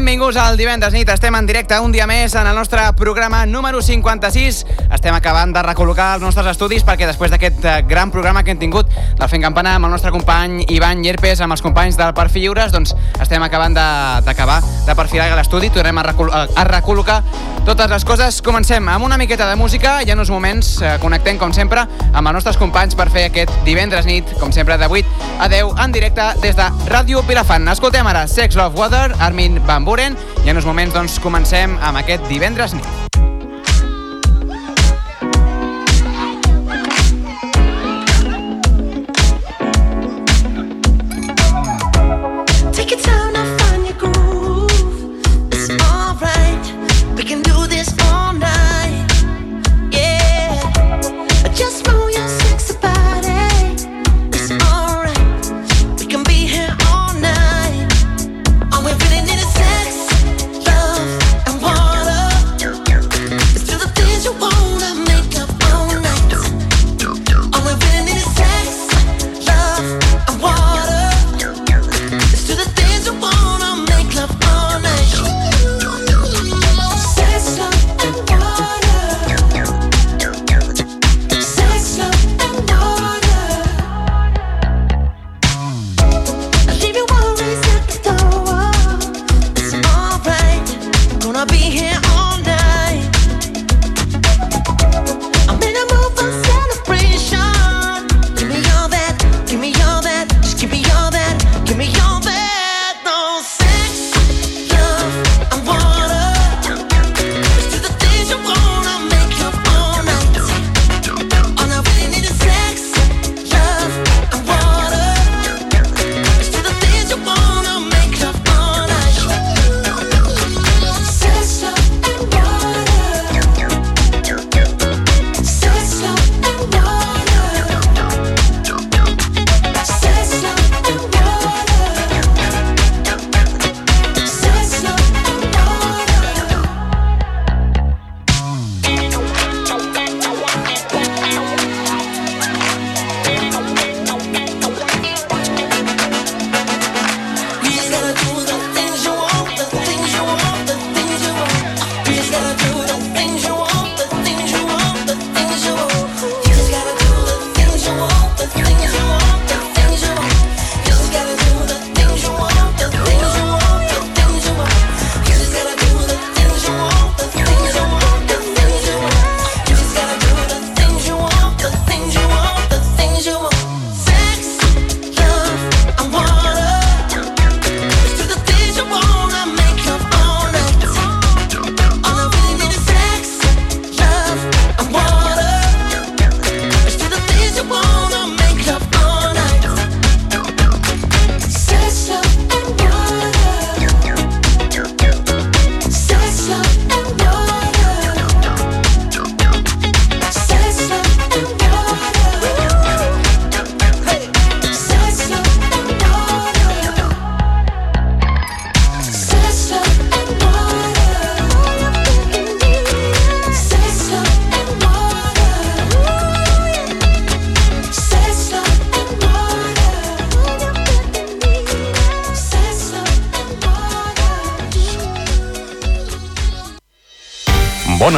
Benvinguts al divendres nit. Estem en directe un dia més en el nostre programa número 56. Estem acabant de recol·locar els nostres estudis perquè després d'aquest eh, gran programa que hem tingut del Fent Campana amb el nostre company Ivan Llerpes, amb els companys del Perfil Lliures, doncs estem acabant d'acabar de, de perfilar l'estudi. Tornem a, recol a recol·locar totes les coses. Comencem amb una miqueta de música i en uns moments eh, connectem, com sempre, amb els nostres companys per fer aquest divendres nit, com sempre, de 8 a 10 en directe des de Ràdio Pilafant. Escoltem ara Sex, Love, Water, Armin Van Buren i en uns moments doncs, comencem amb aquest divendres nit.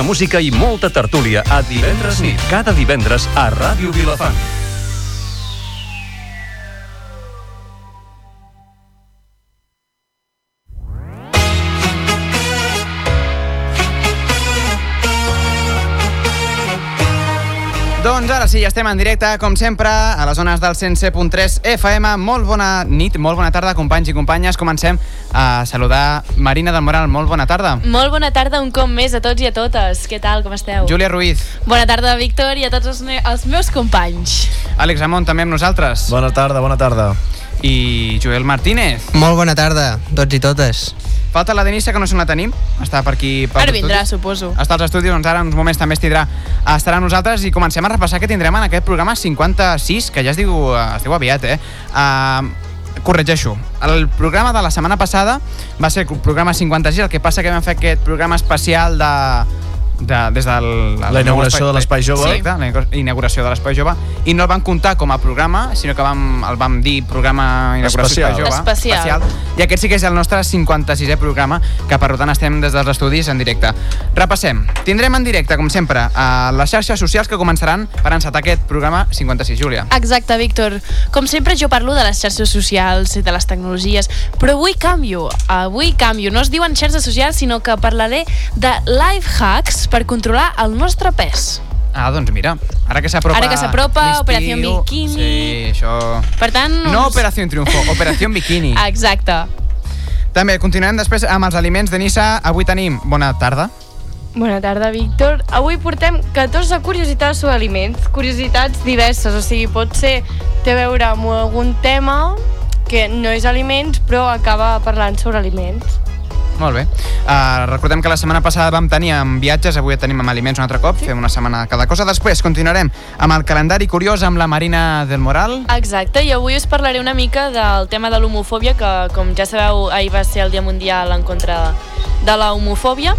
Música i molta tertúlia a divendres nit, cada divendres a Ràdio Vilafant. Ara sí, ja estem en directe, com sempre, a les zones del 107.3 FM. Molt bona nit, molt bona tarda, companys i companyes. Comencem a saludar Marina del Moral. Molt bona tarda. Molt bona tarda un cop més a tots i a totes. Què tal, com esteu? Júlia Ruiz. Bona tarda, Víctor, i a tots els, me els meus companys. Àlex Amont, també amb nosaltres. Bona tarda, bona tarda. I Joel Martínez. Molt bona tarda, tots i totes. Falta la Denissa, que no se la tenim. Està per aquí... Per ara vindrà, suposo. Està als estudis, doncs ara en uns moments també estirà, estarà amb nosaltres i comencem a repassar què tindrem en aquest programa 56, que ja es diu, es diu aviat, eh? Uh, corregeixo, el programa de la setmana passada va ser el programa 56, el que passa que vam fer aquest programa especial de de, des de La inauguració de l'Espai Jove. Correcte, la inaugura- inauguració de l'Espai Jove, i no el van comptar com a programa, sinó que vam, el vam dir programa inauguració Especial. Espai Jove. Especial. I aquest sí que és el nostre 56è programa, que per tant estem des dels estudis en directe. Repassem. Tindrem en directe, com sempre, a les xarxes socials que començaran per encetar aquest programa 56, Júlia. Exacte, Víctor. Com sempre jo parlo de les xarxes socials i de les tecnologies, però avui canvio, avui canvio. No es diuen xarxes socials, sinó que parlaré de life hacks per controlar el nostre pes. Ah, doncs mira, ara que s'apropa... Ara que s'apropa, Operació Bikini. Sí, això... Per tant... No us- Operació Triunfo, Operació Bikini. Exacte. També continuem després amb els aliments de Nissa. Avui tenim... Bona tarda. Bona tarda, Víctor. Avui portem 14 curiositats sobre aliments. Curiositats diverses, o sigui, pot ser té a veure amb algun tema que no és aliments, però acaba parlant sobre aliments. Molt bé. Uh, recordem que la setmana passada vam tenir amb viatges, avui tenim amb aliments un altre cop, fem una setmana cada cosa. Després continuarem amb el calendari curiós amb la Marina del Moral. Exacte, i avui us parlaré una mica del tema de l'homofòbia, que com ja sabeu, ahir va ser el Dia Mundial en contra de la homofòbia,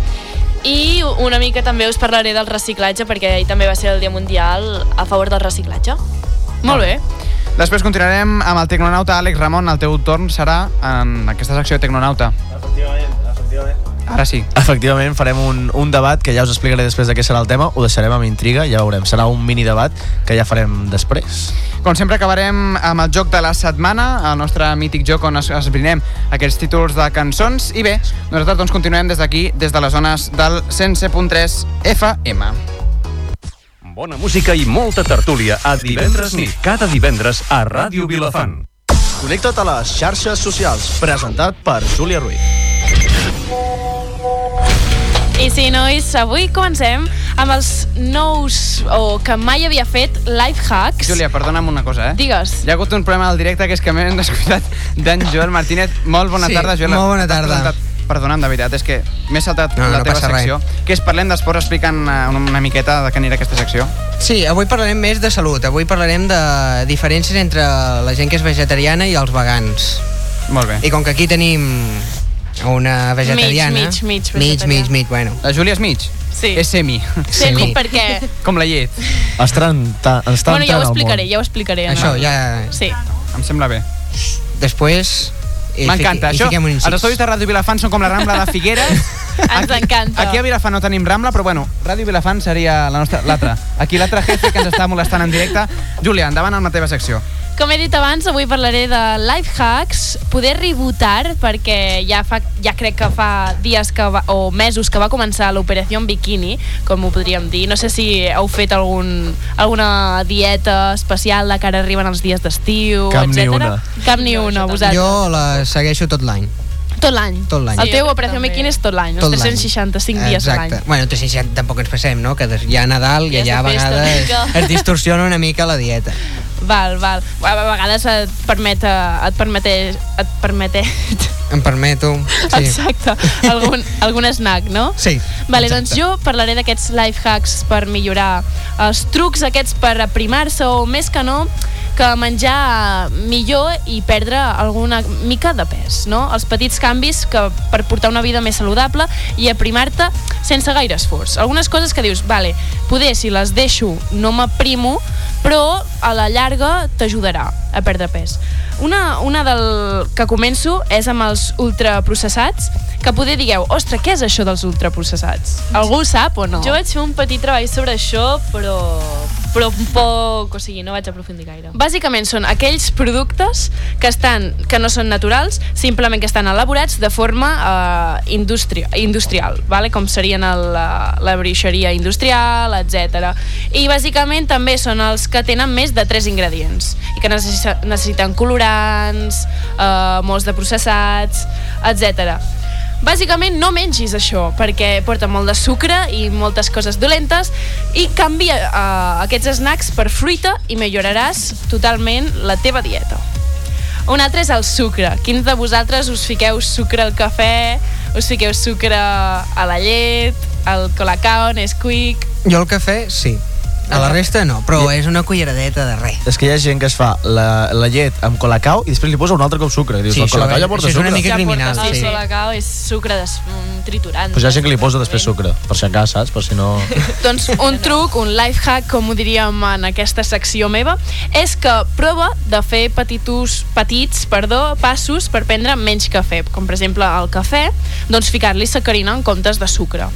i una mica també us parlaré del reciclatge, perquè ahir també va ser el Dia Mundial a favor del reciclatge. Molt bé. Després continuarem amb el tecnonauta Àlex Ramon. El teu torn serà en aquesta secció de tecnonauta. Efectivament. Ara sí. Efectivament, farem un, un debat que ja us explicaré després de què serà el tema, ho deixarem amb intriga, ja veurem. Serà un mini debat que ja farem després. Com sempre acabarem amb el joc de la setmana, el nostre mític joc on es- esbrinem aquests títols de cançons. I bé, nosaltres doncs continuem des d'aquí, des de les zones del 107.3 FM. Bona música i molta tertúlia a divendres nit, cada divendres a Ràdio Vilafant. Connecta't a les xarxes socials, presentat per Júlia Ruiz. I sí, nois, avui comencem amb els nous, o que mai havia fet, life hacks. Júlia, perdona'm una cosa, eh? Digues. Hi ha hagut un problema al directe que és que m'hem descuidat d'en Joel Martínez. Molt bona Sí, tarda, Joel. molt bona tarda. Perdona'm, de veritat, és que m'he saltat No, la no teva passa res. secció. Que és Parlem d'Esports explicant eh, una, una miqueta de què anirà aquesta secció. Sí, avui parlarem més de salut. Avui parlarem de diferències entre la gent que és vegetariana i els vegans. Molt bé. I com que aquí tenim una vegetariana... mig, mig mig, vegetariana. mig, mig, bueno. La Júlia és mig? Sí. És semi. Semi, Sí. perquè... Com la llet. Està entrant, està Bueno, ja ho explicaré, ja ho explicaré. Això, ja... Sí. Em sembla bé. Després... hi M'encanta. Això, els estudis de Ràdio Vilafant són com la Rambla de Figueres. Ens encanta. Aquí a Vilafant no tenim Rambla, però bueno, Ràdio Vilafant seria la nostra l'altra. Aquí l'altre jefe que ens està molestant en directe. Júlia, endavant amb la teva secció. Com he dit abans, avui parlaré de life hacks, poder rebootar, perquè ja, fa, ja crec que fa dies que va, o mesos que va començar l'operació Bikini, com ho podríem dir. No sé si heu fet algun, alguna dieta especial de cara arriben els dies d'estiu, Cap ni etc. una. Cap ni una, vosaltres. Jo la segueixo tot l'any. Tot l'any. Tot l'any. El teu operació també. Bikini és tot l'any, els Tot l'any. 365 dies a l'any. Exacte. Bueno, 360 tampoc ens passem, no? Que des- hi ha Nadal i allà a vegades es distorsiona una mica la dieta. Val, val. A vegades et permet, eh, et permet, et permet Em permeto... Sí. Exacte, algun, algun snack, no? Sí, Vale, exacte. doncs jo parlaré d'aquests life hacks per millorar els trucs aquests per aprimar-se o més que no que menjar millor i perdre alguna mica de pes, no? Els petits canvis que per portar una vida més saludable i aprimar-te sense gaire esforç. Algunes coses que dius, vale, poder si les deixo no m'aprimo, però a la llarga t'ajudarà a perdre pes. Una, una del que començo és amb els ultraprocessats, que poder digueu, ostres, què és això dels ultraprocessats? Algú sap o no? Jo vaig fer un petit treball sobre això, però, però un poc... O sigui, no vaig aprofundir gaire. Bàsicament són aquells productes que, estan, que no són naturals, simplement que estan elaborats de forma eh, industri industrial, vale? com serien el, la, la bruixeria industrial, etc. I bàsicament també són els que tenen més de 3 ingredients i que necessiten colorants, eh, molts de processats, etc. Bàsicament no mengis això perquè porta molt de sucre i moltes coses dolentes i canvia uh, aquests snacks per fruita i milloraràs totalment la teva dieta. Un altre és el sucre. Quins de vosaltres us fiqueu sucre al cafè, us fiqueu sucre a la llet, al colacao, Nesquik... Jo el cafè, sí. A la resta no, però és una culleradeta de res. És que hi ha gent que es fa la, la llet amb colacao i després li posa un altre cop sucre. I dius, Sí, el és- ja porta això és una sucre. mica Ja criminal, porta, sí. El colacao és sucre des, mm, triturant. Pues hi ha gent que li posa després sucre, per si acá, saps? Per si no... Doncs un truc, un life hack, com ho diríem en aquesta secció meva, és que prova de fer petitos, petits perdó, passos per prendre menys cafè. Com per exemple el cafè, doncs ficar-li sacarina en comptes de sucre.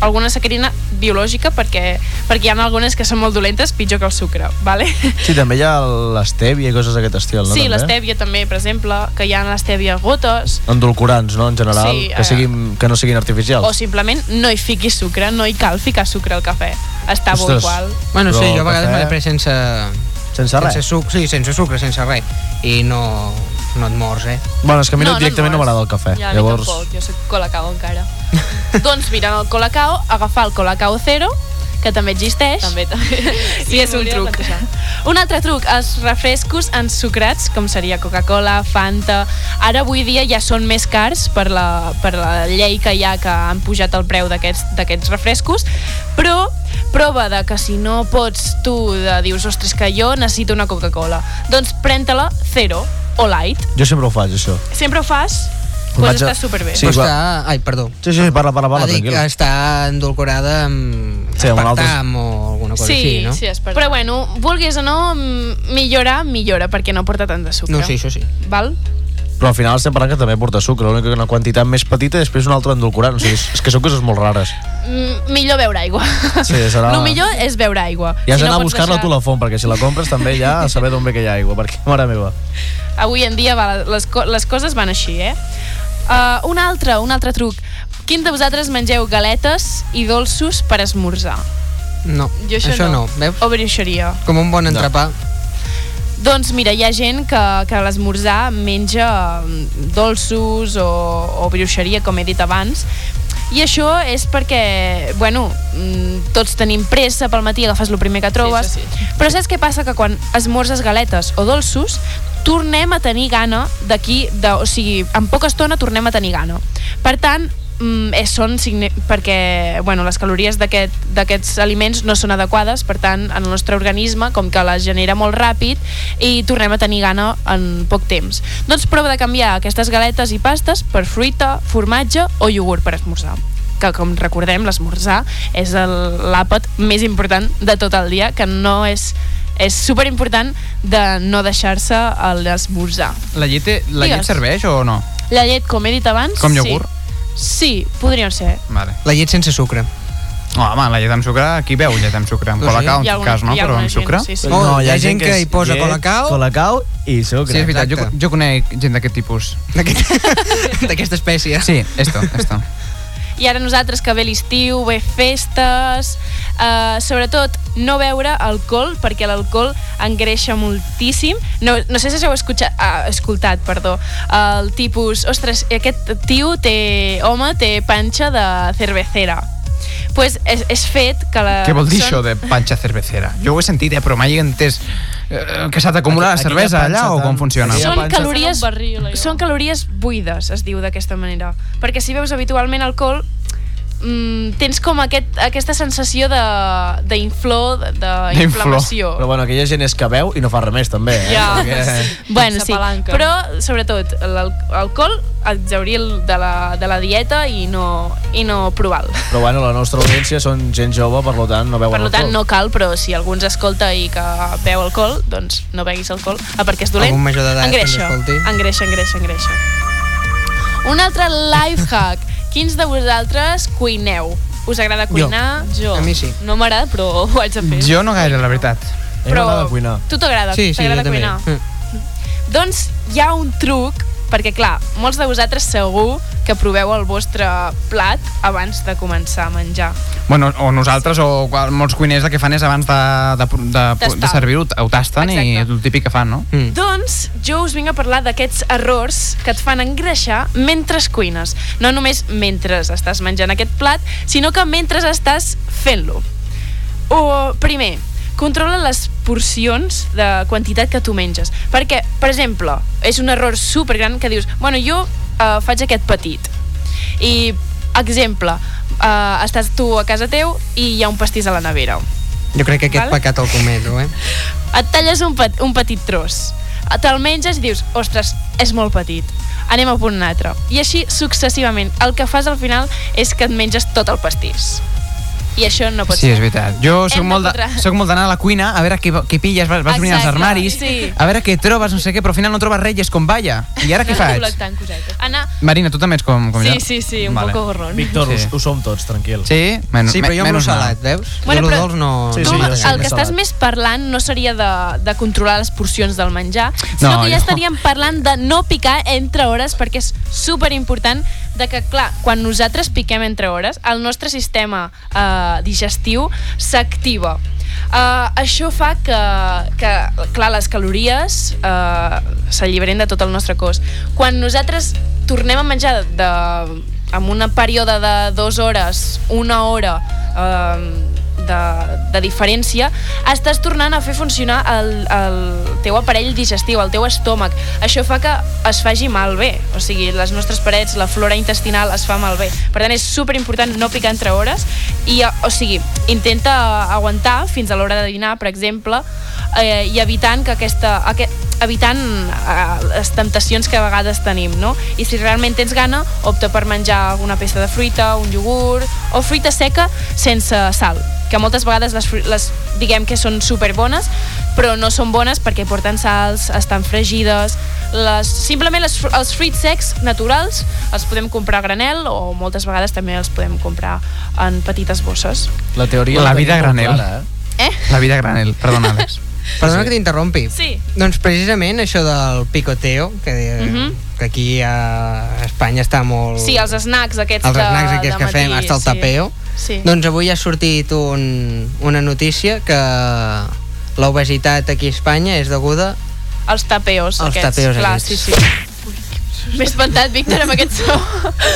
Alguna sacarina biològica perquè, perquè hi ha algunes que són molt dolentes, pitjor que el sucre, vale? Sí, també hi ha l'estèvia i coses d'aquest estil, no? sí, l'estèvia també, per exemple, que hi ha l'estèvia gotes, Endolcorants, no?, en general, Sí, que, eh, siguin, que no siguin artificials. o simplement no hi fiquis sucre, no hi cal ficar sucre al cafè. Està bo Ostres. igual. Bueno, sí, jo a vegades cafè- me l'he pres sense... Sense res. Sense sucre, sí, sense sucre, sense res. I no, no et mors, eh? Bueno, és que a mi no, directament no m'agrada el cafè. Ja, a mi Llavors, tampoc, jo soc colacao encara. doncs mira, el colacao, agafar el colacao zero, que també existeix. També, també. Sí, és un truc. plantejar. Un altre truc, els refrescos ensucrats, com seria Coca-Cola, Fanta... Ara avui dia ja són més cars per la, per la llei que hi ha que han pujat el preu d'aquests d'aquests refrescos, però prova de que si no pots tu de dius, ostres, que jo necessito una Coca-Cola, doncs pren-te-la zero o light. jo sempre ho faig, això. Sempre ho fas? Doncs vaig a- està superbé. Sí, Però està... Ai, perdó. Sí, sí, parla, parla, parla, tranquil. està endolcorada amb Sí, amb un altre- aspartam o alguna cosa Sí, així, no? sí, però bueno, vulguis o no, millorar, millora, perquè no porta tant de sucre. No, sí, això sí. Val? Però al final estem parlant que també porta sucre, l'única que una quantitat més petita i després un altre endolcorant. O sigui, és, és que són coses molt rares. Mm, millor beure aigua. Sí, serà- El millor és beure aigua. I has Si no d'anar a pots buscar-la deixar- tu a la font, perquè si la compres també ja a saber d'on ve que hi ha aigua, perquè, mare meva. Avui en dia va, les, co les coses van així, eh? Uh, un altre, un altre truc. Quin de vosaltres mengeu galetes i dolços per esmorzar? No, Jo això això no. no. Veus? O brioixeria? Com un bon entrepà. Doncs mira, hi ha gent que, que a l'esmorzar menja mm, dolços o, o brioixeria, com he dit abans, i això és perquè, bueno, mm, tots tenim pressa pel matí, agafes el primer que trobes, això sí. però saps què passa? Que quan esmorzes galetes o dolços, tornem a tenir gana d'aquí, o sigui, en poca estona tornem a tenir gana. Per tant, mm, és, són perquè bueno, les calories d'aquest- d'aquests aliments no són adequades, per tant, en el nostre organisme, com que les genera molt ràpid, i tornem a tenir gana en poc temps. Doncs prova de canviar aquestes galetes i pastes per fruita, formatge o iogurt per esmorzar que com recordem l'esmorzar és l'àpat més important de tot el dia que no és és super important de no deixar-se l'esmorzar. La llet, la llet Digues. serveix o no? La llet, com he dit abans, Com iogurt? Sí, podria ser. Vale. La llet sense sucre. Oh, home, la llet amb sucre, qui veu llet amb sucre? Amb No sé. colacao, en tot cas, no? Però amb sucre? sí, sí. Oh, hi ha gent que hi posa llet, colacao. colacao i sucre. Sí, és veritat, jo, jo conec gent d'aquest tipus. D'aquest- D'aquesta espècie. Sí, esto, esto. I ara nosaltres que ve l'estiu, ve festes, eh, sobretot no beure alcohol, perquè l'alcohol engreixa moltíssim. No, no sé si heu escoltat, ah, escoltat perdó, el tipus, ostres, aquest tio té, home, té panxa de cervecera. Pues és, és fet que la... Què vol dir són- això de panxa cervecera? Jo ho he sentit, eh, però mai he entès eh, que s'ha d'acumular Aquella cervesa panxa allà o com funciona? Són calories, barril, són calories buides, es diu d'aquesta manera. Perquè si beus habitualment alcohol, mm, tens com aquest, aquesta sensació de- d'inflor, de- d'inflamació. Però bueno, aquella gent és que veu i no fa res més, també. Eh? Ja. Perquè... Bueno, sí, però sobretot l'alcohol exaurir de la, de la dieta i no, i no provar-lo. Però bueno, la nostra audiència són gent jove, per tant no veuen Per tant, alcohol. no cal, però si algú ens escolta i que beu alcohol, doncs no beguis alcohol, ah, perquè és dolent. Algun major d'edat engreixa, escolti. engreixa, engreixa, engreixa. Un altre life hack. Quins de vosaltres cuineu? Us agrada cuinar? Jo. A mi sí. No m'agrada, però ho haig de fer. Jo no gaire, la veritat. A mi m'agrada cuinar. Tu t'agrada? Sí, sí, jo T'agrada també. cuinar? Mm. Doncs hi ha un truc, perquè clar, molts de vosaltres segur que proveu el vostre plat abans de començar a menjar. Bueno, o nosaltres o molts cuiners el que fan és abans de, de, de, de, Tastar. de servir-ho, ho tasten i Exacte. és el típic que fan, no? Mm. Doncs jo us vinc a parlar d'aquests errors que et fan engreixar mentre cuines. No només mentre estàs menjant aquest plat, sinó que mentre estàs fent-lo. O, primer, controla les porcions de quantitat que tu menges. Perquè, per exemple, és un error supergran que dius, bueno, jo eh, faig aquest petit. I, exemple, eh, estàs tu a casa teu i hi ha un pastís a la nevera. Jo crec que aquest Vale. pecat el cometo, eh? Et talles un, pet, un petit tros, te'l menges i dius, ostres, és molt petit, anem a punt un altre. I així successivament. El que fas al final és que et menges tot el pastís. I això no pot Sí, ser. és veritat. Jo de molt, de, soc molt d'anar a la cuina a veure què, què pilles, vas, vas els Exacte, armaris, sí. a veure què trobes, no sé què, però al final no trobes res i és com, vaya, i ara què faig? Anar... Marina, tu també ets com, com Sí, jo? sí, sí, un Vale. poco gorrón. Víctor, Sí. sí. ho, ho som tots, tranquil. Sí? Men, Sí, però jo menys salat, veus? Bueno, però dolç no... Sí, tu sí, el sí, que estàs més parlant no seria de, de controlar les porcions del menjar, sinó No, que ja jo- estaríem parlant de no picar entre hores, perquè és super important de que, clar, quan nosaltres piquem entre hores, el nostre sistema eh, digestiu s'activa. Uh, això fa que, que, clar, les calories uh, s'alliberen de tot el nostre cos. Quan nosaltres tornem a menjar de, de, amb un període de dues hores, una hora, uh, de, de diferència, estàs tornant a fer funcionar el, el teu aparell digestiu, el teu estómac. Això fa que es faci malbé, o sigui, les nostres parets, la flora intestinal es fa malbé. Per tant, és super important no picar entre hores i, eh, o sigui, intenta aguantar fins a l'hora de dinar, per exemple, eh, i evitant que aquesta, aquest, evitant eh, les temptacions que a vegades tenim, no? I si realment tens gana, opta per menjar una peça de fruita, un iogurt o fruita seca sense sal, que moltes vegades les, les diguem que són superbones, però no són bones perquè porten sals, estan fregides, les, simplement les, els fruits secs naturals els podem comprar a granel o moltes vegades també els podem comprar en petites bosses. La teoria La vida molt granel. Clara, eh? Eh? La vida granel, perdona, Àlex. Perdona que t'interrompi. Sí. Doncs precisament això del picoteo, que, Mhm. Que aquí a Espanya està molt... Sí, els snacks aquests els de, snacks aquests de que fem, matí, hasta el sí. tapeo. Sí. Doncs avui ha sortit un, una notícia que l'obesitat aquí a Espanya és deguda Els tapeos Els aquests. tapeos Clar, aquests. sí, sí. M'he espantat, Víctor, amb aquest so.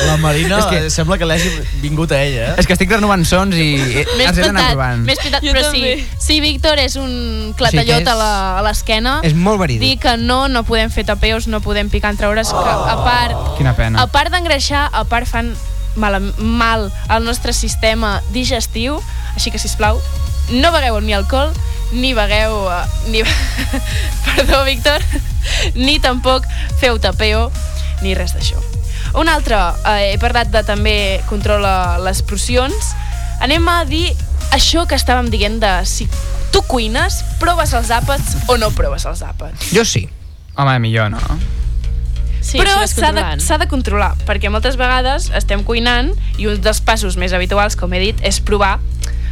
La Marina És que- que... sembla que l'hagi vingut a ella, eh? És que estic renovant sons i eh, M'he els he d'anar espantat, provant. m'he espantat, però també. sí, sí, Víctor és un clatallot Sí és- a la- a l'esquena. és molt Dir verídic. que no, no podem fer tapeos, no podem picar entre hores, que a part, Quina pena. a part d'engreixar, a part fan mal, mal al nostre sistema digestiu, així que, si plau, no begueu ni alcohol, ni begueu... eh, Ni... Perdó, Víctor. Ni tampoc feu tapeo, ni res d'això. Un altre, eh, he parlat de també controla les porcions. Anem a dir això que estàvem dient de si tu cuines, proves els àpats o no proves els àpats. Jo sí. Home, millor, no? Sí, Però s'ha de, s'ha de controlar, perquè moltes vegades estem cuinant i un dels passos més habituals, com he dit, és provar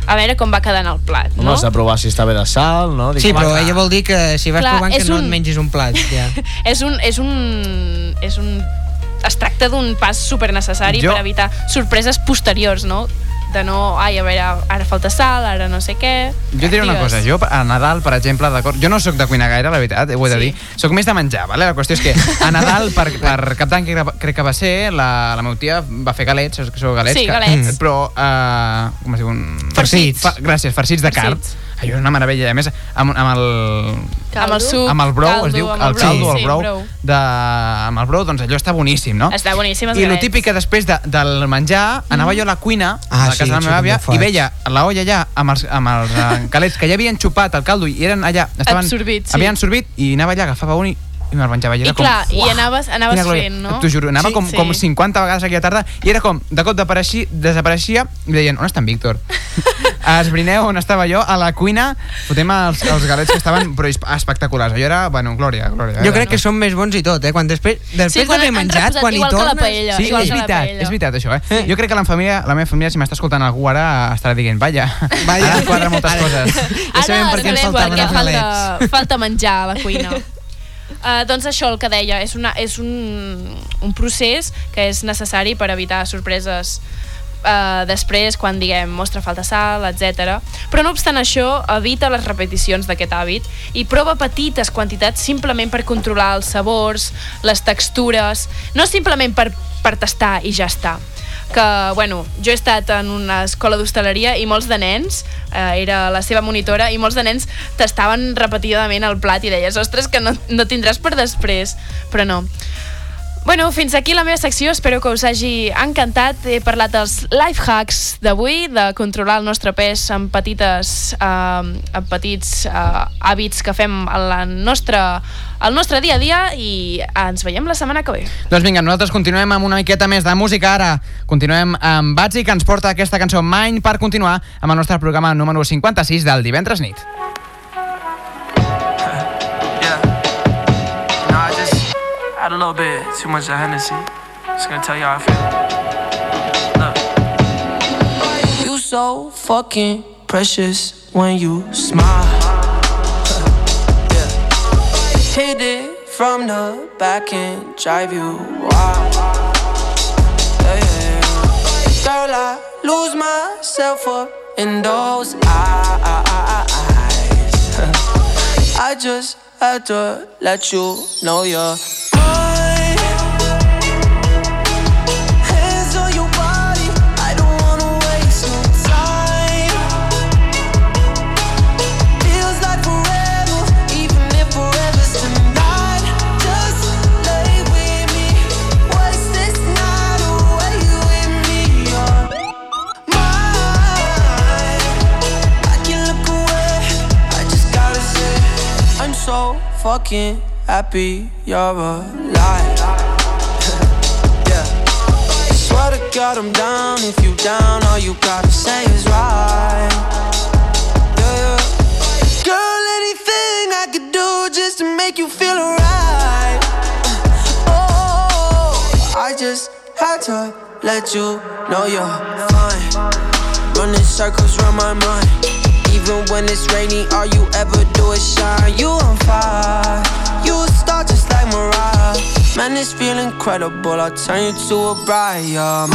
a veure com va quedant el plat, Home, no? has de provar si està bé de sal, no? Sí, Dic, però home, ella vol dir que si vas Clar, provant que és no un- et mengis un plat. Ja. és un... És un, és un es tracta d'un pas super necessari Jo- per evitar sorpreses posteriors, no? De no, ai, a veure, ara falta sal, ara no sé què... Jo diré una cosa, jo a Nadal, per exemple, d'acord, jo no sóc de cuinar gaire, la veritat, ho he de Sí. dir, sóc més de menjar, vale? la qüestió és que a Nadal, per, per cap d'any, crec, crec que va ser, la, la meva tia va fer galets, que són galets? Sí, que, galets. Però, uh, com es diu? Un... Farcits. Fa, gràcies, farcits de carn. Farcits. Allò és una meravella, a més, amb, amb el... Amb el suc, amb el brou, caldo, es diu el caldo, el sí, brou, de, amb el brou, doncs allò està boníssim, no? Està boníssim, els I el típic que després de, del menjar anava jo a la cuina Ah, a la sí, casa de la meva àvia i veia la olla allà amb els, amb els calés que ja havien xupat el caldo i eren allà, estaven, Absorbits, sí. havien absorbit i anava allà, agafava un i, i me'l menjava. I, I era com, clar, i uah, anaves- anaves fent, no? T'ho juro, anava Sí, com, sí. com 50 vegades aquella tarda i era com, de cop desapareixia, desapareixia i deien, on està en Víctor? Esbrineu on estava jo, a la cuina, fotem els, els galets que estaven però esp- espectaculars. Allò era, bueno, glòria, glòria. Jo Era- crec que són més bons i tot, eh? Quan després, després quan d'haver menjat, quan hi igual que la tornes... paella. Sí, igual és veritat, és veritat això, eh? Jo crec que la família, la meva família, si m'està escoltant algú ara, estarà dient, vaja, Vaja. ara quadra moltes Ara- coses. Ja sabem per què ens faltaven els galets. falta, falta menjar a la cuina. Uh, doncs això, el que deia, és, una, és un, un procés que és necessari per evitar sorpreses uh, després, quan diguem, mostra falta sal, etc. Però no obstant això, evita les repeticions d'aquest hàbit i prova petites quantitats simplement per controlar els sabors, les textures, no simplement per, per tastar i ja està que, bueno, jo he estat en una escola d'hostaleria i molts de nens, eh, era la seva monitora, i molts de nens tastaven repetidament el plat i deies, ostres, que no, no tindràs per després. Però no. Bueno, fins aquí la meva secció, espero que us hagi encantat. He parlat dels life hacks d'avui, de controlar el nostre pes amb, petites, eh, amb petits eh, hàbits que fem al nostre, al nostre dia a dia i ens veiem la setmana que ve. Doncs vinga, nosaltres continuem amb una miqueta més de música ara. Continuem amb Batzi, que ens porta aquesta cançó Mine per continuar amb el nostre programa número 56 del divendres nit. A little bit too much of Hennessy. Just gonna tell you how I feel. Look. You so fucking precious when you smile. yeah. Hit it from the back and drive you wild. Yeah, yeah. Girl, I lose myself up in those eyes. I just had to let you know you're fucking happy you're alive. yeah. I Swear to God I'm down. If you down, all you gotta say is right. Yeah, yeah. Girl, anything I could do just to make you feel alright. Uh, oh, I just had to let you know you're fine. Running circles around my mind. Even when it's rainy, all you ever do is shine. You on fire. You a star just like Mariah. Man, this feel incredible. I'll turn you to a bride. You're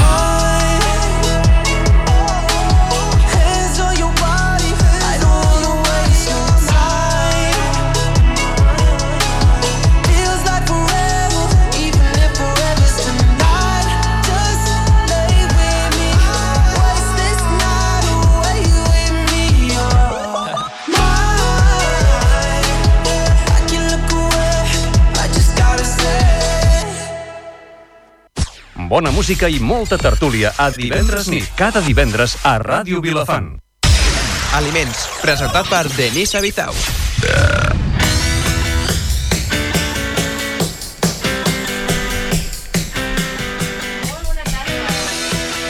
Bona música i molta tertúlia a divendres nit, cada divendres a Ràdio Vilafant. Aliments, presentat per Denisa Bizau.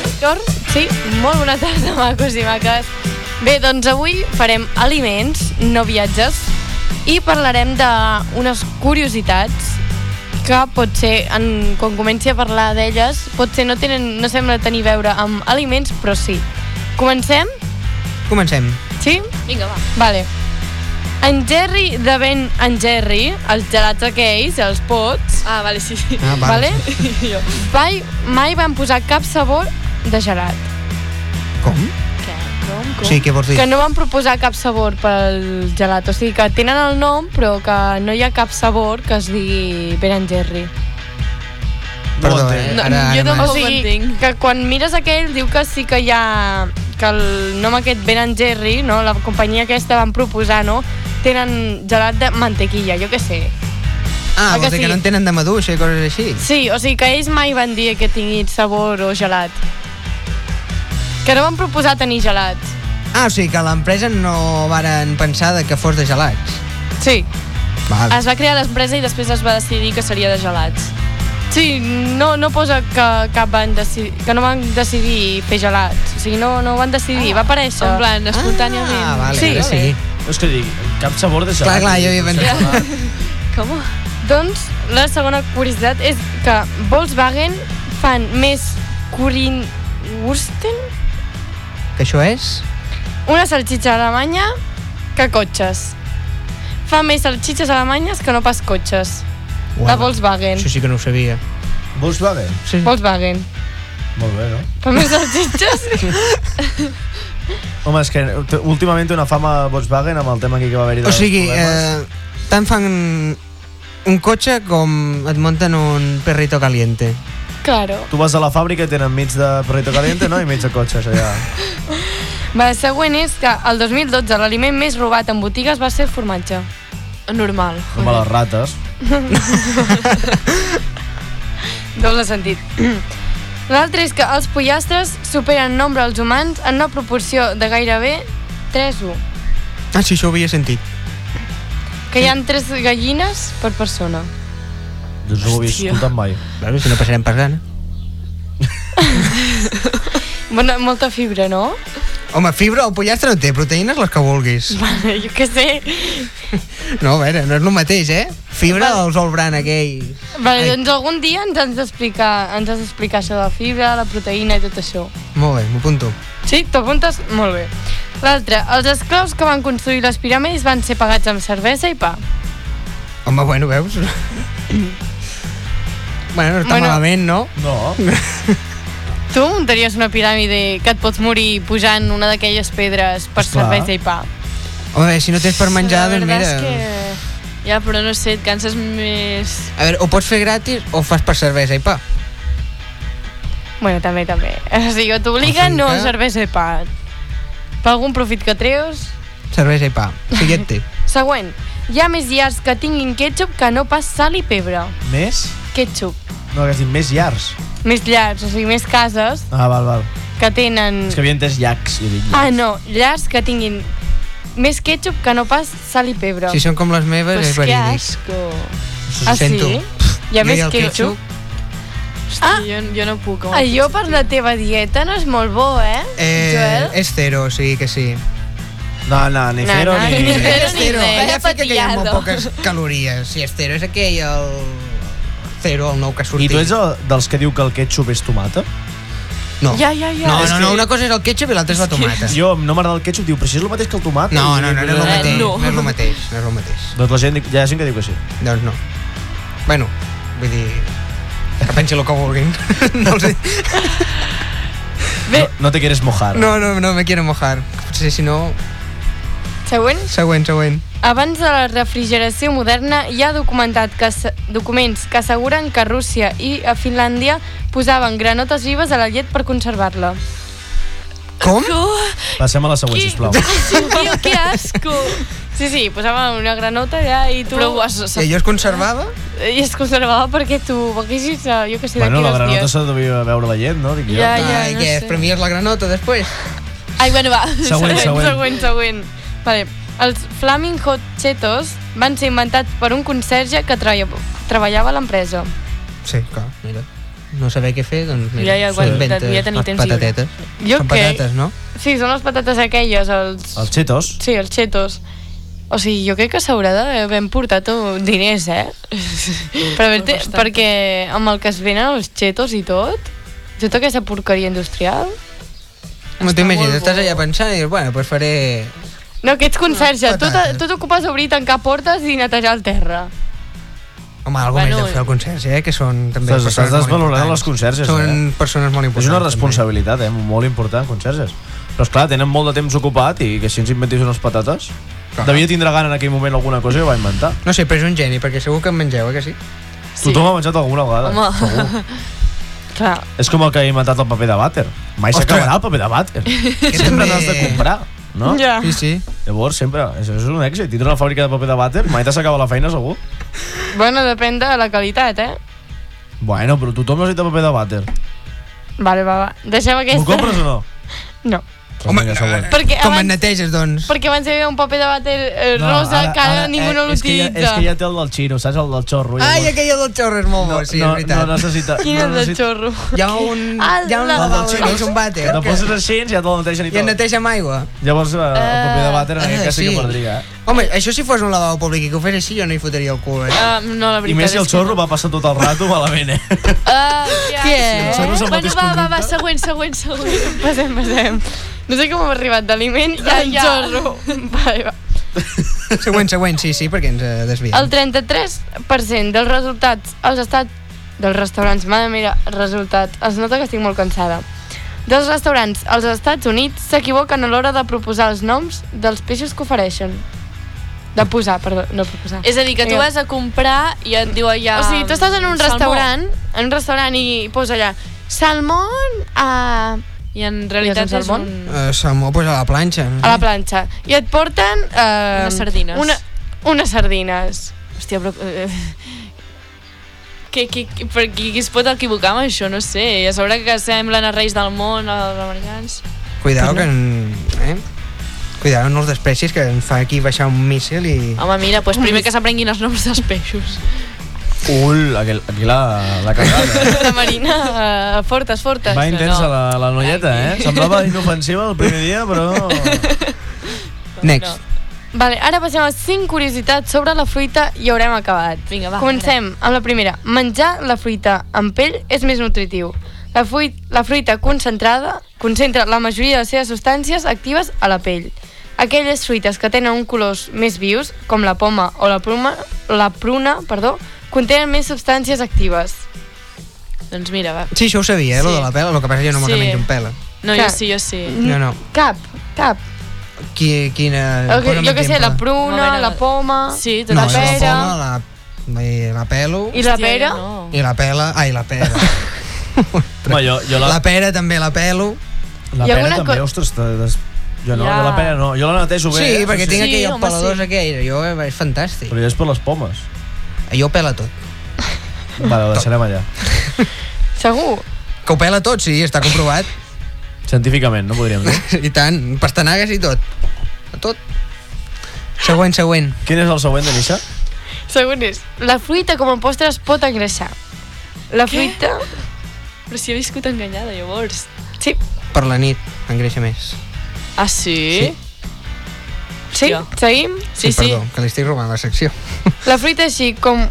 Víctor, sí, molt bona tarda, macos i maques. Bé, doncs avui farem aliments, no viatges, i parlarem d'unes curiositats que potser, en, quan comenci a parlar d'elles, potser no, tenen, no sembla tenir a veure amb aliments, però sí. Comencem? Comencem. Sí? Vinga, va. Vale. En Jerry de Ben en Jerry, els gelats aquells, els pots, Ah, vale, sí. Ah, vale? Jo. mai, mai van posar cap sabor de gelat. Com? Sí, què vols dir? Que no van proposar cap sabor pel gelat. O sigui, que tenen el nom, però que no hi ha cap sabor que es digui Ben en Jerry. Perdó, eh? No, Ara, jo tampoc. O ho sigui, entenc. que quan mires aquell diu que sí que hi ha... que el nom aquest Ben en Jerry, no? la companyia aquesta van proposar, no? tenen gelat de mantequilla, jo què sé. Ah, Ah, vols que dir que sí? no en tenen de maduixa i coses així? Sí, o sigui que ells mai van dir que tingui sabor o gelat. Que no van proposar tenir gelats. Ah, o sigui que l'empresa no varen pensar de que fos de gelats. Sí, Val. Es va crear l'empresa i després es va decidir que seria de gelats. sí, no, no posa que, cap van decidir, que no van decidir fer gelats. O sigui, no, no van decidir, va aparèixer. En plan, espontàniament. Ah, vale, Sí, sí, sí. No és que digui, cap sabor de Clar, gelat. clar, jo havia pensat. Com? Doncs la segona curiositat és que Volkswagen fan més Currywursten, Que això és? una salxitxa alemanya, que cotxes. Fa més salxitxes alemanyes que no pas cotxes. La Volkswagen. Això sí que no ho sabia. Volkswagen? Sí. Volkswagen. Molt bé, no? Fa més salxitxes? Home, és que últimament té una fama Volkswagen amb el tema aquí que va haver-hi O sigui, eh, tant fan un cotxe com et munten un perrito caliente. Claro. Tu vas a la fàbrica i tenen mig de perrito caliente, no? I mig de cotxes allà. Va, el següent és que el 2012 l'aliment més robat en botigues va ser el formatge. Normal. Com a les rates. doble sentit. L'altre és que els pollastres superen en nombre als humans en una proporció de gairebé 3-1. Ah, sí, això ho havia sentit. Que hi ha 3 gallines per persona. Doncs no ho havia Hòstia. escoltat mai. Bueno, si no passarem per gana. Bona, molta fibra, no? Home, fibra, el pollastre no té, proteïnes les que vulguis. Vale, jo què sé. No, a veure, no és el mateix, eh? Fibra dels All Brand aquell. Vale, Ai. doncs algun dia ens has d'explicar ens has d'explicar això de la fibra, la proteïna i tot això. Molt bé, m'ho apunto. Sí, t'apuntes? Molt bé. L'altre, els esclaus que van construir les piràmides van ser pagats amb cervesa i pa. Home, bueno, veus? bueno, no està Bueno. malament, no? No. Tu muntaries una piràmide que et pots morir pujant una d'aquelles pedres per Esclar. cervesa i pa. Home, si no tens per menjar, La doncs mira... és que... Ja, però no sé, et canses més... A veure, o pots fer gratis o fas per cervesa i pa. Bueno, també, també. O sigui, o t'obliguen, no que- cervesa i pa. Per algun profit que treus... Cervesa i pa. Siguiente. Següent. Hi ha més llars que tinguin ketchup que no pas sal i pebre. Més? Ketchup. No, que has dit més llars. Més llars, o sigui, més cases Ah, val, val. que tenen... És que havia entès llacs. I he dit llacs. Ah, no, llars que tinguin més ketchup que no pas sal i pebre. Si són com les meves, Pues és que verídic. asco. ah, sento. sí? Hi ha Jo més el ketchup? Hosti, Ah! jo, jo no puc. Allò ketchup. per la teva dieta no és molt bo, eh, Eh, Joel? és cero, o sigui que sí. No, no, ni No, cero no, ni... ni És cero ni cero, res. allà fica que hi ha molt Patillado. poques calories. Si és cero, és aquell el... Cero, el nou que ha I sortit. tu ets el, dels que diu que el ketchup és tomata? No. Ja, ja, ja. No, no, no, una cosa és el ketchup i l'altra és la tomata. Jo no m'agrada el ketchup, diu, però si és el mateix que el tomata. No, I no, no, no és el dic, mateix. no. No és el mateix, no és el mateix. Doncs la gent, hi ha gent que diu que sí. Doncs no. Bueno, vull dir... Que pensi el que vulguin. no, els... Bé, No, no te quieres mojar. no, no, no me quiero mojar. Potser si no... següent. Següent, següent. Abans de la refrigeració moderna hi ha documentat que, documents que asseguren que Rússia i a Finlàndia posaven granotes vives a la llet per conservar-la. Com? Passem a la següent, Qui? sisplau. Tio, que asco! Sí, sí, posaven una granota allà i tu... Però ho has... I allò es conservava? I es conservava perquè tu eh, jo que sé, Bueno, d'aquí la dos granota dies. s'ha de veure la llet, no? Dic jo. Ja, ja, Ai, no què, sé. es premies la granota després? Ai, bueno, va. Següent, següent. següent, següent. Vale. Els Flaming Hot Cheetos van ser inventats per un conserge que treballa, treballava a l'empresa. Sí, clar, mira. No saber què fer, doncs mira. Ja, ja, quan- s'inventa ja tenir temps lliure. patatetes. Jo Són què? patates, no? Sí, són les patates aquelles, els... Els cheetos. Sí, els cheetos. O sigui, jo crec que s'haurà d'haver portat diners, eh? per haver Bastant. perquè amb el que es venen els cheetos i tot, tota aquesta porqueria industrial... No t'imagines, estàs allà pensant i dius, bueno, doncs faré... No, que ets conserge, tu, patates. t- tu t'ocupes d'obrir, tancar portes i netejar el terra. Home, alguna Bueno, més de fer el conserge, eh? Que són també Estàs- estàs molt desvalorant importants. les conserges, Són eh? persones molt És importants. una també. responsabilitat, eh? Molt important, conserges. Però, esclar, tenen molt de temps ocupat i que si ens inventis unes patates... Clar. Devia tindre gana en aquell moment alguna cosa i ho va inventar. No sé, però és un geni, perquè segur que en mengeu, eh, que sí? Sí. Tothom ha menjat alguna vegada. Home. Segur. Clar. És com el que ha inventat el paper de vàter. Mai Ostres. s'acabarà el paper de vàter. sempre n'has de comprar, no? Ja. Sí, sí. Llavors, sempre, això és un èxit. Tindre una fàbrica de paper de vàter, mai t'acaba la feina, segur. Bueno, depèn de la qualitat, eh? Bueno, però tothom necessita paper de vàter. Vale, va, va. Deixem aquesta... Ho compres o no? No. Vinga, següent. Perquè Com abans- en neteges, doncs? Perquè abans hi havia un paper de vàter eh, rosa que ara, ningú no eh, és que, ja, l'utilitza. és que ja té el del xino, saps? El del xorro. Ai, llavors- aquella del xorro és molt bo, sí, no, és veritat. no necessita... Quin no és el necessita... xorro? Hi ha un, Ah, hi ha un lavabo, la- no és un vàter, Que te'l poses així i ja te'l netegen i i el tot. neteja amb aigua. Llavors, eh, el paper de vàter en aquest cas sí que perdria, eh? Home, això si fos un lavabo públic i que ho fes així, jo no hi fotria el cul, eh? Uh, no, la I veritat més si el que xorro no. va passar tot el rato malament, eh? Uh, ja, Què? sí. El va Bueno, va, va, va, següent, següent, següent. Passem, passem. No sé com hem arribat d'aliment Ja, al ja. xorro. Vale, va. Següent, següent, sí, sí, perquè ens eh, desviem. El 33% dels resultats als estats dels restaurants, mare mira, resultats, es nota que estic molt cansada. Dels restaurants als Estats Units s'equivoquen a l'hora de proposar els noms dels peixos que ofereixen. De posar, perdó, no proposar. És a dir, que tu vas a comprar i et diu allà... O sigui, tu estàs en un salmó. restaurant, en un restaurant i posa allà salmón a, I en realitat I és un és salmón? un... Uh, salmó, pues a la planxa. No a la planxa i et porten... Eh, Unes sardines. Una, unes sardines. Hòstia, però... Eh, Que, que, que, per qui, qui es pot equivocar amb això? No sé. I a sobre que semblen els reis del món, els americans. Cuidao que... En, eh? Cuidao, no els desprecis, que ens fa aquí baixar un míssil i... Home, mira, doncs primer que s'aprenguin els noms dels peixos. Ul, aquel, aquí la, la cagada. La Marina, uh, fortes, fortes. Va intensa no. la, la noieta, eh? Semblava inofensiva el primer dia, però... Next. Vale, ara passem a 5 curiositats sobre la fruita i haurem acabat. Vinga, va. Comencem amb la primera. Menjar la fruita amb pell és més nutritiu. La, fruit, la fruita concentrada concentra la majoria de les seves substàncies actives a la pell. Aquelles fruites que tenen un colors més vius, com la poma o la pruna, la pruna perdó, contenen més substàncies actives. Doncs mira, va. Sí, això ho sabia, eh, Sí. lo de la pela, el que passa és que jo no Sí. sí. menjo amb pela. No, Clar. jo sí, jo sí. No, no. Cap, cap. Qui, quina... El que, jo que sé, la pruna, veure, la poma, Sí, tot No, la jo la pera poma, la, la, la pelo i la Hòstia, pera. No. i la pela... Ai, la pera. Home, jo, jo la... la, pera també la pelo. la ha pera també, co- ostres, des... jo no, Ja. jo la pera no, jo la netejo bé. Sí, eh? perquè tinc sí, aquell home, peladors sí. aquell. Jo, eh, és fantàstic. Però ja és per les pomes. Jo ho pela tot. Vale, ho deixarem allà. Segur. Que ho pela tot, sí, està comprovat. Científicament, no podríem dir. I tant, pastanagues i tot. Tot. Següent, següent. Quin és el següent, Denissa? Segon és, la fruita com a postre es pot engreixar. La Què? fruita... Però si he viscut enganyada, llavors. Sí, Per la nit, engreixa més. Ah, sí? sí, Hòstia. seguim. Sí, sí. Perdó, que li estic robant la secció. La fruita, així com,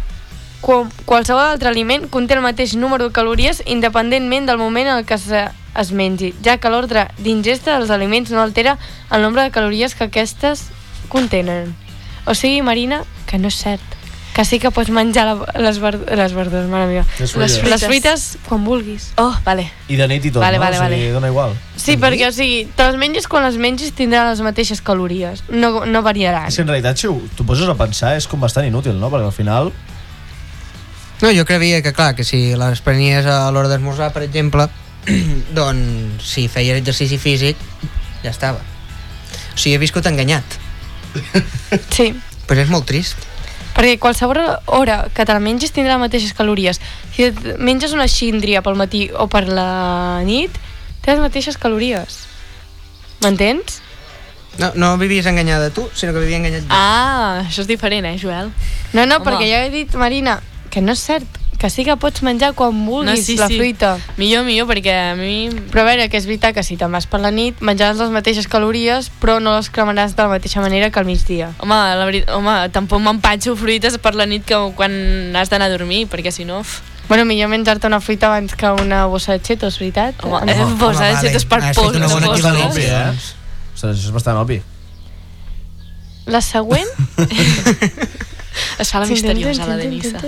com qualsevol altre aliment, conté el mateix número de calories independentment del moment en el que se, es mengi, ja que l'ordre d'ingesta dels aliments no altera el nombre de calories que aquestes contenen. O sigui, Marina, que no és cert. Que sí que pots menjar la, les, verd les verdures, mare meva. Les Les, fruites. les fruites quan vulguis. Oh, vale. I de nit i tot, Vale, no? vale, o sigui, vale. dona igual. Sí, perquè, o sigui, te les menges quan les menges tindran les mateixes calories. No, no variaran. És que en realitat, si ho- t'ho poses a pensar, és com bastant inútil, no? Perquè al final... No, jo creia que, clar, que si les prenies a l'hora d'esmorzar, per exemple, doncs si feia exercici físic, ja estava. O sigui, he viscut enganyat. Sí. Però és molt trist. Perquè qualsevol hora que te la mengis tindrà les mateixes calories. Si et menges una xíndria pel matí o per la nit, té les mateixes calories. M'entens? No, no vivies enganyada tu, sinó que vivia enganyat jo. Ah, això és diferent, eh, Joel? No, no, Home. perquè ja he dit, Marina, que no és cert, que sí que pots menjar quan vulguis No, sí, la sí. fruita. Millor, millor, perquè a mi... Però a veure, que és veritat que si te'n vas per la nit, menjaràs les mateixes calories, però no les cremaràs de la mateixa manera que al migdia. Home, la veritat, home, tampoc m'empatxo fruites per la nit que quan has d'anar a dormir, perquè si no... Bueno, millor menjar-te una fruita abans que una bossa de chetos, veritat? Home, Eh, eh, bossa de vale. chetos per Has fet pols, una de bona eh? Ostres, això és bastant obvi. La següent Es fa la misteriosa, la Denisa.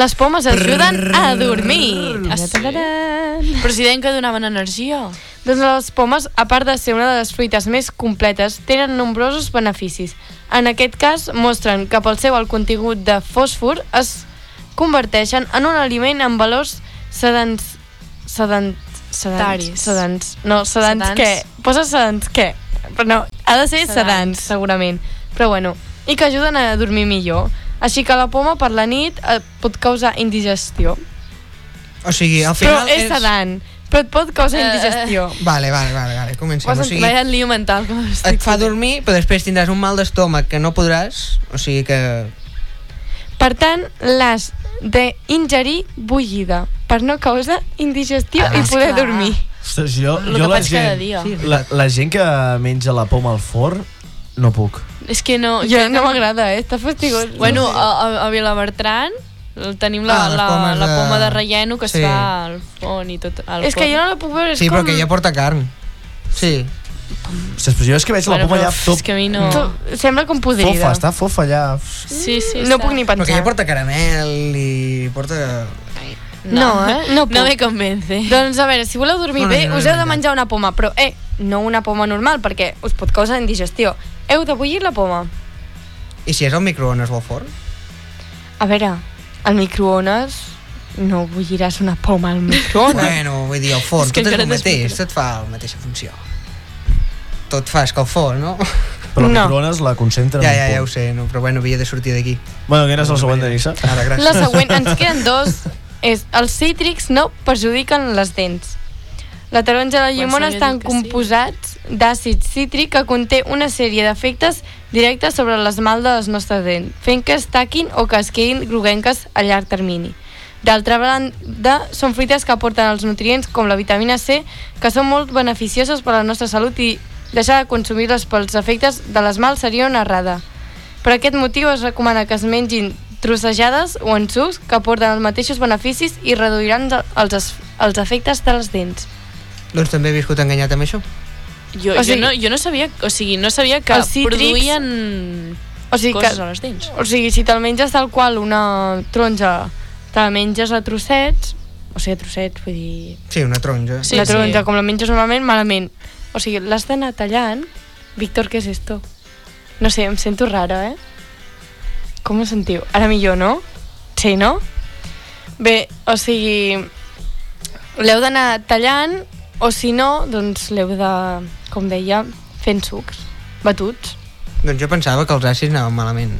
Les pomes ajuden a dormir. Però si deien que donaven energia. Doncs les pomes, a part de ser una de les fruites més completes, tenen nombrosos beneficis. En aquest cas, mostren que pel seu alt contingut de fòsfor es converteixen en un aliment amb valors sedants... sedant, sedants, Taris. sedants, no, Sedants. què? Posa sedants què? Però no, ha de ser Sedants. segurament. Però bueno, i que ajuden a dormir millor. Així que la poma per la nit et pot causar indigestió. O sigui, al Però final és sedant, però et pot causar Eh, indigestió. Vale, vale, vale, vale, comencem. O sigui, Vaya lío mental que m'estic et fa dormir, però després tindràs un mal d'estómac que no podràs, o sigui que... Per tant, l'has d'ingerir bullida per no causar indigestió Ah, i poder esclar. dormir. Ostres, jo, Lo jo la gent, dia. La, la gent que menja la poma al forn, no puc. És que no... Jo que no m'agrada, eh? Està fastigós. Bueno, a, a, a Vilabertran tenim la, Ah, la, la de- poma de relleno que es Sí. fa al forn i tot. Al és que forn. jo no la puc veure, és Sí, com... però que ja porta carn. Sí. Ostres, però jo és que veig la Bueno, poma però allà és tot que a mi no... Sembla com podrida. fofa, està fofa allà. Sí, sí, no està. puc ni que pensar. ja porta caramel i porta... No, eh? No puc. No me convence. Doncs a veure, si voleu dormir No, no, bé, no, no, us heu no, de no. menjar una poma, però, eh, no una poma normal, perquè us pot causar indigestió. Heu de bullir la poma. I si és al microones o al forn? A veure, al microones no bulliràs una poma al microones. Bueno, vull dir, al forn, És que tot és el mateix, tot fa la mateixa funció. Tot fa escalfor, no? Però la No. microones la concentra Ja, en ja, ja ho sé, no, però bueno, havia de sortir d'aquí. Bueno, quin és el següent, Denissa? Ara, gràcies. La següent, ens queden dos. És, els cítrics no perjudiquen les dents. La taronja i la llimona s'havia estan que sí. composats d'àcid cítric que conté una sèrie d'efectes directes sobre l'esmalt de les nostres dents, fent que es taquin o que es quedin groguenques a llarg termini. D'altra banda, són fruites que aporten els nutrients com la vitamina C, que són molt beneficioses per a la nostra salut i deixar de consumir-les pels efectes de l'esmalt seria una errada. Per aquest motiu es recomana que es mengin trossejades o en sucs que aporten els mateixos beneficis i reduiran els, els efectes de les dents. Doncs també he viscut enganyat amb això. Jo, O sigui- jo, no, jo no sabia, o sigui, no sabia que Els cítrics- produïen O sigui coses que, a les dents. o sigui, si te'l menges tal qual una taronja, te la menges a trossets, o sigui, a trossets, vull dir... Sí, una taronja. Sí, la taronja, sí. com la menges normalment, malament. O sigui, l'has d'anar tallant. Víctor, què és esto? No sé, em sento rara, eh? Com ho sentiu? Ara millor, no? Sí, no? Bé, o sigui, l'heu d'anar tallant, o si no, doncs l'heu de, com deia, fent sucs, batuts. Doncs jo pensava que els àcids anaven malament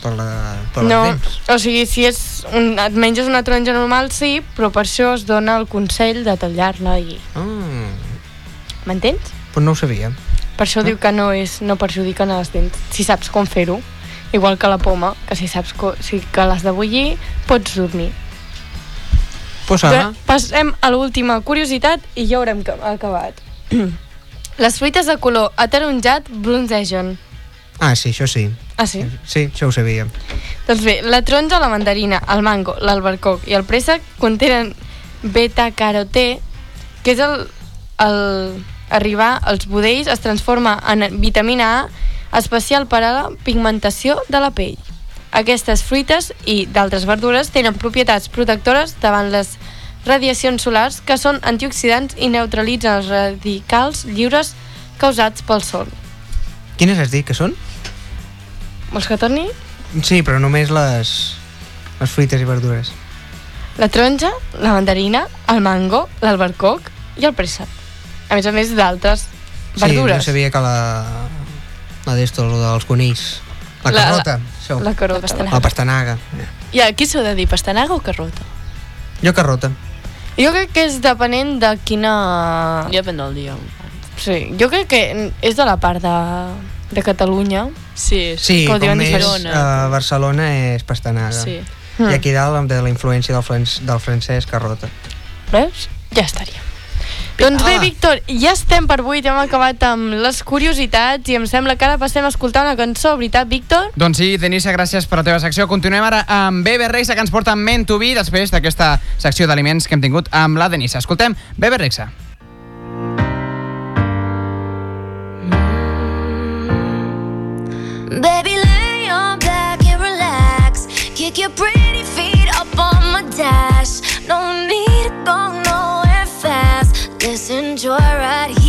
per, la, per les no, dents. o sigui, si és un, et menges una taronja normal, sí, però per això es dona el consell de tallar-la i... Ah, M'entens? doncs no ho sabia. Per això diu que no, és, no perjudiquen a les dents, si saps com fer-ho. Igual que la poma, que si saps co si, que l'has de bullir, pots dormir. Pues Bé, ara, passem a l'última curiositat i ja haurem ca- acabat. Les fruites de color ataronjat bronzegen. ah, sí, això sí. Ah, sí? Sí, això ho sabia. Doncs bé, la taronja, la mandarina, el mango, l'albercoc i el préssec contenen beta-carotè, que és el, el arribar als budells es transforma en vitamina A especial per a la pigmentació de la pell. Aquestes fruites i d'altres verdures tenen propietats protectores davant les radiacions solars que són antioxidants i neutralitzen els radicals lliures causats pel sol. Quines has dit que són? Vols que torni? Sí, però només les, les fruites i verdures. La taronja, la mandarina, el mango, l'albercoc i el préssec. A més a més d'altres verdures. Sí, jo sabia que la... La d'esto, lo dels conills. La La- carrota, això. La carota. La pastanaga. La pastanaga. I aquí s'ho de dir, pastanaga o carrota? Jo carrota. Jo crec que és depenent de quina... Ja depèn del dia. Sí, jo crec que és de la part de, de Catalunya. Sí, Sí, com és diferent. a Barcelona és pastanaga. sí. Hmm. I aquí dalt, de la influència del, fran del francès, carrota. Veus? Ja estaria. Doncs bé, Ah. Víctor, ja estem per avui, ja hem acabat amb les curiositats i em sembla que ara passem a escoltar una cançó, veritat, Víctor? Doncs sí, Denisa, gràcies per la teva secció. Continuem ara amb Bebe Rexa, que ens porta Men to Be, després d'aquesta secció d'aliments que hem tingut amb la Denisa. Escoltem Bebe Rexa. Baby, lay your back and relax. Kick your pretty feet up on my dash. you're right here.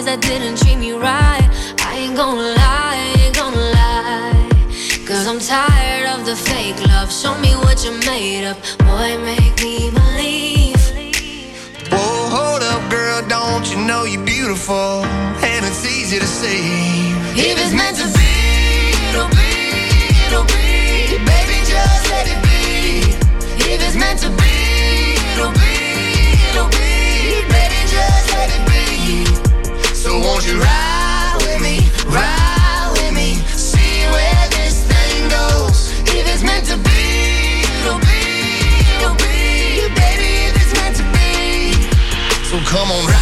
That didn't treat me right. I ain't gonna lie, I ain't gonna lie. Cause I'm tired of the fake love. Show me what you're made of. Boy, make me believe. Whoa, hold up, girl, don't you know you're beautiful? And it's easy to see. If it's meant to be, it'll be, it'll be. Baby, just let it be. If it's meant to be, So won't you ride with me, ride with me, see where this thing goes. If it's meant to be, it'll be, it'll be. Baby, if it's meant to be. So come on, ride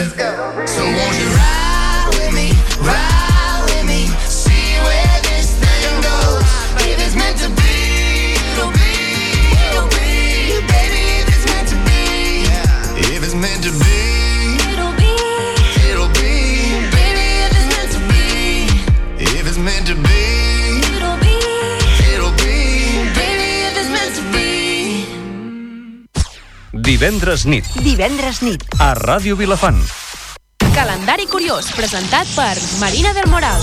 Let's go. So won't you Divendres nit, Divendres nit. a Ràdio Vilafant. Calendari curiós, presentat per Marina del Moral.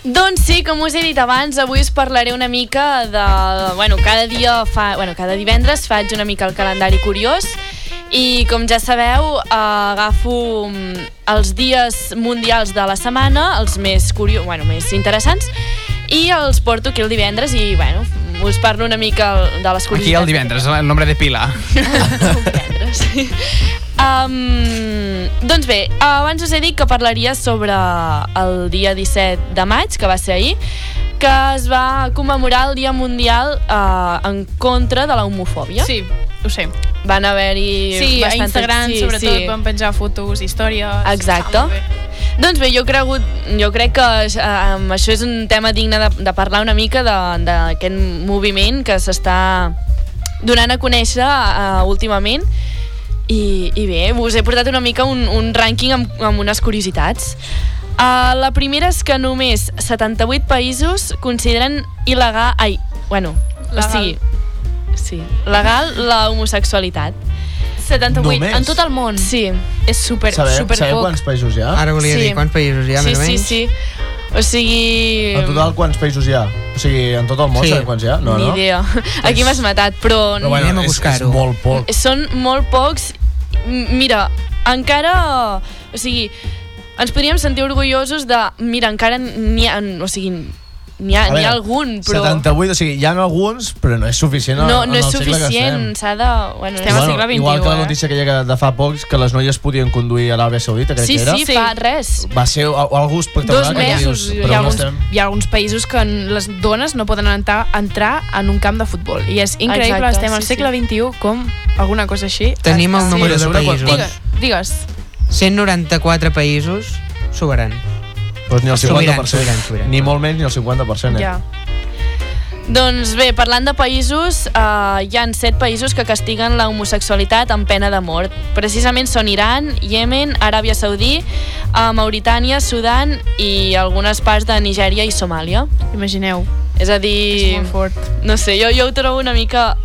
Doncs sí, com us he dit abans, avui us parlaré una mica de... Bueno, cada dia fa... Bueno, cada divendres faig una mica el calendari curiós i com ja sabeu eh, agafo mm, els dies mundials de la setmana, els més curio... bueno, més interessants i els porto aquí el divendres i bueno, us parlo una mica de les curiositats. Aquí el divendres, el nombre de pila. divendres. Um, doncs bé, abans us he dit que parlaria sobre el dia 17 de maig, que va ser ahir, que es va commemorar el Dia Mundial uh, en contra de la homofòbia. Sí, ho sé. Van haver-hi... Sí, a bastantes- Instagram, sí, sobretot, sí. van penjar fotos, històries... Exacte. Doncs bé, jo, cregut, jo crec que um, això és un tema digne de, de parlar una mica de- d'aquest moviment que s'està donant a conèixer uh, últimament i, i bé, us he portat una mica un, un rànquing amb, amb unes curiositats. Uh, la primera és que només 78 països consideren il·legal... Ai, bueno, Legal. o sigui, sí, legal la homosexualitat. 78, Només? en tot el món. Sí. És super, Sabeu, super sabeu poc. quants països hi ha? Ara volia Sí. dir quants països hi ha, sí, més o sí, menys. sí. O sigui... En total, quants països hi ha? O sigui, en tot el món Sí. sabeu quants hi ha? No, Ni no? idea. Aquí m'has matat, però... Però bueno, Anem a és, és buscar-ho. molt poc. Són molt pocs. Mira, encara... O sigui, ens podríem sentir orgullosos de... Mira, encara n'hi ha... O sigui, n'hi ha, ha algun, però... 78, o sigui, hi ha alguns, però no és suficient en, No, en no el és suficient, s'ha de... Bueno, Estem al no sé. segle XXI, Igual que la eh? notícia que hi ha de fa pocs, que les noies podien conduir a l'Aràbia Saudita, crec Sí, que era. sí, fa res. Va ser al- algú espectacular. Dos que mesos, dius, hi, ha alguns, estem? hi ha alguns països que les dones no poden entrar, entrar en un camp de futbol. I és increïble, Exacte, estem al sí, segle XXI com alguna cosa així. Tenim el número Sí, de països. Digues, digues. 194 països soberaran. Doncs ni el 50%. Sobirans, sobirans, sobirans. Ni molt menys ni el 50%. Eh? Ja. Doncs bé, parlant de països, eh, hi han set països que castiguen la homosexualitat amb pena de mort. Precisament són Iran, Yemen, Aràbia Saudí, eh, Mauritània, Sudan i algunes parts de Nigèria i Somàlia. Imagineu. És a dir... És molt fort. No sé, jo, jo ho trobo una mica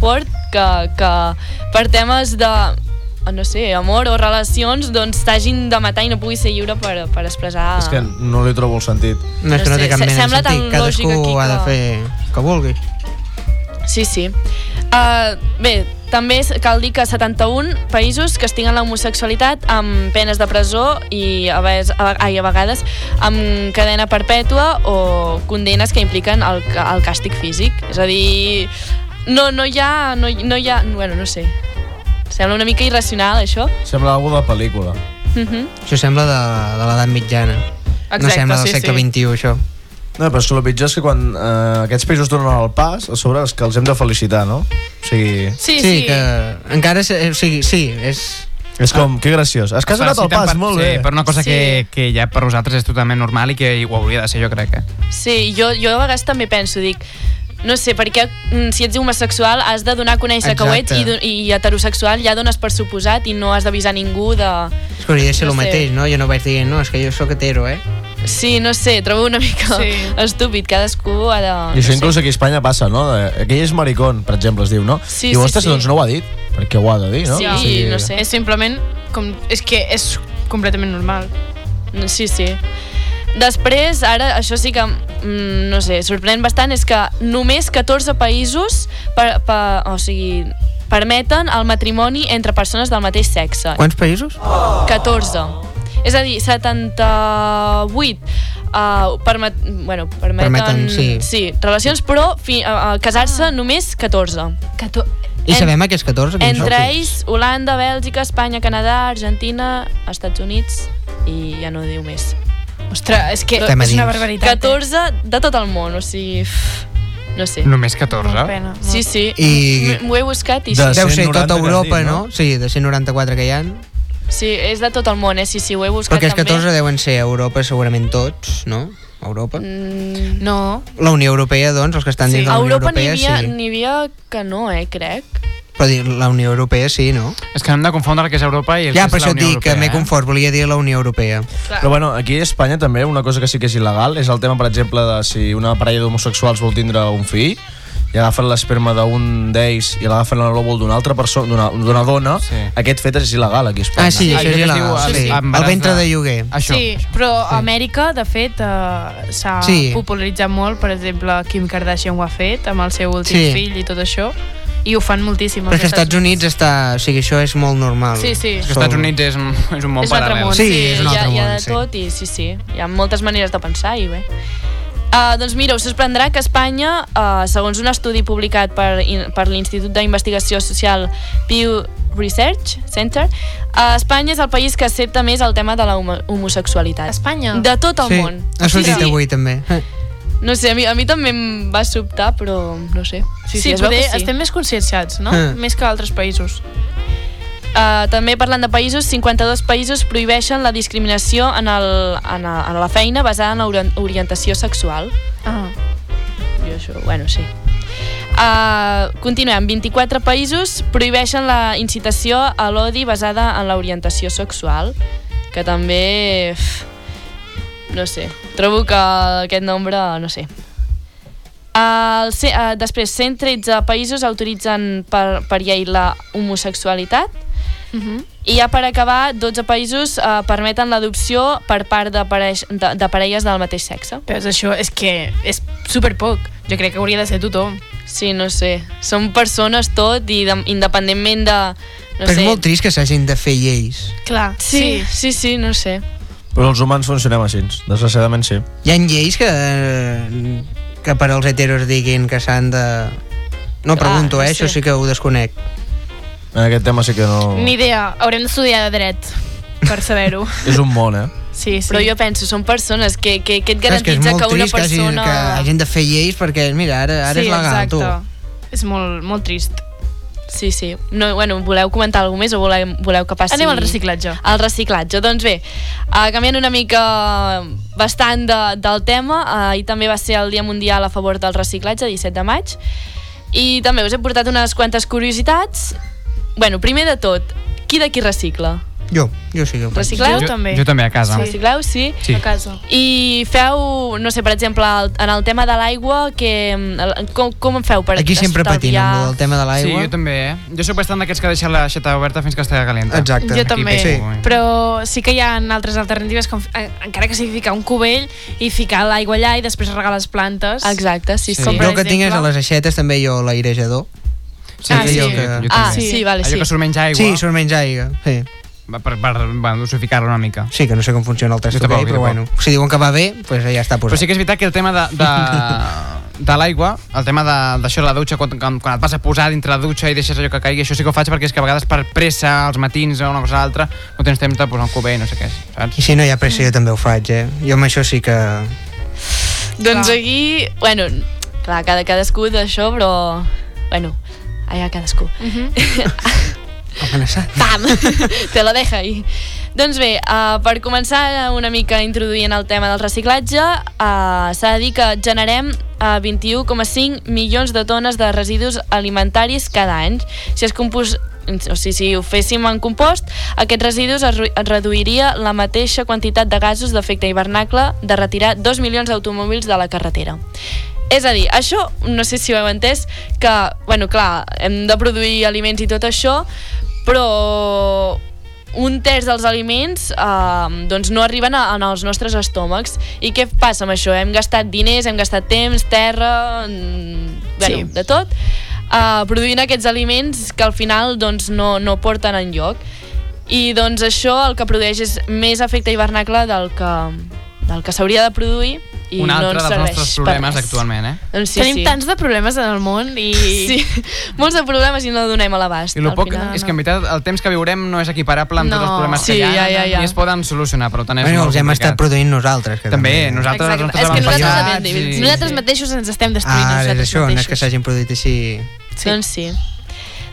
fort que, que per temes de no sé, amor o relacions doncs t'hagin de matar i no puguis ser lliure per, per expressar... És que no li trobo el sentit. No, és que No no té sé, cap mena de sembla tan sentit. Cadascú aquí ha de que- fer el que vulgui. Sí, sí. Uh, bé, també cal dir que 71 països castiguen la homosexualitat amb penes de presó i a, vegades, a, ai, a vegades amb cadena perpètua o condenes que impliquen el, el càstig físic. És a dir, no, no hi ha... No, hi- no hi ha... Bueno, no sé. Sembla una mica irracional, això. Sembla algú de pel·lícula. Uh -huh. Això sembla de, de l'edat mitjana. no Exacte, sembla del sí, segle sí. XXI, això. No, però és que el pitjor és que quan eh, aquests països donen el pas, a sobre és que els hem de felicitar, no? O sigui, Sí, sí, sí. que encara... és- O sigui, sí, és... és com, que graciós. És que has donat el pas, per, molt sí, bé. per una cosa Sí. que, que ja per nosaltres és totalment normal i que ho hauria de ser, jo crec. Eh? Sí, jo, jo a vegades també penso, dic, no sé, perquè mm, si ets homosexual has de donar a conèixer que ho ets i, Exacte. i heterosexual ja dones per suposat i no has d'avisar ningú de... És que hauria de ser No el sé. mateix, no? Jo no vaig dir, no, és que jo sóc hetero, eh? Sí, no sé, trobo una mica Sí. estúpid, cadascú ha de... I això no inclús sé. aquí a Espanya passa, no? Aquell és maricón, per exemple, es diu, no? Sí, I diu, sí, sí. doncs no ho ha dit, perquè ho ha de dir, no? Sí, O sigui, no sé. És simplement... Com, és que és completament normal. Sí, sí. Després, ara, això sí que, mm, no sé, sorprèn bastant, és que només 14 països per, per, o sigui, permeten el matrimoni entre persones del mateix sexe. Quants països? 14. És a dir, 78 uh, permet, bueno, permeten, Permeten, sí. sí, relacions, però fi, uh, casar-se només 14. Cato... I En- sabem aquests 14? quins Entre són? ells, Holanda, Bèlgica, Espanya, Canadà, Argentina, Estats Units i ja no diu més. Ostres, és que Estem a és una barbaritat. eh? 14 de tot el món, o sigui... No sé. Només 14? Molt pena. Sí, sí. I- M'ho he buscat i De sí. Deu ser 190 tota Europa, dit, no? no? Sí, de 194 que hi ha. Sí, és de tot el món, eh? Sí, sí, ho he buscat Perquè els també. 14 deuen ser a Europa, segurament tots, no? Europa. Mm, No, La Unió Europea, doncs, els que estan sí. dins de A la Unió Europa n'hi Europea, havia, sí. n'hi havia que no, eh, crec. Però dir, la Unió Europea sí, no? És que hem de confondre el que és Europa i el Ja, que per és la això et Unió dic que Europea, m'he confós, volia dir la Unió Europea. Però bueno, aquí a Espanya també una cosa que sí que és il·legal és el tema, per exemple, de si una parella d'homosexuals vol tindre un fill i agafen l'esperma d'un d'ells i l'agafen en l'òvul d'una altra persona, d'una dona, Sí. aquest fet és il·legal aquí a Espanya. Ah, sí, Ah, això és il·legal. Sí, sí, El ventre de- lloguer. Això. sí, però a Amèrica, de fet, eh, s'ha Sí. popularitzat molt, per exemple, Kim Kardashian ho ha fet amb el seu últim Sí. fill i tot això, i ho fan moltíssim. Però als és que als Estats Units està... O sigui, això és molt normal. Sí, sí. Als Estats Units és, un- és un món és un altre paral·lel. món, Sí, sí, és un hi, ha, altre hi ha món, de sí. tot i sí, sí, hi ha moltes maneres de pensar i bé. Uh, doncs mira, us sorprendrà que Espanya, uh, segons un estudi publicat per, per l'Institut d'Investigació Social Pew Research Center, uh, Espanya és el país que accepta més el tema de la homo homosexualitat. Espanya? De tot el sí. món. Ha sortit sí, sí. avui, també. No sé, a mi, a mi també em va sobtar, però no sé. Sí, sí, sí es veu poder que sí. estem més conscienciats, no? Ah. Més que altres països. Uh, també parlant de països, 52 països prohibeixen la discriminació en, el, en, a, en la feina basada en la ori- orientació sexual. Ah. Jo això, bueno, sí. Uh, continuem, 24 països prohibeixen la incitació a l'odi basada en l'orientació sexual, que també... uf, No sé, trobo que aquest nombre, no sé. El, uh, després, 113 països autoritzen per, per llei la homosexualitat, Uh -huh. i ja per acabar, 12 països eh, permeten l'adopció per part de, pareix, de, de parelles del mateix sexe. Però això és que és super poc. Jo crec que hauria de ser tothom. Sí, no sé. Són persones tot i de, independentment de... No Però sé. és molt trist que s'hagin de fer lleis. Clar, Sí, sí, sí, no sé. Però els humans funcionem així, desgraciadament sí. Hi ha lleis que, que per als heteros diguin que s'han de... No Clar, pregunto, eh? sé. Això sí que ho desconec. En aquest tema sí que no... Ni idea. Haurem d'estudiar de dret per saber-ho. És un món, eh? Sí, sí. Però jo penso, són persones que, que, que et Clar, és que és garantitza molt que, una trist que, hagin, persona... que hagin de fer lleis perquè, mira, ara, ara sí, és legal, exacte. tu. És molt, molt trist. Sí, sí. No, bueno, voleu comentar alguna més o voleu, voleu que passi... Anem al reciclatge. Al reciclatge. Doncs bé, uh, canviant una mica bastant de, del tema, uh, ahir també va ser el Dia Mundial a favor del reciclatge, 17 de maig, i també us he portat unes quantes curiositats. Bueno, primer de tot, qui d'aquí recicla? Jo, jo sí que ho faig. Recicleu? Jo també. Jo també a casa. Sí. Recicleu, sí. Sí. A casa. I feu, no sé, per exemple, en el tema de l'aigua, que, el- com, com en feu per Aquí sempre patint amb el tema de Sí, l'aigua. jo també, eh? Jo soc bastant d'aquests que deixen la xeta oberta fins que estigui calenta. Exacte. Jo també, Sí. però sí que hi ha altres alternatives, com, eh, encara que sigui ficar un cubell i ficar l'aigua allà i després regar les plantes. Exacte, sí, sí. Com per Jo que tinc és a les aixetes també jo l'airejador. Sí, Ah, sí. també. Ah, sí, vale, Allò sí. que surt menys aigua, Sí, surt menys aigua. Sí. Per, per, per bueno, dosificar-la una mica. sí, que no sé com funciona el testament, tampoc, però bueno, si diuen que va bé, pues ja està Però posat. sí que és veritat que el tema de, de, de l'aigua, el tema de- d'això de, la dutxa, quan, quan, quan et vas a posar dintre la dutxa i deixes allò que caigui, això sí que ho faig perquè és que a vegades per pressa, als matins o una cosa o l'altra, no tens temps de posar un cubell, no sé què, saps? I si no hi ha pressió, jo també ho faig, eh? Jo amb això sí que... Doncs Clar. aquí, bueno, clar, cada cadascú d'això, però... Bueno, allà cadascú. Pam! Te la deja ahí. Doncs bé, uh, per començar una mica introduint el tema del reciclatge, uh, s'ha de dir que generem uh, 21,5 milions de tones de residus alimentaris cada any. Si es compos o sigui, si ho féssim en compost, aquests residus es reduiria la mateixa quantitat de gasos d'efecte hivernacle de retirar 2 milions d'automòbils de la carretera. És a dir, això, no sé si ho heu entès, que, bueno, clar, hem de produir aliments i tot això, però un terç dels aliments eh, doncs no arriben a, en els nostres estómacs. I què passa amb això? Hem gastat diners, hem gastat temps, terra, mm, bueno, Sí. de tot, eh, produint aquests aliments que al final doncs, no, no porten en lloc. i doncs això el que produeix és més efecte hivernacle del que, del que s'hauria de produir i Un no altre ens dels nostres problemes actualment, eh? Doncs sí, Tenim sí. tants de problemes en el món i... Sí, molts de problemes i no donem a l'abast. I el poc final, és que en veritat el temps que viurem no és equiparable amb tots els No. problemes Sí, que hi ha ja, ja, ja. i es poden solucionar, però tant és Bueno, molt els hem complicat. estat produint nosaltres. Que També, nosaltres, Exacte. els nostres És que nosaltres, i- Nosaltres mateixos ens estem destruint Ah, és nosaltres això, no és que s'hagin produït així... Sí. Doncs sí.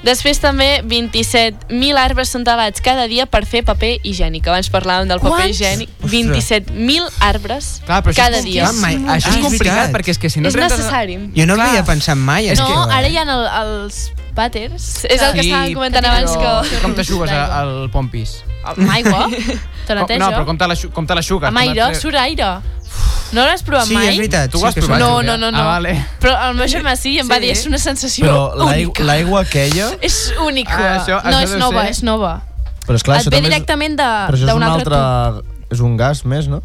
Després també 27.000 arbres són talats cada dia per fer paper higiènic. Abans parlàvem del paper Quants? higiènic. Ostres. 27.000 arbres Clar, però cada dia. Clar, mai- Això és és complicat, perquè és que si no és necessari. Jo no Clar. havia pensat mai. És no, que- ara hi ha el, els vàters. És el que Sí, estàvem comentant però abans que... Com t'aixugues al pompis? Amb aigua? Te neteja? No, però com te l'aixu- com te l'aixugues? Amb aire? et- Surt aire? No l'has provat Sí, mai? és veritat. Tu ho sí has que provat? No, no, no, no. Ah, vale. Però el meu germà sí i em va dir és una sensació Però l'aigua única. l'aigua aquella... És única. Ah, això- no, això és deu nova, ser- és nova. Però esclar, Et això ve també és- directament de- Però això és d'un un altre altre... És un gas més, no?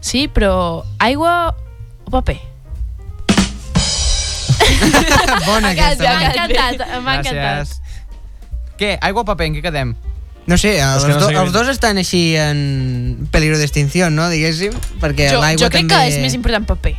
Sí, però aigua o paper? Bona aquesta. M'ha encantat, m'ha encantat. Gràcies. Què? Aigua o paper? En què quedem? No sé, els, que no do, els dos estan així en peligro d'extinció, no? Diguéssim, perquè Jo, l'aigua jo crec també... que és més important paper.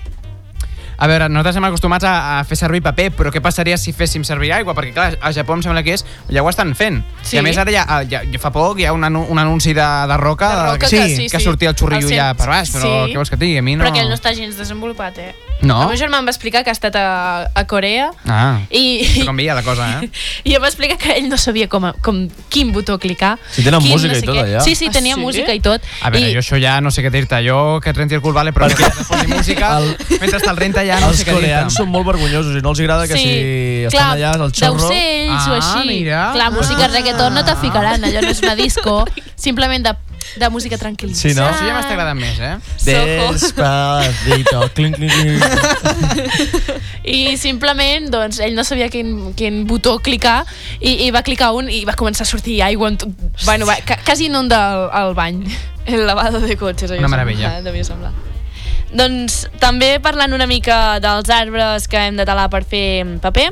A veure, nosaltres estem acostumats a, a fer servir paper, però què passaria si féssim servir aigua? Perquè, clar, a Japó em sembla que és... Ja ho estan fent. Sí. I a més, ara ja, ja, ja fa poc hi ha un, anu un anunci de, de roca, De roca que, que sí, que sí. sortia el xurrillo El ja per baix, però sí. què vols que digui? A mi no... Però aquell no està gens desenvolupat, eh? No? El meu germà em va explicar que ha estat a, a Corea Ah, i, això canvia la cosa, eh? i em va explicar que ell no sabia com, com quin botó clicar. Si tenen quin música no i sé tot, què. allà. Sí, sí, Ah, tenia sí? música i tot. A veure, I, jo això ja no sé què dir-te. Jo que et renti el cul, vale, però que posi música, El- mentre te'l renta ja no els sé què coreans són molt vergonyosos i no els agrada que Sí, si estan clar, allà al xorro... d'ocells o Ah, així. mira. Clar, música reggaeton no te ficaran, allò no és una disco, simplement de, de música tranquil·lissa. Sí, no? Això ja m'està agradant més, eh? Despacito, clink, clink, clink. I simplement, doncs, ell no sabia quin, quin botó clicar i, i va clicar un i va començar a sortir aigua en tot, bueno, va, ca, quasi inunda el, el bany. El lavado de cotxes. Una meravella. eh, Devia semblar. Doncs també parlant una mica dels arbres que hem de talar per fer paper,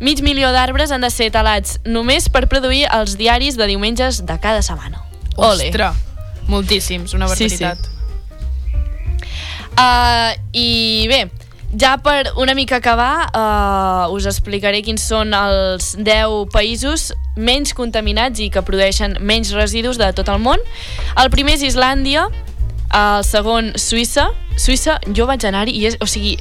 mig milió d'arbres han de ser talats només per produir els diaris de diumenges de cada setmana. Ole. Ostres, moltíssims, una Sí, sí. barbaritat. Uh, I bé, ja per una mica acabar, uh, us explicaré quins són els 10 països menys contaminats i que produeixen menys residus de tot el món. El primer és Islàndia, el segon Suïssa. Suïssa, jo vaig anar-hi i és, o sigui,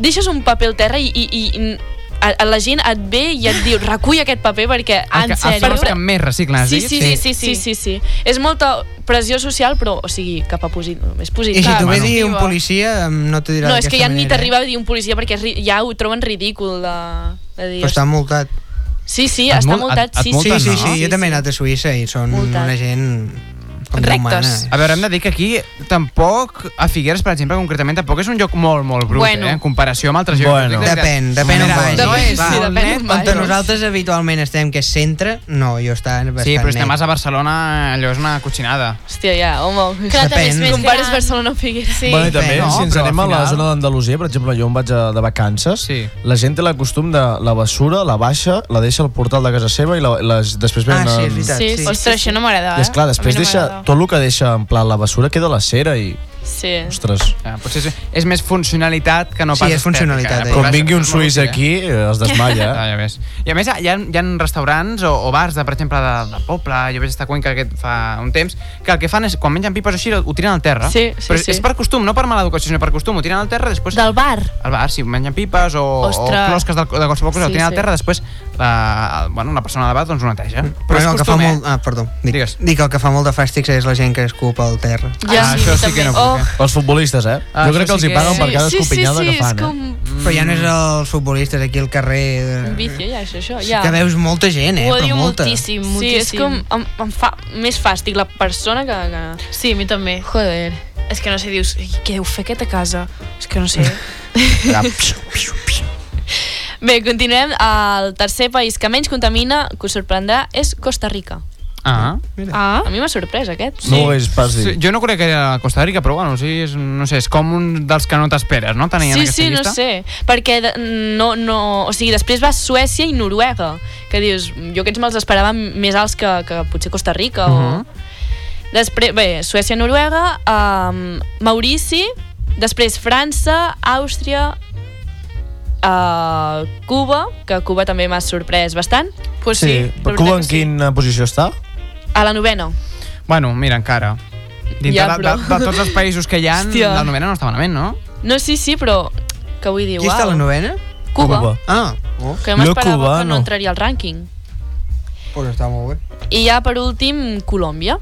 deixes un paper al terra i, i, i a, a la gent et ve i et diu recull aquest paper perquè, El en que, sèrio... els que més reciclen, has Sí, dit? sí, sí, sí, sí, sí, sí. És molta pressió social, però, o sigui, cap a posi més I positiu. si t'ho ve bueno. dir un policia, no t'ho dirà No, és que ja ni manera, eh? t'arriba a dir un policia perquè ja ho troben ridícul de, de dir... Però està multat. Sí, sí, Et està mul- multat. et- et Sí, Sí, multen, sí, no? sí, jo també he anat a Suïssa i són Multat. una gent com Rectes. A veure, hem de dir que aquí tampoc, a Figueres, per exemple, concretament, tampoc és un lloc molt, molt brut, Bueno. eh? En comparació amb altres llocs. Bueno. Depèn, depèn on Mira, vagis. No és Va, sí, molt depèn on vagis. nosaltres habitualment estem, que és centre, no, jo està bastant Sí, però si vas a Barcelona, allò és una cotxinada. Hòstia, ja, home. Clar, també és més Compares. Barcelona amb Figueres. Sí. Bueno, i també, No, si ens anem a al la final- zona d'Andalusia, per exemple, jo on vaig a, de vacances, Sí. la gent té la costum de la basura, la baixa, la deixa al portal de casa seva i la, les, després Ah, venen... sí, és veritat. Sí, Sí. Ostres, això no m'agrada, I eh? esclar, A mi després no deixa. Tot el que deixa en plan la basura queda a la cera i, Sí. ostres, Ja, potser és, és més funcionalitat que no Sí, pas és funcionalitat, estètica, eh? quan vaja, vingui un és suís eh? aquí eh, es desmalla. Ah, ja ves. I a més, hi ha, hi ha restaurants o, o bars, de, per exemple, de, de poble, jo vaig estar a Cuenca aquest fa un temps, que el que fan és, quan mengen pipes o així, ho tiren al terra. Sí, sí, Però sí. és per costum, no per mala educació, sinó per costum, ho tiren al terra, després... Del bar. al bar, si mengen pipes o, o Ostres. closques de, de qualsevol cosa, Sí, sí, ho tiren sí. al terra, després la, bueno, la persona de bar doncs ho neteja. Però és el que fa costum, eh? molt... Ah, perdó. Dic, Digues. dic el que fa molt de fàstics és la gent que escupa al terra. Ah, això sí que no puc, Oh. Eh? Els futbolistes, eh? Ah, jo crec això que els sí hi que- paguen per cada sí, sí, escopinyada sí, que fan, és com eh? Però ja no és els futbolistes aquí al carrer... un De... vicio, ja, això. Sí Ja. que veus molta gent, eh? Ho odio molta. moltíssim, Sí, moltíssim. és com... Em, em fa més fàstic la persona que... que... Sí, a mi també. Joder. És que no sé, dius, "Ei, què deu fer aquest a casa? És que no sé. Bé, continuem. El tercer país que menys contamina, que us sorprendrà, és Costa Rica. Ah. Ah. A mi m'ha sorprès aquest. No ho hagués pas. Sí, jo no crec que era a Costa Rica, però bueno, sí, és, no sé, és com un dels que no t'esperes, no? Tenir en Sí, sí, no llista. sé, perquè de- no, no, o sigui, després va Suècia i Noruega, que dius, jo aquests me'ls esperava més alts que, que potser Costa Rica o... Mhm. Després, bé, Suècia, Noruega, um, Maurici, després França, Àustria, uh, Cuba, que Cuba també m'ha sorprès bastant. Pues sí, Però veritat Cuba en quina posició està? A la novena. Bueno, mira, encara. Dintre Ja, de, però- de, de, tots els països que hi ha, Hòstia. la novena no està malament, no? No, sí, sí, però que vull dir, Qui està a la novena? Cuba. Cuba. Ah, oh. Que m'esperava Cuba, que no no. entraria al rànquing. Pues està molt bé. I ja per últim, Colòmbia.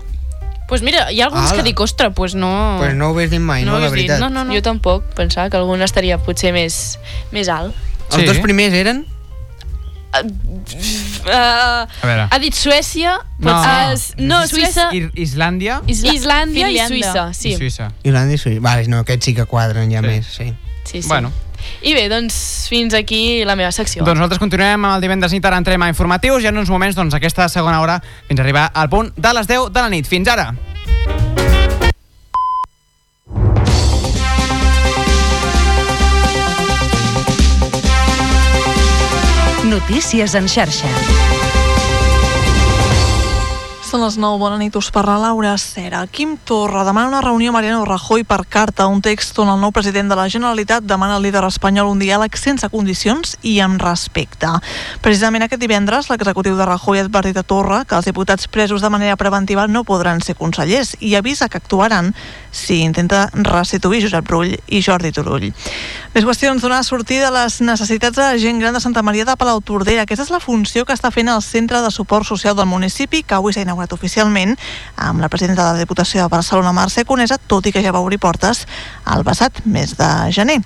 Pues mira, hi ha alguns Ala. que dic, ostres, pues no... Pues no ho hagués dit mai, no, ho la dit. veritat. No, no, no. Jo tampoc, pensava que algun estaria potser més, més alt. Els Sí. dos primers eren... Uh, A veure. ha dit Suècia, No. és- no, Suïssa, I, Islàndia Isla Islàndia i. Suïssa, sí. i Suïssa. Irlanda i Suïssa. Vale, no, aquests sí que quadren ja Sí. més, sí. sí, sí. Bueno, I bé, doncs fins aquí la meva secció. doncs nosaltres continuem amb el divendres nit, ara entrem a informatius i en uns moments, doncs, aquesta segona hora fins a arribar al punt de les 10 de la nit. Fins ara! Notícies en xarxa. Són les 9, bona nit, us parla Laura Cera. Quim Torra demana una reunió a Mariano Rajoy per carta, un text on el nou president de la Generalitat demana al líder espanyol un diàleg sense condicions i amb respecte. Precisament aquest divendres, l'executiu de Rajoy ha advertit a Torra que els diputats presos de manera preventiva no podran ser consellers i avisa que actuaran si intenta restituir Josep Rull i Jordi Turull. Les qüestions donar sortida a les necessitats de la gent gran de Santa Maria de Palautordera. Aquesta és la funció que està fent el Centre de Suport Social del municipi, que avui s'ha inaugurat oficialment amb la presidenta de la Diputació de Barcelona, Mercè Conesa, tot i que ja va obrir portes el passat mes de gener.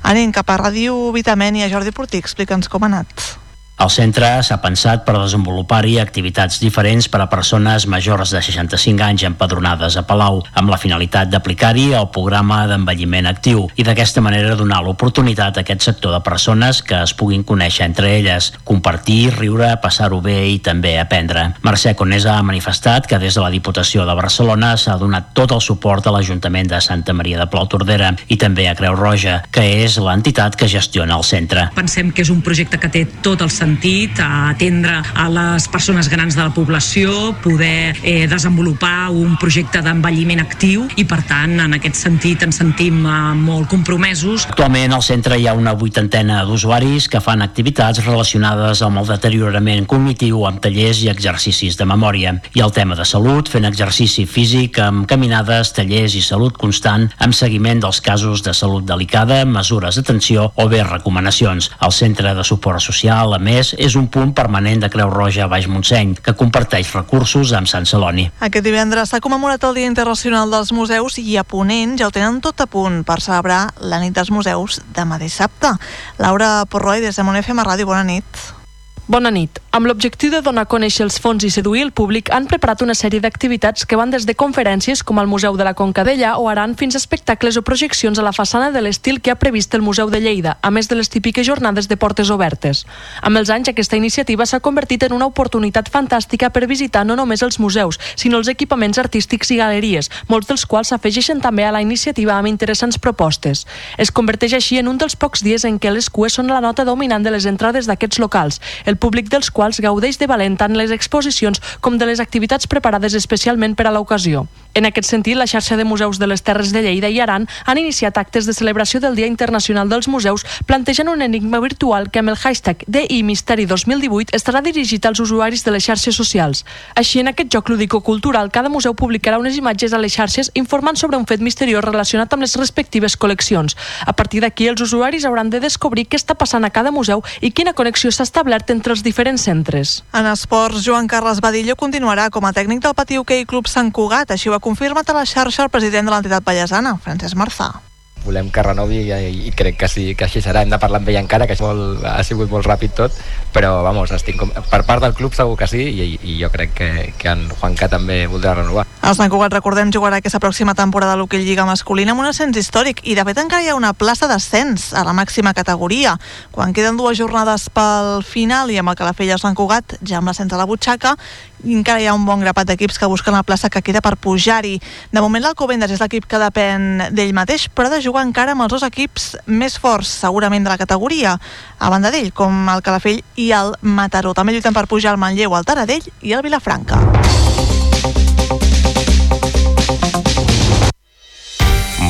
Anem cap a Ràdio Vitamènia. Jordi Portí, explica'ns com ha anat. El centre s'ha pensat per desenvolupar-hi activitats diferents per a persones majors de 65 anys empadronades a Palau, amb la finalitat d'aplicar-hi el programa d'envelliment actiu i d'aquesta manera donar l'oportunitat a aquest sector de persones que es puguin conèixer entre elles, compartir, riure, passar-ho bé i també aprendre. Mercè Conesa ha manifestat que des de la Diputació de Barcelona s'ha donat tot el suport a l'Ajuntament de Santa Maria de Palautordera i també a Creu Roja, que és l'entitat que gestiona el centre. Pensem que és un projecte que té tot el sentit a atendre a les persones grans de la població, poder eh, desenvolupar un projecte d'envelliment actiu i per tant en aquest sentit ens sentim eh, molt compromesos. Actualment al centre hi ha una vuitantena d'usuaris que fan activitats relacionades amb el deteriorament cognitiu amb tallers i exercicis de memòria. I el tema de salut, fent exercici físic amb caminades, tallers i salut constant amb seguiment dels casos de salut delicada, mesures d'atenció o bé recomanacions. El centre de suport social, a més, és un punt permanent de Creu Roja a Baix Montseny, que comparteix recursos amb Sant Celoni. Aquest divendres s'ha commemorat el Dia Internacional dels Museus i a Ponent ja ho tenen tot a punt per celebrar la nit dels museus demà dissabte. Laura Porroi, des de Monefem a Ràdio, bona nit. Bona nit. Amb l'objectiu de donar a conèixer els fons i seduir el públic, han preparat una sèrie d'activitats que van des de conferències com el Museu de la Conca d'Ellà o Aran fins a espectacles o projeccions a la façana de l'estil que ha previst el Museu de Lleida, a més de les típiques jornades de portes obertes. Amb els anys, aquesta iniciativa s'ha convertit en una oportunitat fantàstica per visitar no només els museus, sinó els equipaments artístics i galeries, molts dels quals s'afegeixen també a la iniciativa amb interessants propostes. Es converteix així en un dels pocs dies en què les cues són la nota dominant de les entrades d'aquests locals, el públic dels quals gaudeix de valent tant les exposicions com de les activitats preparades especialment per a l'ocasió. En aquest sentit, la xarxa de museus de les Terres de Lleida i Aran han iniciat actes de celebració del Dia Internacional dels Museus plantejant un enigma virtual que amb el hashtag DI Misteri 2018 estarà dirigit als usuaris de les xarxes socials. Així, en aquest joc lúdico-cultural, cada museu publicarà unes imatges a les xarxes informant sobre un fet misteriós relacionat amb les respectives col·leccions. A partir d'aquí, els usuaris hauran de descobrir què està passant a cada museu i quina connexió s'ha establert entre els diferents centres. En esports, Joan Carles Badillo continuarà com a tècnic del Pati Hoquei Club Sant Cugat. Així ho ha confirmat a la xarxa el president de l'entitat pallesana, Francesc Marzà. Volem que renovi i, i crec que sí, que així serà. Hem de parlar amb ell encara, que molt, ha sigut molt ràpid tot, però vamos, estic com, per part del club segur que sí i, i jo crec que, que en Juanca també voldrà renovar. El Sant Cugat, recordem, jugarà aquesta pròxima temporada a l'Hockey Lliga masculina amb un ascens històric i de fet encara hi ha una plaça d'ascens a la màxima categoria. Quan queden dues jornades pel final i amb el Calafell el Sant Cugat ja amb l'ascens a la butxaca encara hi ha un bon grapat d'equips que busquen la plaça que queda per pujar-hi. De moment l'Alcobendas és l'equip que depèn d'ell mateix, però ha de jugar encara amb els dos equips més forts, segurament de la categoria, a banda d'ell, com el Calafell i el Mataró. També lluiten per pujar el Manlleu, el Taradell i el Vilafranca.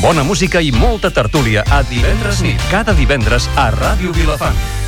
Bona música i molta tertúlia a divendres nit, cada divendres a Ràdio Vilafant.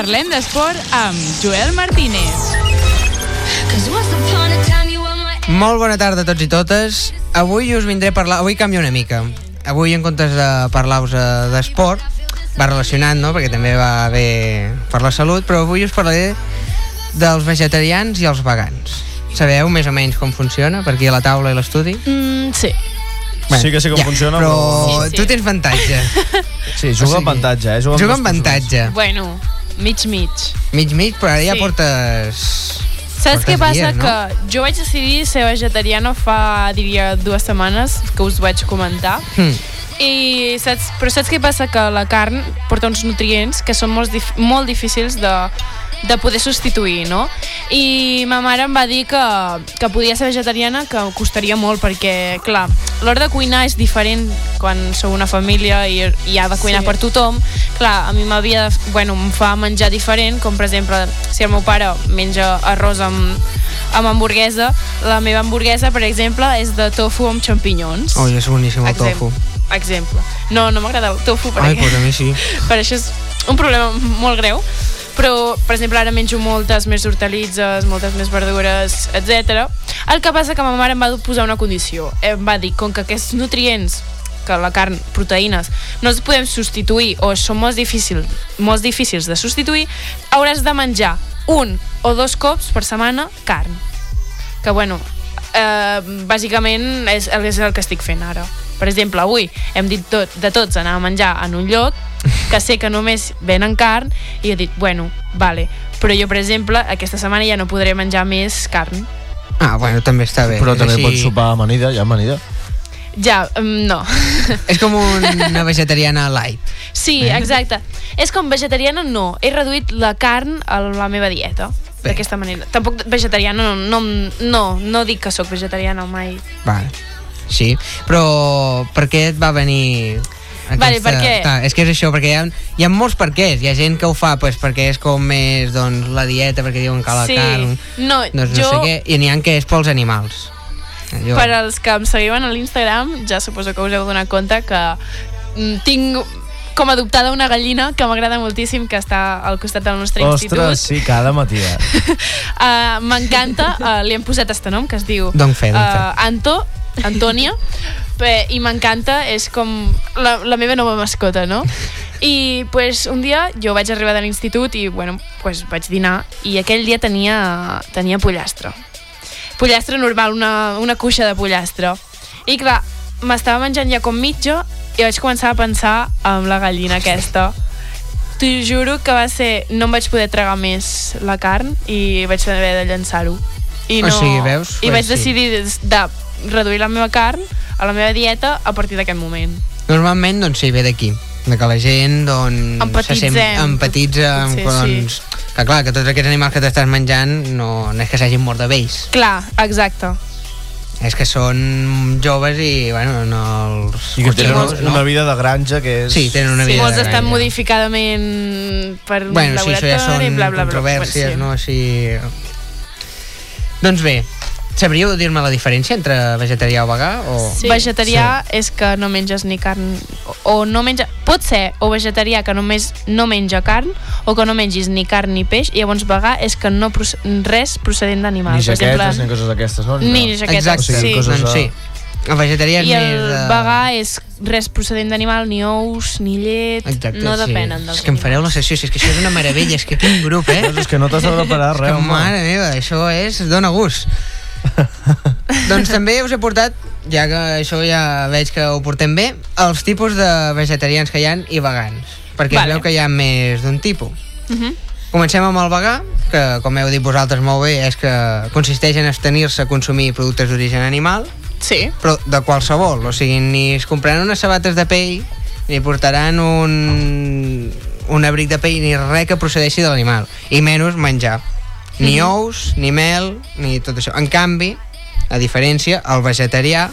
Parlem d'esport amb Joel Martínez. Molt bona tarda a tots i totes. Avui us vindré a parlar... Avui canvio una mica. Avui, en comptes de parlar-vos eh, d'esport, va relacionat, no?, perquè també va bé per la salut, però avui us parlaré dels vegetarians i els vegans. Sabeu més o menys com funciona, per aquí a la taula i l'estudi? Mm, sí. Sí que sé com funciona, però... però- tu tens avantatge. Sí, juga amb avantatge, eh? Juga Juga avantatge. Bueno, mig mig. Mig mig, però ara ja Sí. portes... Saps què portes passa? dies, no? Que jo vaig decidir ser vegetariana fa, diria, dues setmanes, que us vaig comentar. Hmm. I saps, però saps què passa? Que la carn porta uns nutrients que són molt, dif molt difícils de, de poder substituir, no? I ma mare em va dir que, que podia ser vegetariana, que costaria molt, perquè, clar, l'hora de cuinar és diferent quan sou una família i, i ha de cuinar Sí. per tothom. Clar, a mi m'havia de... Bueno, em fa menjar diferent, com per exemple, si el meu pare menja arròs amb, amb hamburguesa, la meva hamburguesa, per exemple, és de tofu amb xampinyons. Oi, és boníssim el tofu. Exemple. No, no m'agrada el tofu per Ai, pues a mi sí. per això és un problema molt greu. Però, per exemple, ara menjo moltes més hortalitzes, moltes més verdures, etc. El que passa que ma mare em va posar una condició. Em va dir, com que aquests nutrients que la carn, proteïnes, no els podem substituir o són molt difícils, molt difícils de substituir, hauràs de menjar un o dos cops per setmana carn. Que, bueno, eh, bàsicament és, és el que estic fent ara. Per exemple, avui hem dit tot, de tots anar a menjar en un lloc que sé que només venen carn i he dit, bueno, vale, però jo, per exemple, aquesta setmana ja no podré menjar més carn. Ah, bueno, també està bé. Però també així- pots sopar amanida, ja amanida. Ja, mm, no. És com una vegetariana light. Sí, Eh? exacte. És com vegetariana, no. He reduït la carn a la meva dieta. D'aquesta manera. Tampoc vegetariana, no, no, no, no dic que sóc vegetariana mai. Vale. Sí, però per què et va venir Vale, per què? Clar, és que és això, perquè hi ha, hi ha molts per què. Hi ha gent que ho fa pues, perquè és com més doncs, la dieta, perquè diuen que la Sí. carn... No, doncs, jo- no sé què, i n'hi ha que és pels animals. Jo, Per als que em seguiuen a l'Instagram, ja suposo que us heu donat compte que mm, tinc com adoptada una gallina que m'agrada moltíssim, que està al costat del nostre institut. Ostres, sí, cada matí. Eh? Uh, M'encanta, uh, li hem posat este nom, que es diu Don fe, don fe. uh, Anto, Antònia, i m'encanta, és com la, la meva nova mascota, no? I pues, un dia jo vaig arribar de l'institut i bueno, pues, vaig dinar i aquell dia tenia, tenia pollastre. Pollastre normal, una, una cuixa de pollastre. I clar, m'estava menjant ja com mitja i vaig començar a pensar en la gallina aquesta. T'ho juro que va ser... No em vaig poder tragar més la carn i vaig haver de llançar-ho. I O no, sigui, veus? I vaig decidir de, de reduir la meva carn a la meva dieta a partir d'aquest moment. Normalment, doncs sí, ve d'aquí de que la gent doncs, Empatitzem. se sent, empatitza amb, Sí, doncs, que clar, que tots aquests animals que t'estàs menjant no, no és que s'hagin mort de vells Clar, exacte. és que són joves i bueno, no els I que tenen costadors, una vida de granja que és... Sí, tenen una Sí, vida molts de estan granja. modificadament per bueno, sí, això ja són bla, bla, bla. controvèrsies, Bueno, no? Així... Doncs bé, sabríeu dir-me la diferència entre vegetarià o vegà? O... Sí. Vegetarià sí. és que no menges ni carn o, o no menja, pot ser o vegetarià que només no menja carn o que no mengis ni carn ni peix i llavors vegà és que no proce res procedent d'animals. Ni Per exemple, jaquetes, ni coses d'aquestes, no? Ni jaquetes, Exacte, sí. coses, doncs sí. El vegetarià és I el més... eh, vegà és res procedent d'animal, ni ous, ni llet, Exacte, no sí. depenen dels És que em fareu la sessió, si és que això és una meravella, és que quin grup, eh? És que no t'has de preparar És res, que, home. mare meva, això és... dona gust. doncs també us he portat, ja que això ja veig que ho portem bé, els tipus de vegetarians que hi han i vegans. Perquè Vale. es veu que hi ha més d'un tipus. Uh -huh. Comencem amb el vegà, que com heu dit vosaltres molt bé, és que consisteix en abstenir-se a consumir productes d'origen animal, Sí. però de qualsevol, o sigui, ni es compraran unes sabates de pell, ni portaran un, un abric de pell, ni res que procedeixi de l'animal, i menys menjar. Ni ous, ni mel, ni tot això. En canvi, a diferència, el vegetarià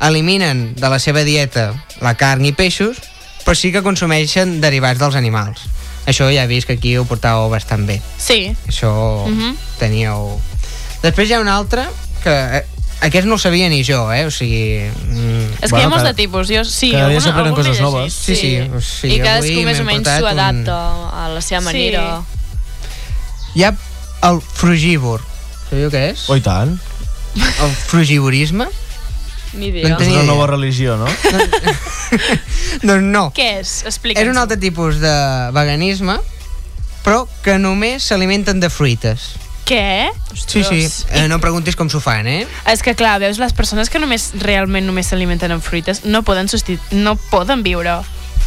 eliminen de la seva dieta la carn i peixos, però sí que consumeixen derivats dels animals. Això ja he vist que aquí ho portàveu bastant bé. Sí. Això Mhm. teníeu... Després hi ha un altre que... eh, Aquest no el sabia ni jo, eh? O sigui... Mm, És que hi ha molts de tipus. Jo, sí, cada dia s'aprenen coses noves. llegit, Sí, sí, o sigui, I cadascú més o menys s'ho un- adapta a la seva manera. Hi ha el frugívor. Sabíeu què és? Oh, i tant. El frugivorisme? Ni No idea. en tenia És una nova religió, no? doncs no. Què és? Explica'ns. És un altre tipus de veganisme, però que només s'alimenten de fruites. Què? Sí, sí. Eh, no preguntis com s'ho fan, eh? És que clar, veus, les persones que només realment només s'alimenten amb fruites no poden no poden viure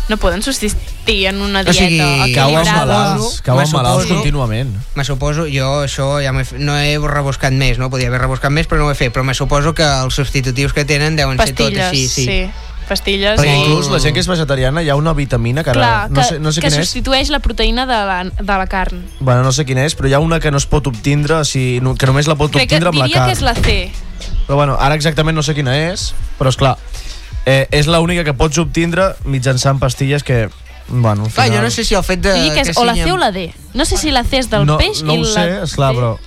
no poden subsistir en una dieta O sigui, equilibrada. cauen malalts, cauen malalts suposo- contínuament. Me suposo, jo això ja no he rebuscat més, no? Podia haver rebuscat més, però no ho he fet. Però me suposo que els substitutius que tenen deuen ser tot Pastilles, així, sí. sí. pastilles. Perquè inclús la gent que és vegetariana hi ha una vitamina que ara Clar, no que, sé, no sé que quina és. substitueix la proteïna de la, de la carn. Bueno, no sé quina és, però hi ha una que no es pot obtindre, o sigui, no- que només la pot Crec que obtindre amb la diria carn. que és la C. Però bueno, ara exactament no sé quina és, però és clar, eh, és l'única que pots obtindre mitjançant pastilles que, bueno, al Clar, final... jo no sé si el fet de... Diria que és o la C o la D. No sé si la C és del no, peix no i ho la sé, esclar, però...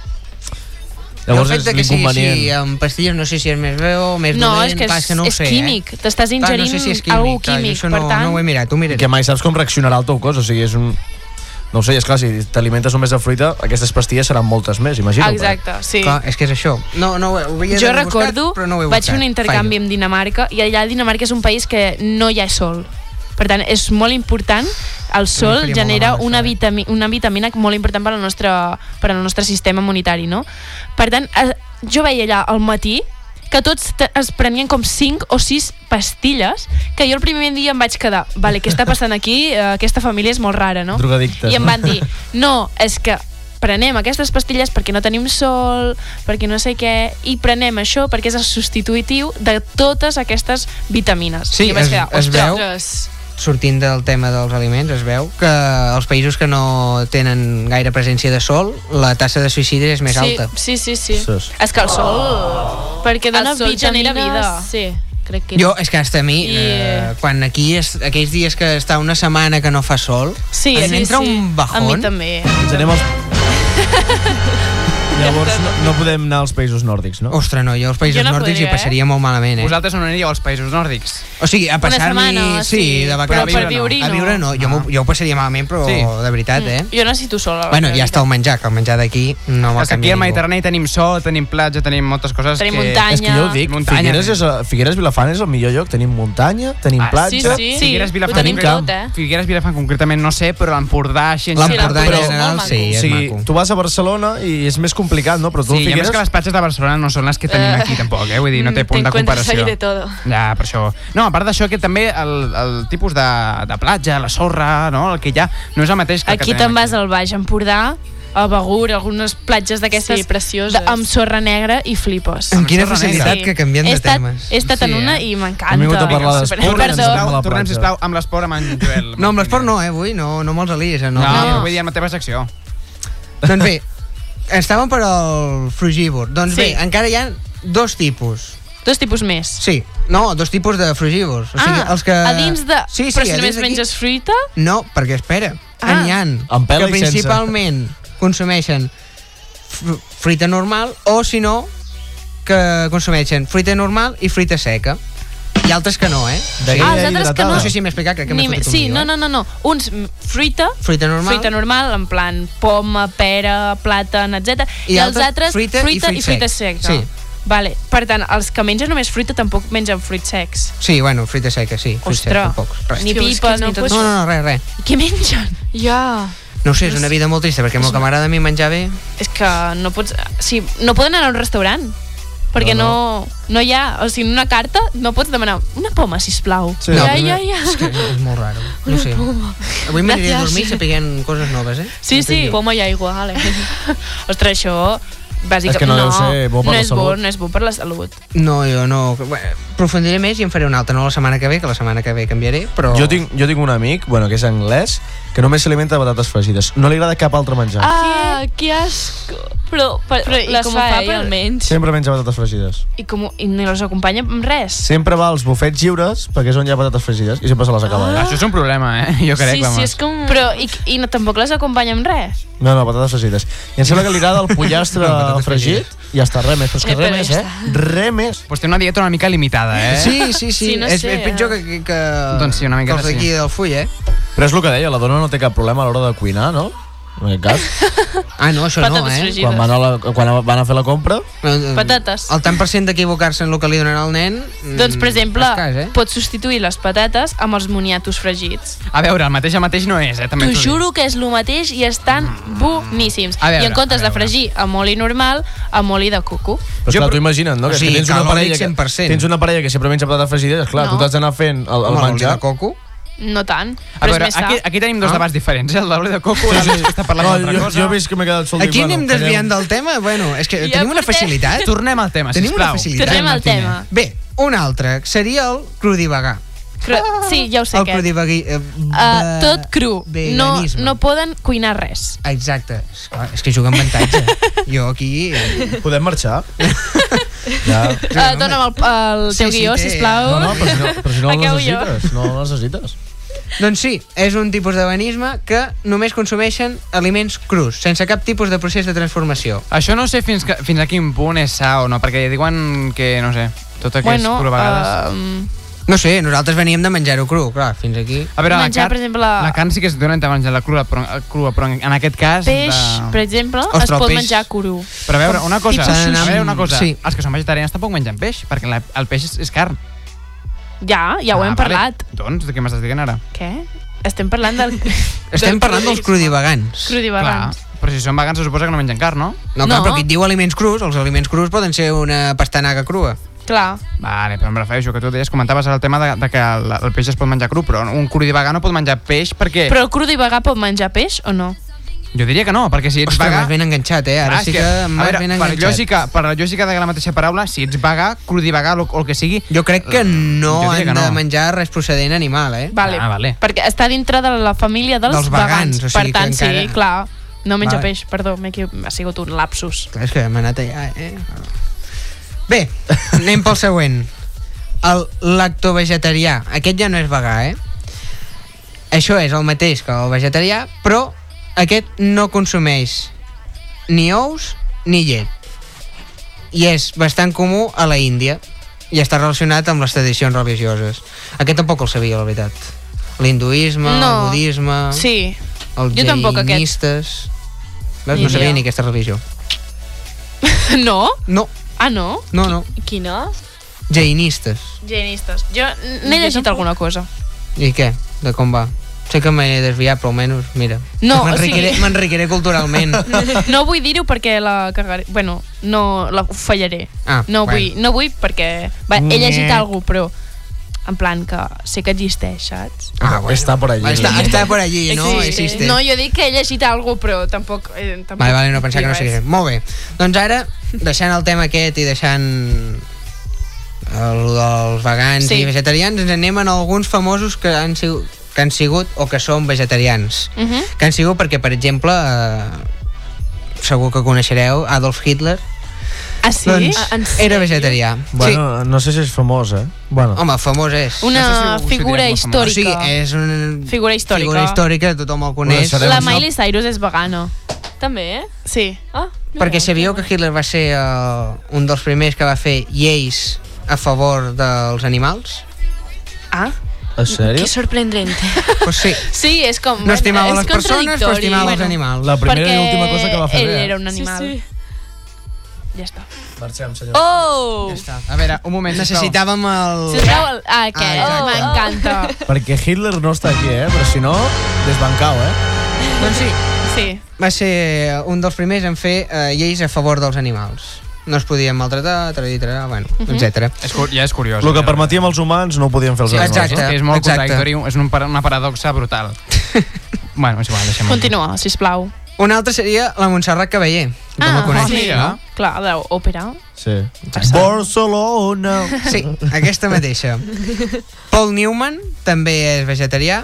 Llavors el fet és que sigui així amb pastilles no sé si és més bé o més No, dolent, és que clar, és, que no ho és sé, químic. Eh? T'estàs Clar, ingerint no sé si és químic, algú clar, químic, això per no, tant... no ho he mirat, ho miraré. Que mai saps com reaccionarà el teu cos, o sigui, és un... No ho sé, és clar, si t'alimentes només de fruita, aquestes pastilles seran moltes més, imagino. Exacte, sí. Clar, és que és això. No, no, ho havia jo recordo, buscat, però no ho he vaig buscat. fer un intercanvi amb Dinamarca i allà Dinamarca és un país que no hi ha sol. Per tant, és molt important, el sol molt genera una, eh? vitami una vitamina molt important per al nostre, per al nostre sistema immunitari, no? Per tant, eh, jo veia allà al matí que tots es prenien com 5 o 6 pastilles, que jo el primer dia em vaig quedar, vale, què està passant aquí? Eh, aquesta família és molt rara, no? Drogadictes, I em van dir, no, és que prenem aquestes pastilles perquè no tenim sol, perquè no sé què, i prenem això perquè és el substitutiu de totes aquestes vitamines. Sí, es- quedar, es veu- sortint del tema dels aliments, es veu que els països que no tenen gaire presència de sol, la tassa de suïcidi és més sí, alta. Sí, sí, sí. Sos. És que el sol, perquè dona El sol genera vida. Sí, crec que Jo, és que hasta a mi, I- eh, quan aquí, és, aquells dies que està una setmana que no fa sol, Sí, em sí, entra sí. un bajón. A mi també. Ens anem als... Llavors no, no podem anar als països nòrdics, no? Ostres, no, jo als països Jo no nòrdics podria, hi passaria molt malament, eh? Vosaltres on aniríeu als països nòrdics? O sigui, a passar-m'hi... sí, sí, de però vacances. per viure-hi A no. viure no, jo, m'ho- jo ho passaria malament, però Sí. de veritat, eh? Jo necessito sol. a Bueno, ja està el menjar, que el menjar d'aquí no És que aquí al ningú. Mediterrani tenim sol, tenim platja, tenim moltes coses Tenim que... muntanya. És que jo ho dic, Muntanya, Figueres, és, a- Figueres Vilafant és el millor lloc. Tenim muntanya, tenim Ah, platja... sí, sí. Figueres Vilafant, tenim concret- tot, eh? Figueres Vilafant concretament no sé, però l'Empordà L'Empordà en però- general, sí, és maco. tu vas a Barcelona i és més complicat, no? Però tu Sí, a i a més Figueres... que les platges de Barcelona no són les que tenim aquí tampoc, eh? Vull dir, no té Mm, punt de comparació. de todo. Ja, per això. No, a part d'això, que també el, el tipus de, de platja, la sorra, no? el que hi ha, no és el mateix que Aquí te'n vas al Baix Empordà, a Begur, algunes platges d'aquestes Sí, precioses. de- amb sorra negra i flipes. Amb quina facilitat negra. que canviem He de estat, temes. he estat en Sí, una eh? i m'encanta. Hem vingut a parlar d'esport Perdó. Tornem, sisplau, amb l'esport amb en Joel. No, amb l'esport no, eh, avui, no, no me'ls alies. Eh, No, no, no, no. vull dir, amb la teva secció. Doncs bé, estàvem per al frugívor. Doncs Sí. bé, encara hi ha dos tipus. Dos tipus més. Sí, no, dos tipus de frugívors. O sigui, ah, els que... a dins de... Sí, sí, però si només menges fruita... No, perquè espera, Ah. n'hi ha que i sense. principalment consumeixen fr- fruita normal o, si no, que consumeixen fruita normal i fruita seca. I altres que no, eh? De Ah, els altres que no. No sé si m'he explicat, crec que m'he un sí, lío, no, eh? no, no, no. Uns fruita, Fruita normal. fruita normal, en plan poma, pera, plàtan, etc. I I, els altres, altres, fruita i fruita fruit i fruita sec. seca. Sí. Vale. Per tant, els que mengen només fruita tampoc mengen fruits secs. Sí, bueno, fruita seca, sí. fruit sec, Ostres, tampoc. Res. ni és pipes, no ni tot No, no, no, res, res. I què mengen? Ja. No ho sé, és una vida molt trista, perquè amb el que m'agrada a mi menjar bé... És que no pots... Sí, no poden anar a un restaurant. Perquè no, no, hi ha... O sigui, en una carta no pots demanar una poma, sisplau. Sí. No, ja, primer- ja, ja. És que és molt raro. No sé. Avui m'aniré a dormir sapiguent coses noves, eh? Sí, sí. Poma i aigua, vale. Ostres, això... Bàsicament, És que no deu ser bo per no la és bo, salut. no és bo per la salut. No, jo no... Bé, Profundiré més i en faré una altra, no la setmana que ve, que la setmana que ve canviaré, però... Jo tinc, jo tinc un amic, bueno, que és anglès, que només s'alimenta de patates fregides. No li agrada cap altre menjar. Ah, que asco. Però, per, Però i les com ho fa, fa ell, per- almenys. Sempre menja patates fregides. I, com, I no les acompanya amb res. Sempre va als bufets lliures, perquè és on hi ha patates fregides, i sempre se les acaba. Ah. Això és un problema, eh? Jo crec, sí, vamos. sí, és com... Però, i, i no, tampoc les acompanya amb res. No, no, patates fregides. I em sembla que li agrada el pollastre Patates fregit, i ja està, res més. Però és que Eh, res més, eh? Res més. Pues té una dieta una mica limitada, eh? Sí, sí, sí. Sí, no és, sé, és pitjor que, que, que, Doncs sí, una que miqueta els d'aquí sí. del Full, eh? Però és el que deia, la dona no té cap problema a l'hora de cuinar, no? En aquest cas, Ah, no, això no, Patates eh? fregides. quan van, a la, quan van a fer la compra, Eh, Patates. El tant per cent d'equivocar-se en el que li donarà al nen... mm, Doncs, per exemple, escàs, eh? pots substituir les patates amb els moniatos fregits. A veure, el mateix el mateix no és, eh? També T'ho t'ho juro que és el mateix i estan boníssims. A veure, I en comptes a de fregir amb oli normal, amb oli de coco. Però esclar, tu imagina't, no? O Que, sigui, que tens una parella que, 100%. tens una parella que sempre menja patates fregides, esclar, No. tu t'has d'anar fent el, el Home, l'oli menjar. de coco? No tant, A veure, és més sa. aquí, aquí tenim dos Ah. debats diferents, eh? El de l'oli de coco i l'altre que està parlant No, d'altra jo, cosa. jo he vist que m'he quedat sol Aquí anem desviant del tema? Bueno, és que Ja tenim una portem- facilitat. Tornem al tema, Tenim una sisplau. facilitat. Tornem al tema. Bé, un altre seria el crudivagar. Cru... Sí, ja ho sé el aquest. crudivagui... Uh, Uh, tot cru. No, veganisme. no poden cuinar res. Exacte. És, clar, és que juga amb avantatge. jo aquí... eh, Podem marxar? ja. Uh, dona'm el, el Sí, teu sí, guió, té. sisplau. No, no, però si no, però si no el Acabo jo. necessites. No el necessites. Doncs sí, és un tipus de veganisme que només consumeixen aliments crus, sense cap tipus de procés de transformació. Això no sé fins, que, fins a quin punt és sa o no, perquè diuen que, no sé, tot aquest Bueno, cru a vegades... uh, No sé, nosaltres veníem de menjar-ho cru, clar, fins aquí. A veure, menjar, la, per carn, exemple, la carn sí que és dolent de menjar la crua, però, crua, però en, en aquest cas... peix, de... per exemple, Ostres, es el pot peix. menjar cru. Però a veure, una cosa, Tipus a sushi. veure una cosa, Sí. els que són vegetarians tampoc mengen peix, perquè la, el peix és, és carn. Ja, ja ho Ah, hem vale. parlat. Doncs, de què m'estàs dient ara? Què? Estem parlant del... Estem parlant dels crudivagants. Crudivagants. Clar, però si són vegans se suposa que no mengen carn, no? No, clar, No. però aquí et diu aliments crus, els aliments crus poden ser una pastanaga crua. Clar. Vale, però em refereixo que tu deies, comentaves el tema de, de que el, el peix es pot menjar cru, però un crudivagà no pot menjar peix perquè... Però el crudivagà pot menjar peix o no? Jo diria que no, perquè si ets Ostres, vegà... m'has ben enganxat, eh? Ara Clar, sí que a m'has veure, ben per enganxat. lògica, per la lògica de la mateixa paraula, si ets vegà, crudivagà o, o el que sigui... Jo crec que no Jo diria han que de no. menjar res procedent animal, eh? Vale. Ah, vale. Perquè està dintre de la família dels, Dels vegans, o sigui per que tant, encara- sí, clar. No menja Vale. peix, perdó, ha sigut un lapsus. Clar, és que hem anat allà, eh? Bé, anem pel següent. El lactovegetarià. Aquest ja no és vegà, eh? Això és el mateix que el vegetarià, però aquest no consumeix ni ous ni llet. I és bastant comú a la Índia i està relacionat amb les tradicions religioses. Aquest tampoc el sabia, la veritat. L'hinduisme, No. el budisme, Sí. els Jo tampoc, aquest. jainistes... Veus? Ni No sabia ni aquesta religió. no? No, Ah, no? no, no. Quina? Jainistes. Jainistes. Jo n'he llegit alguna cosa. I què? De com va? Sé que m'he desviat, però almenys, mira. No, o sigui- m'enriquiré culturalment. No vull dir-ho perquè la cagaré... Bueno, no la fallaré. Ah, no, bueno. vull, no vull perquè... Va, he llegit alguna però en plan que sé que existeix, saps? Ah, bueno. Està por allí. Està, està por allí, no? Sí, Existe. No, jo dic que he llegit alguna però tampoc... Eh, tampoc Vale, vale, no pensava que no res. Molt bé. Doncs ara, deixant el tema aquest i deixant el dels vegans Sí. i vegetarians, ens anem en alguns famosos que han sigut, que han sigut o que són vegetarians. Uh -huh. Que han sigut perquè, per exemple, eh, segur que coneixereu Adolf Hitler. Ah, sí? Doncs Ah, era vegetarià. Bueno, no sé si és famós, eh? Bueno. Home, famós és. Una No sé si figura històrica. és una Figura històrica. figura històrica, tothom el coneix. La. Miley Cyrus és vegana. També, eh? Sí. Ah, Perquè sabíeu que Hitler va ser uh, un dels primers que va fer lleis a favor dels animals? Ah? En sèrio? que sorprendent. Pues sí. Sí, és com... No estimava és les persones, però estimava els animals. La primera perquè i última cosa que va fer ell era un animal. Sí, sí. Ja està. Marxem, senyor. Oh! Ja està. A veure, un moment. Necessitàvem el... Treu el... Ah, aquest. Ah, oh, M'encanta. Perquè Hitler no està aquí, eh? Però si no, desbancau, eh? Doncs sí, Sí. va ser un dels primers en fer uh, lleis a favor dels animals. No es podien maltratar, tra, tra, bueno, uh -huh. etc. És, ja és curiós. El que permetíem els humans no ho podien fer els Sí, animals. exacte. És, que és molt exacte. contradictori, és un, una paradoxa brutal. bueno, és igual, deixem-ho. Continua, sisplau. Un altre seria la Montserrat Caballé. Ah, Com la coneixes, sí. no? Clar, d'òpera. Sí. Barcelona. Sí, aquesta mateixa. Paul Newman també és vegetarià.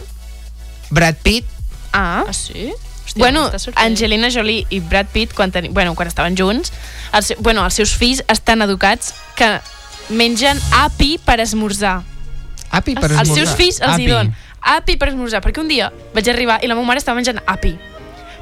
Brad Pitt, Ah. Ah, sí? Hòstia, Bueno. Angelina Jolie i Brad Pitt, quan, teni... bueno, quan estaven junts, els, bueno, els seus fills estan educats que mengen api per esmorzar. api per Els esmorzar. seus fills els Api. hi donen api per esmorzar, perquè un dia vaig arribar i la meva mare estava menjant api.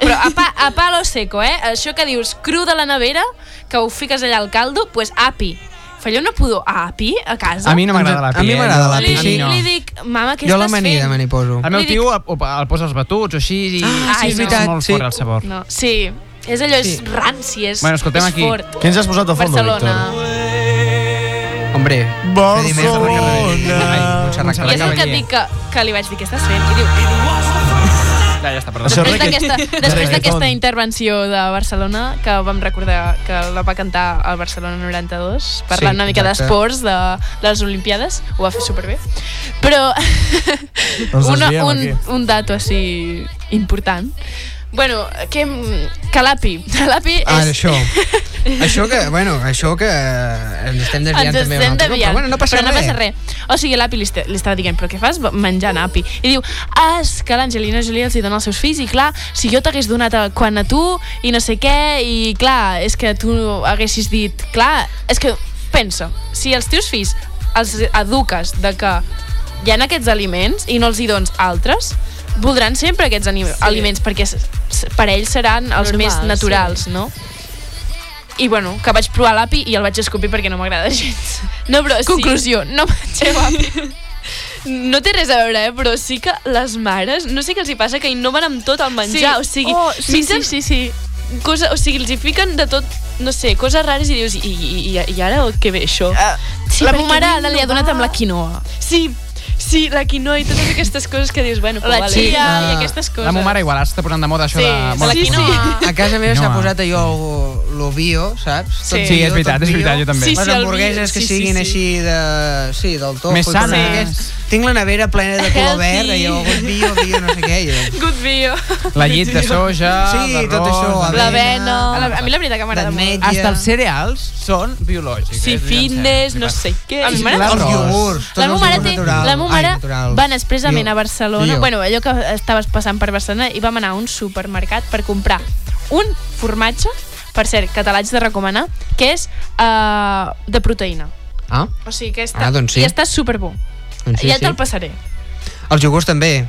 Però a, pa, a palo seco, eh? Això que dius cru de la nevera, que ho fiques allà al caldo, pues api. Falla una pudor a api a casa? A mi no m'agrada la A mi piel. m'agrada li, l'api, sí. li dic, mama, què Jo estàs l'amanida fent? me n'hi poso. El meu Li dic- tio el, el posa als batuts o així i... Ah, sí, és veritat, molt sí. fort el sabor. No, sí, és allò, és Sí. ranci, és, Bueno, escoltem és aquí. fort. Què ens has posat a fons, Barcelona. Víctor? Hombre. Barcelona. Ai, Montserrat I és el que et dic que, que li vaig dir, què estàs fent? I diu, Ja, ja està, perdó. Això després d'aquesta de després d'aquesta intervenció de Barcelona, que vam recordar que la va cantar al Barcelona 92, parlant Sí, una mica d'esports de, de les Olimpiades, ho va fer superbé. Però una, un, un dato així important. Bueno, que... mm, Que l'API. L'API Ah, és... això. això que, bueno, això que eh, ens estem desviant ens també. un estem desviant, Però bueno, no passa però no res. passa res. O sigui, l'API li, li estava dient, però què fas menjant API? I diu, ah, és que l'Angelina Jolie els hi dona als seus fills, i clar, si jo t'hagués donat a, quan a tu, i no sé què, i clar, és que tu haguessis dit, clar, és que, pensa, si els teus fills els eduques de que hi ha aquests aliments i no els hi dones altres, voldran sempre aquests sí. aliments perquè per ells seran els Normal, més sí. naturals, no? I bueno, que vaig provar l'api i el vaig escopir perquè no m'agrada gens. No, però sí. Conclusió, no mengeu api. No té res a veure, eh? però sí que les mares, no sé què els hi passa, que innoven amb tot el menjar, Sí. o sigui... Oh, sí, mengen sí, sí, Cosa, o sigui, els hi fiquen de tot, no sé, coses rares i dius, i, i, i, i ara què ve això? Uh, Sí, la meva mare li ha donat amb la quinoa. Sí, sí, la quinoa i totes aquestes coses que dius, bueno, La vale. chia Ah. i aquestes coses. La meva mare igual, ara està posant de moda això Sí, de... de la quinoa. A casa meva s'ha posat allò, lo bio, saps? Sí. Sí, és veritat, és veritat, jo també. Sí, sí, Les hamburgueses bio, que sí, sí, siguin sí. així de... Sí, del tofu. Més sanes. d'aquests. Tinc la nevera plena de color verd, allò, good bio, bio, no sé què. I... Good bio. La llet de soja, Sí, d'arròs, tot això, L'avena... A mi la veritat que m'agrada molt. Hasta els cereals són biològics. Sí, eh? fitness, no sé què. A mi Els m'agrada iogurts, tots els iogurts naturals. La meva Ai, mare naturals. va anar expressament a Barcelona, Bio. bueno, allò que estaves passant per Barcelona, i vam anar a un supermercat per comprar un formatge, per cert, que te l'haig de recomanar, que és uh, de proteïna. Ah, O sigui que està, Ah, doncs sí. i està superbo. doncs sí, ja sí. te'l passaré. Els iogurts també,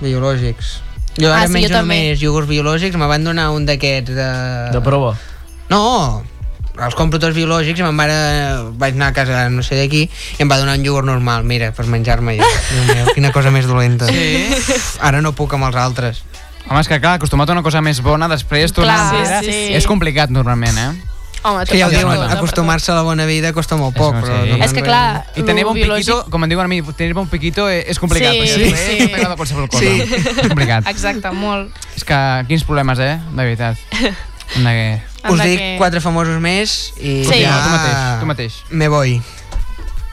biològics. Jo Ah, ara sí, menjo jo també. només iogurts biològics, me van donar un d'aquests de... De prova. No, els compro tots biològics i ma mare vaig anar a casa no sé d'aquí i em va donar un iogurt normal, mira, per menjar-me jo. Meu, quina cosa més dolenta. Sí. Ara no puc amb els altres. Home, és que clar, acostumat a una cosa més bona, després tornar Clar, sí, sí. és complicat normalment, eh? Home, Que ja ho diuen, acostumar-se a la bona vida costa molt poc, Això però... sí. normalment- És que clar, I tenir un piquito, biològic- com em diuen a mi, tenir un piquito eh, és complicat. Sí, perquè sí. és qualsevol cosa. Sí. És complicat. Exacte, molt. És que quins problemes, eh? De veritat. Que... Us dic que- quatre famosos més i Sí. ja... Tu mateix, tu mateix. Me voy.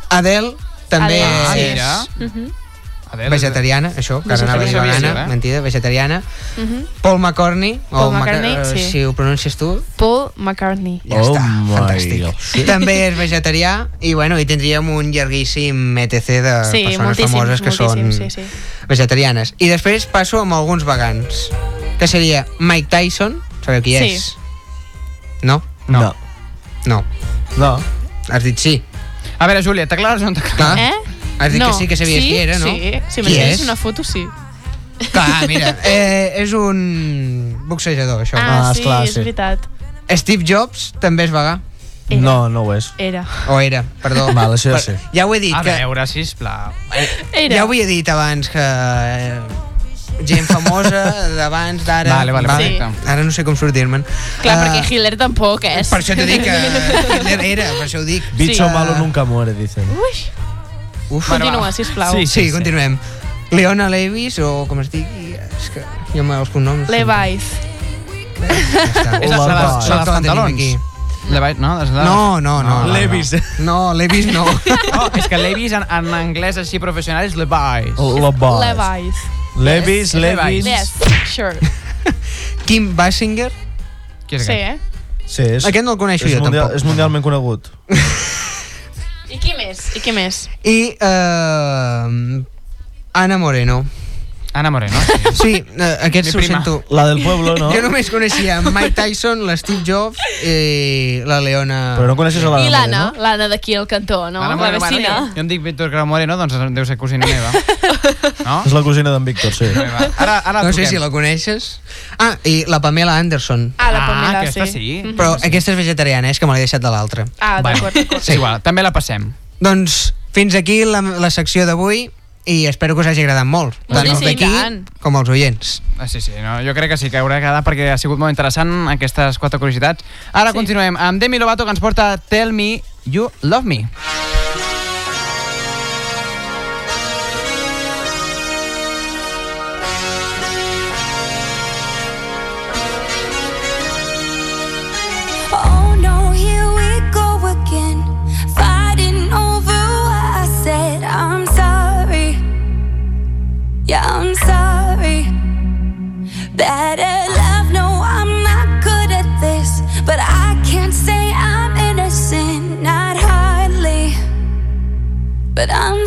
Adele també Adele, Ah, és mira. Mhm, Adele, vegetariana, això, que ara anava a dir vegana, Eh? mentida, vegetariana. mhm. Paul McCartney, Paul o Maca- McCartney, eh, sí. si ho pronuncies tu, Paul McCartney. ja Oh està, fantàstic. God. També és vegetarià i bueno, i tindríem un llarguíssim ETC de Sí, persones famoses que són sí, sí. vegetarianes. I després passo amb alguns vegans, que seria Mike Tyson, sabeu qui Sí. és? No? No. No. No. Has dit sí. A veure, Júlia, t'aclares o no t'aclares? Clar. Eh? Has dit no. que sí que sabies sí? qui era, no? Sí, si és? una foto, sí. Clar, mira, eh, és un boxejador, això. Ah, Ah, sí, esclar, és sí. veritat. Steve Jobs també és vegà. Era. No, no ho és. Era. O era, perdó. Val, això ja sé. Ja ho he dit, A que, veure, sisplau. Era. ja ho havia dit abans, que eh, gent famosa d'abans, d'ara... Vale, vale, va? perfecte. Ara no sé com sortir-me'n. Clar, Ah, perquè Hitler tampoc és. Per això t'ho dic, que Hitler era, per això ho dic. Bicho Sí. malo nunca muere, dicen. Ui, Uf. continua, sisplau. Sí, sí, continuem. Leona Levis, o com es digui, és que jo amb els cognoms... Levi's. Ja. És la, la, la, la, dels pantalons. Levi, no? És la... No, no, no. no, Levis. No, Levis no. No, és que Levi's en, en anglès així professional és Levi's. Levi's. Levi's. Levis, Levis. Yes, sure. Kim Basinger. Qui és Sí, aquest? eh? Sí, és, Aquest no el coneixo és, jo, mundial, tampoc. és mundialment conegut. I qui més? I qui més? I uh, Ana Moreno. Ana Moreno. Sí. Sí, uh, aquest Mi ho prima. sento. La del pueblo, no? Jo només coneixia Mike Tyson, l'Steve Jobs i la Leona... Però no coneixes a la I de l'Anna, l'Anna d'aquí al cantó, no? Ana la Moreno, vecina. bueno, jo em dic Víctor Grau Moreno, doncs deu ser cosina meva. No? És la cosina d'en Víctor, sí. Ara, ara No sé si la coneixes. Ah, i la Pamela Anderson. Ah, la Ah, Pamela, aquesta sí. sí. Mhm. Però aquesta és vegetariana, és que me l'he deixat de l'altra. Ah, d'acord, d'acord. Sí, igual, també la passem. Doncs fins aquí la, la secció d'avui i espero que us hagi agradat molt, tant els d'aquí com els oients. Ah, sí, sí, no, jo crec que sí que haurà quedat perquè ha sigut molt interessant aquestes quatre curiositats. Ara Sí. continuem amb Demi Lovato que ens porta Tell Me You Love Me. but I'm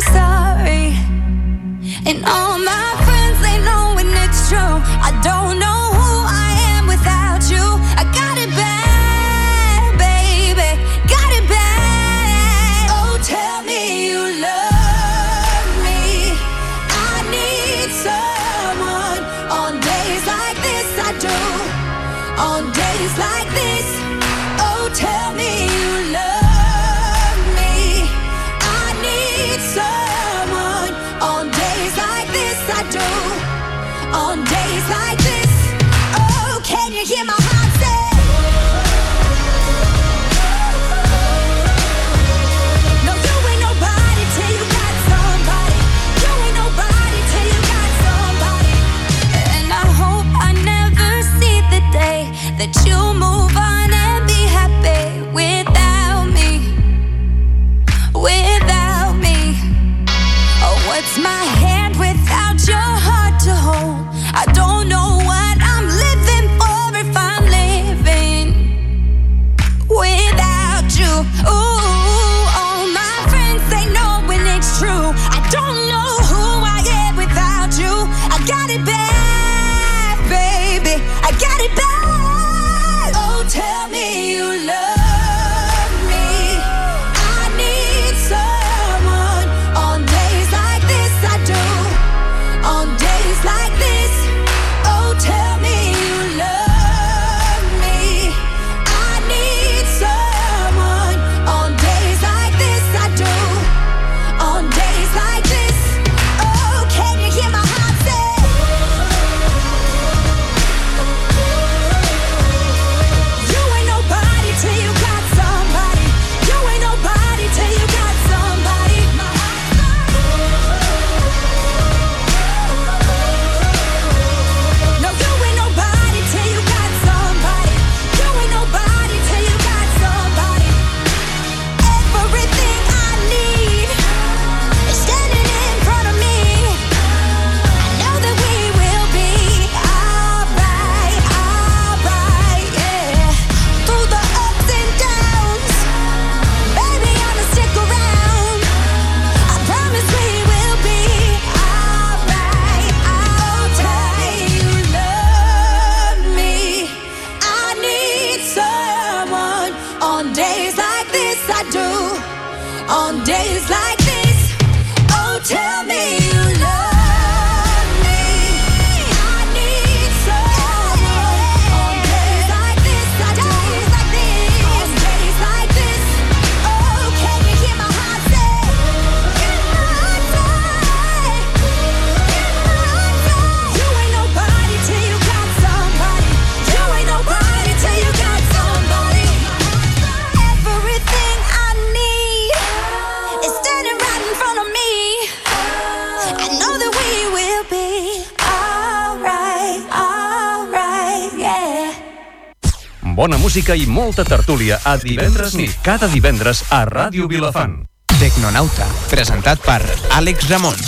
música i molta tertúlia a divendres nit, cada divendres a Ràdio Vilafant. Tecnonauta, presentat per Àlex Ramon.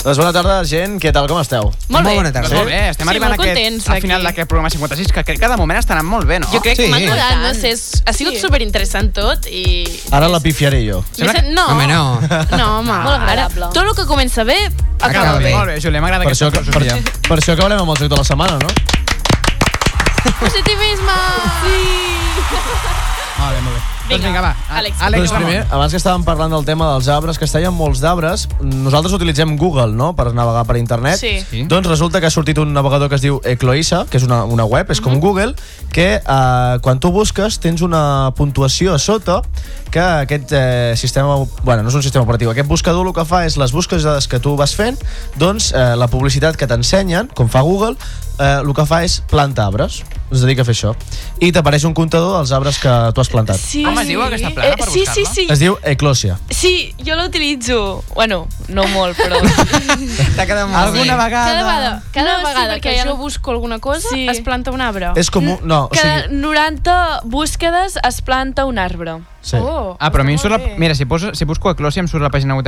Doncs bona tarda, gent. Què tal, com esteu? Molt bé. bona tarda. Doncs molt bé, estem Sí, arribant molt a aquest, al final aquí. d'aquest programa 56, que crec que de moment està anant molt bé, no? Jo crec que m'ha agradat, no sé, és- ha sigut superinteressant tot i... Ara la pifiaré jo. Sent- No, Home, no. No, home, Molt ara, agradable. tot el que comença bé, acaba, bé. Molt bé, Júlia, m'agrada aquesta això, que, per, filosofia. per això acabarem amb el joc de la setmana, no? Positivisme! Sí! Molt bé, molt bé. Doncs vinga, va. Àlex. Àlex doncs primer, abans que estàvem parlant del tema dels arbres, que es tallen molts d'arbres, nosaltres utilitzem Google, no?, per navegar per internet. Sí. Sí. Doncs resulta que ha sortit un navegador que es diu Ecloisa, que és una, una web, és Mhm. com Google, que eh, quan tu busques tens una puntuació a sota que aquest eh, sistema, bueno, no és un sistema operatiu, aquest buscador el que fa és les búsquedes que tu vas fent, doncs eh, la publicitat que t'ensenyen, com fa Google, eh, el que fa és plantar arbres, es dedica a fer això. I t'apareix un comptador dels arbres que tu has plantat. Sí. Com es diu aquesta plana, per sí, sí, buscar-la? sí. Es diu Eclosia. Sí, jo l'utilitzo. Bueno, no molt, però... T'ha quedat molt Alguna Cada vegada... vegada, cada No, sí, vegada perquè que jo no- busco alguna cosa, Sí. es planta un arbre. És com un... No, o Cada sigui... 90 búsquedes es planta un arbre. Sí. Oh, Ah, però a mi em surt la... bé. Mira, si, poso, si busco Eclosia em surt la pàgina web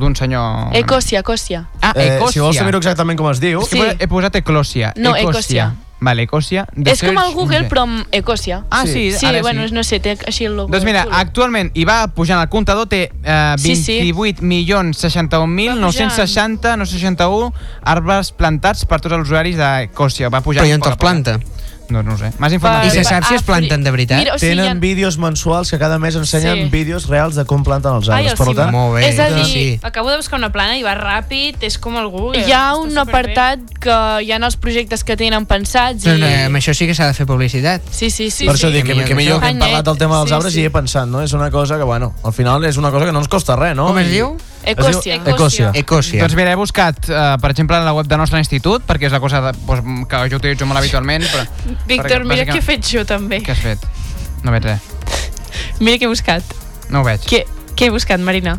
d'un senyor... Ecòsia, ecòsia. Ah, Eh, Ecòsia. si vols saber exactament com es diu... Que he posat- Eclosia. No, Ecòsia. Vale, Ecòsia. The És com el Google, però amb ecòsia. Ah, sí, Sí, ara bueno, sí. no sé, té així el logo. Doncs mira, xulo. actualment hi va pujant el comptador, té eh, Sí, sí. 28 milions 61.960 no 61 arbres plantats per tots els usuaris d'Ecòsia. Va pujar Però i on te'ls planta? No, no ho sé. M'has I informat? se sap si es planten de veritat? Mira, o sigui, Tenen ha- vídeos mensuals que cada mes ensenyen Sí. vídeos reals de com planten els Ai, arbres. el per tant, Molt bé. És a dir, sí. Acabo de buscar una plana i va ràpid, és com el Google. Hi ha un superbé. apartat que hi ha els projectes que tenen pensats Però i... no, amb això sí que s'ha de fer publicitat. Sí, sí, sí. per sí. això dic que, que millor que hem parlat del tema dels Sí, arbres sí. i he pensat, no? És una cosa que, bueno, al final és una cosa que no ens costa res, no? Com es I- diu? Ecòsia. Ecòsia. Ecòsia. Doncs mira, he buscat, eh, per exemple, en la web del nostre institut, perquè és la cosa de, doncs, que jo utilitzo molt habitualment. Però, Víctor, perquè, mira què he fet jo també. Què has fet? No veig res. Mira què he buscat. No ho veig. Què, què he buscat, Marina?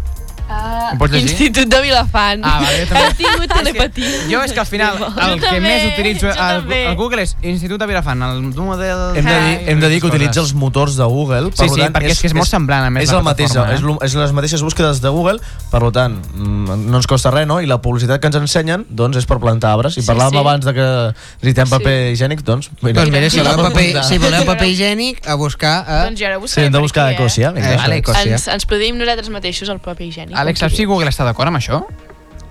Ho pots llegir? Institut de Vilafant. Ah, vale, jo també. He tingut telepatia. Jo és que al final el Jo que també, més utilitzo també. al Google és Institut de Vilafant, el model... Hem de dir, hem de dir que utilitza els motors de Google. Sí, sí, perquè és que és molt semblant, a més, És, la el mateix, eh? és, lo- és les mateixes búsquedes de Google, per tant, mm, no ens costa res, no? I la publicitat que ens ensenyen, doncs, és per plantar arbres. I Sí, parlàvem sí. abans de que necessitem paper higiènic, doncs... Mira, Doncs mira, si voleu paper, si voleu paper higiènic, a buscar a... Doncs jo ara Sí, buscaré hem de per buscar aquí, a Ecosia, vinga. Això, Vale, Ecosia. Ens, ens produïm nosaltres mateixos el paper higiènic. Àlex, saps si Google està d'acord amb això?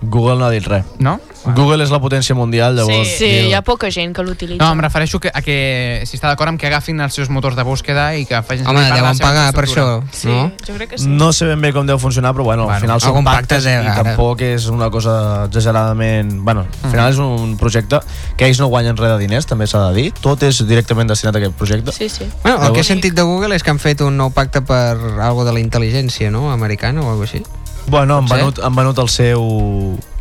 Google no ha dit res. No? Google és la potència mundial, llavors... Sí, sí, hi ha poca gent que l'utilitza. No, em refereixo que, a que si està d'acord amb que agafin els seus motors de búsqueda i que facin... Home, deuen pagar per això, no? jo crec que No sé ben bé com deu funcionar, però bueno, Bueno, al final són pactes de- i ara. tampoc és una cosa exageradament... Bueno, al final és un projecte que ells no guanyen res de diners, també s'ha de dir. Tot és directament destinat a aquest projecte. Sí, sí. Bueno, el que he sentit de Google és que han fet un nou pacte per algo de la intel·ligència, no?, americana o alguna així. Bueno, han venut, han venut el seu,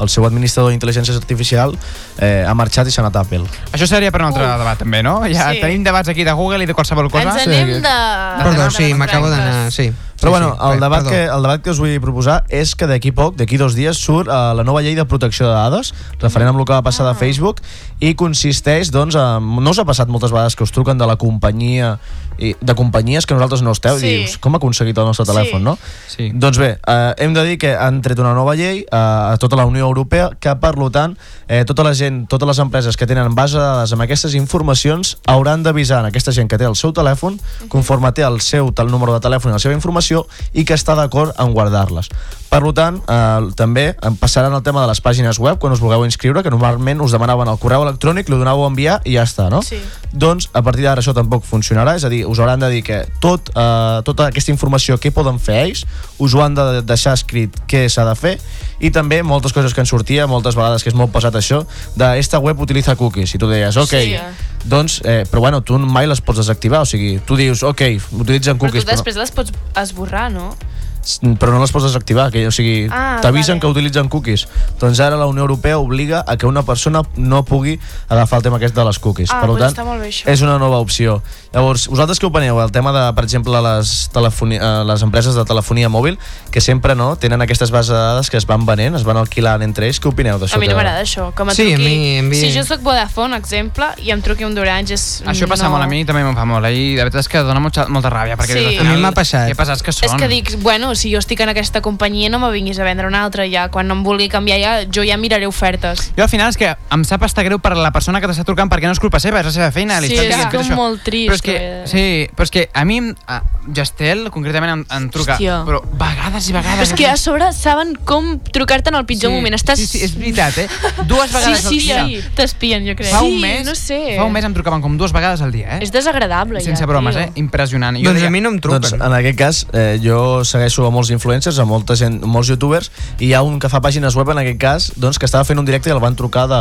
el seu administrador d'intel·ligència artificial, eh, ha marxat i s'ha anat a Apple. Això seria per un altre debat, també, no? Ja Sí. tenim debats aquí de Google i de qualsevol cosa. Ens anem de... Perdó, sí, m'acabo d'anar... Sí. Però sí, bueno, sí, el, debat perdó. que, el debat que us vull proposar és que d'aquí poc, d'aquí dos dies, surt uh, la nova llei de protecció de dades, referent amb el que va passar Ah. de Facebook, i consisteix, doncs, en, no us ha passat moltes vegades que us truquen de la companyia, i, de companyies que nosaltres no esteu, Sí. i dius, com ha aconseguit el nostre Sí. telèfon, no? Sí. Doncs bé, eh, hem de dir que han tret una nova llei eh, a tota la Unió Europea que, per tant, eh, tota la gent, totes les empreses que tenen base de dades amb aquestes informacions hauran d'avisar a aquesta gent que té el seu telèfon conforme té el seu el número de telèfon i la seva informació i que està d'acord en guardar-les. Per tant, eh, també em passaran el tema de les pàgines web quan us vulgueu inscriure, que normalment us demanaven el correu electrònic, lo donàveu a enviar i ja està, no? Sí. Doncs a partir d'ara això tampoc funcionarà, és a dir, us hauran de dir que tot, eh, tota aquesta informació que poden fer ells, us ho han de deixar escrit què s'ha de fer i també moltes coses que en sortia, moltes vegades que és molt pesat això, de esta web utiliza cookies i tu deies, ok, Sí. doncs, eh, però bueno, tu mai les pots desactivar, o sigui, tu dius, ok, utilitzen Però cookies, tu després les pots esborrar, no? Però, però no les pots desactivar, que, o sigui, Ah, t'avisen vale. que utilitzen cookies. Doncs ara la Unió Europea obliga a que una persona no pugui agafar el tema aquest de les cookies. Ah, per doncs tant, està molt bé, això. és una nova opció. Llavors, vosaltres què opineu? El tema de, per exemple, les, eh, les empreses de telefonia mòbil, que sempre no tenen aquestes bases de dades que es van venent, es van alquilant entre ells. Què opineu d'això? A mi no m'agrada això, que me Sí, a truqui... mi- a mi- Si jo sóc Vodafone, exemple, i em truqui un d'Orange és... Això passa no. molt a mi, també me'n fa molt. I de veritat és que dona molta, molta ràbia. Perquè Sí. A mi m'ha passat. Que pesats que són. És que dic, bueno, si jo estic en aquesta companyia no me vinguis a vendre una altra, ja quan no em vulgui canviar ja, jo ja miraré ofertes. Jo al final és que em sap estar greu per la persona que t'està trucant perquè no és culpa seva, és la seva feina. li Sí, estan és "Fes això". molt trist, Però és que, eh. sí, però és que a mi, a Gestel, concretament, em, em truca, Hòstia. però vegades i Però vegades... és que a sobre saben com trucar-te en el pitjor Sí, moment. Estàs... sí, sí, és veritat, eh? Dues vegades sí, al sí, dia. Sí, t'espien, jo crec. Fa sí, un mes, no sé. fa un mes em trucaven com dues vegades al dia, eh? És desagradable, Sense ja, bromes, tio. eh? Impressionant. Jo Doncs deia, a mi no em truquen. Doncs en aquest cas, eh, jo segueixo a molts influencers, a molta gent, molts youtubers, i hi ha un que fa pàgines web en aquest cas, doncs, que estava fent un directe i el van trucar de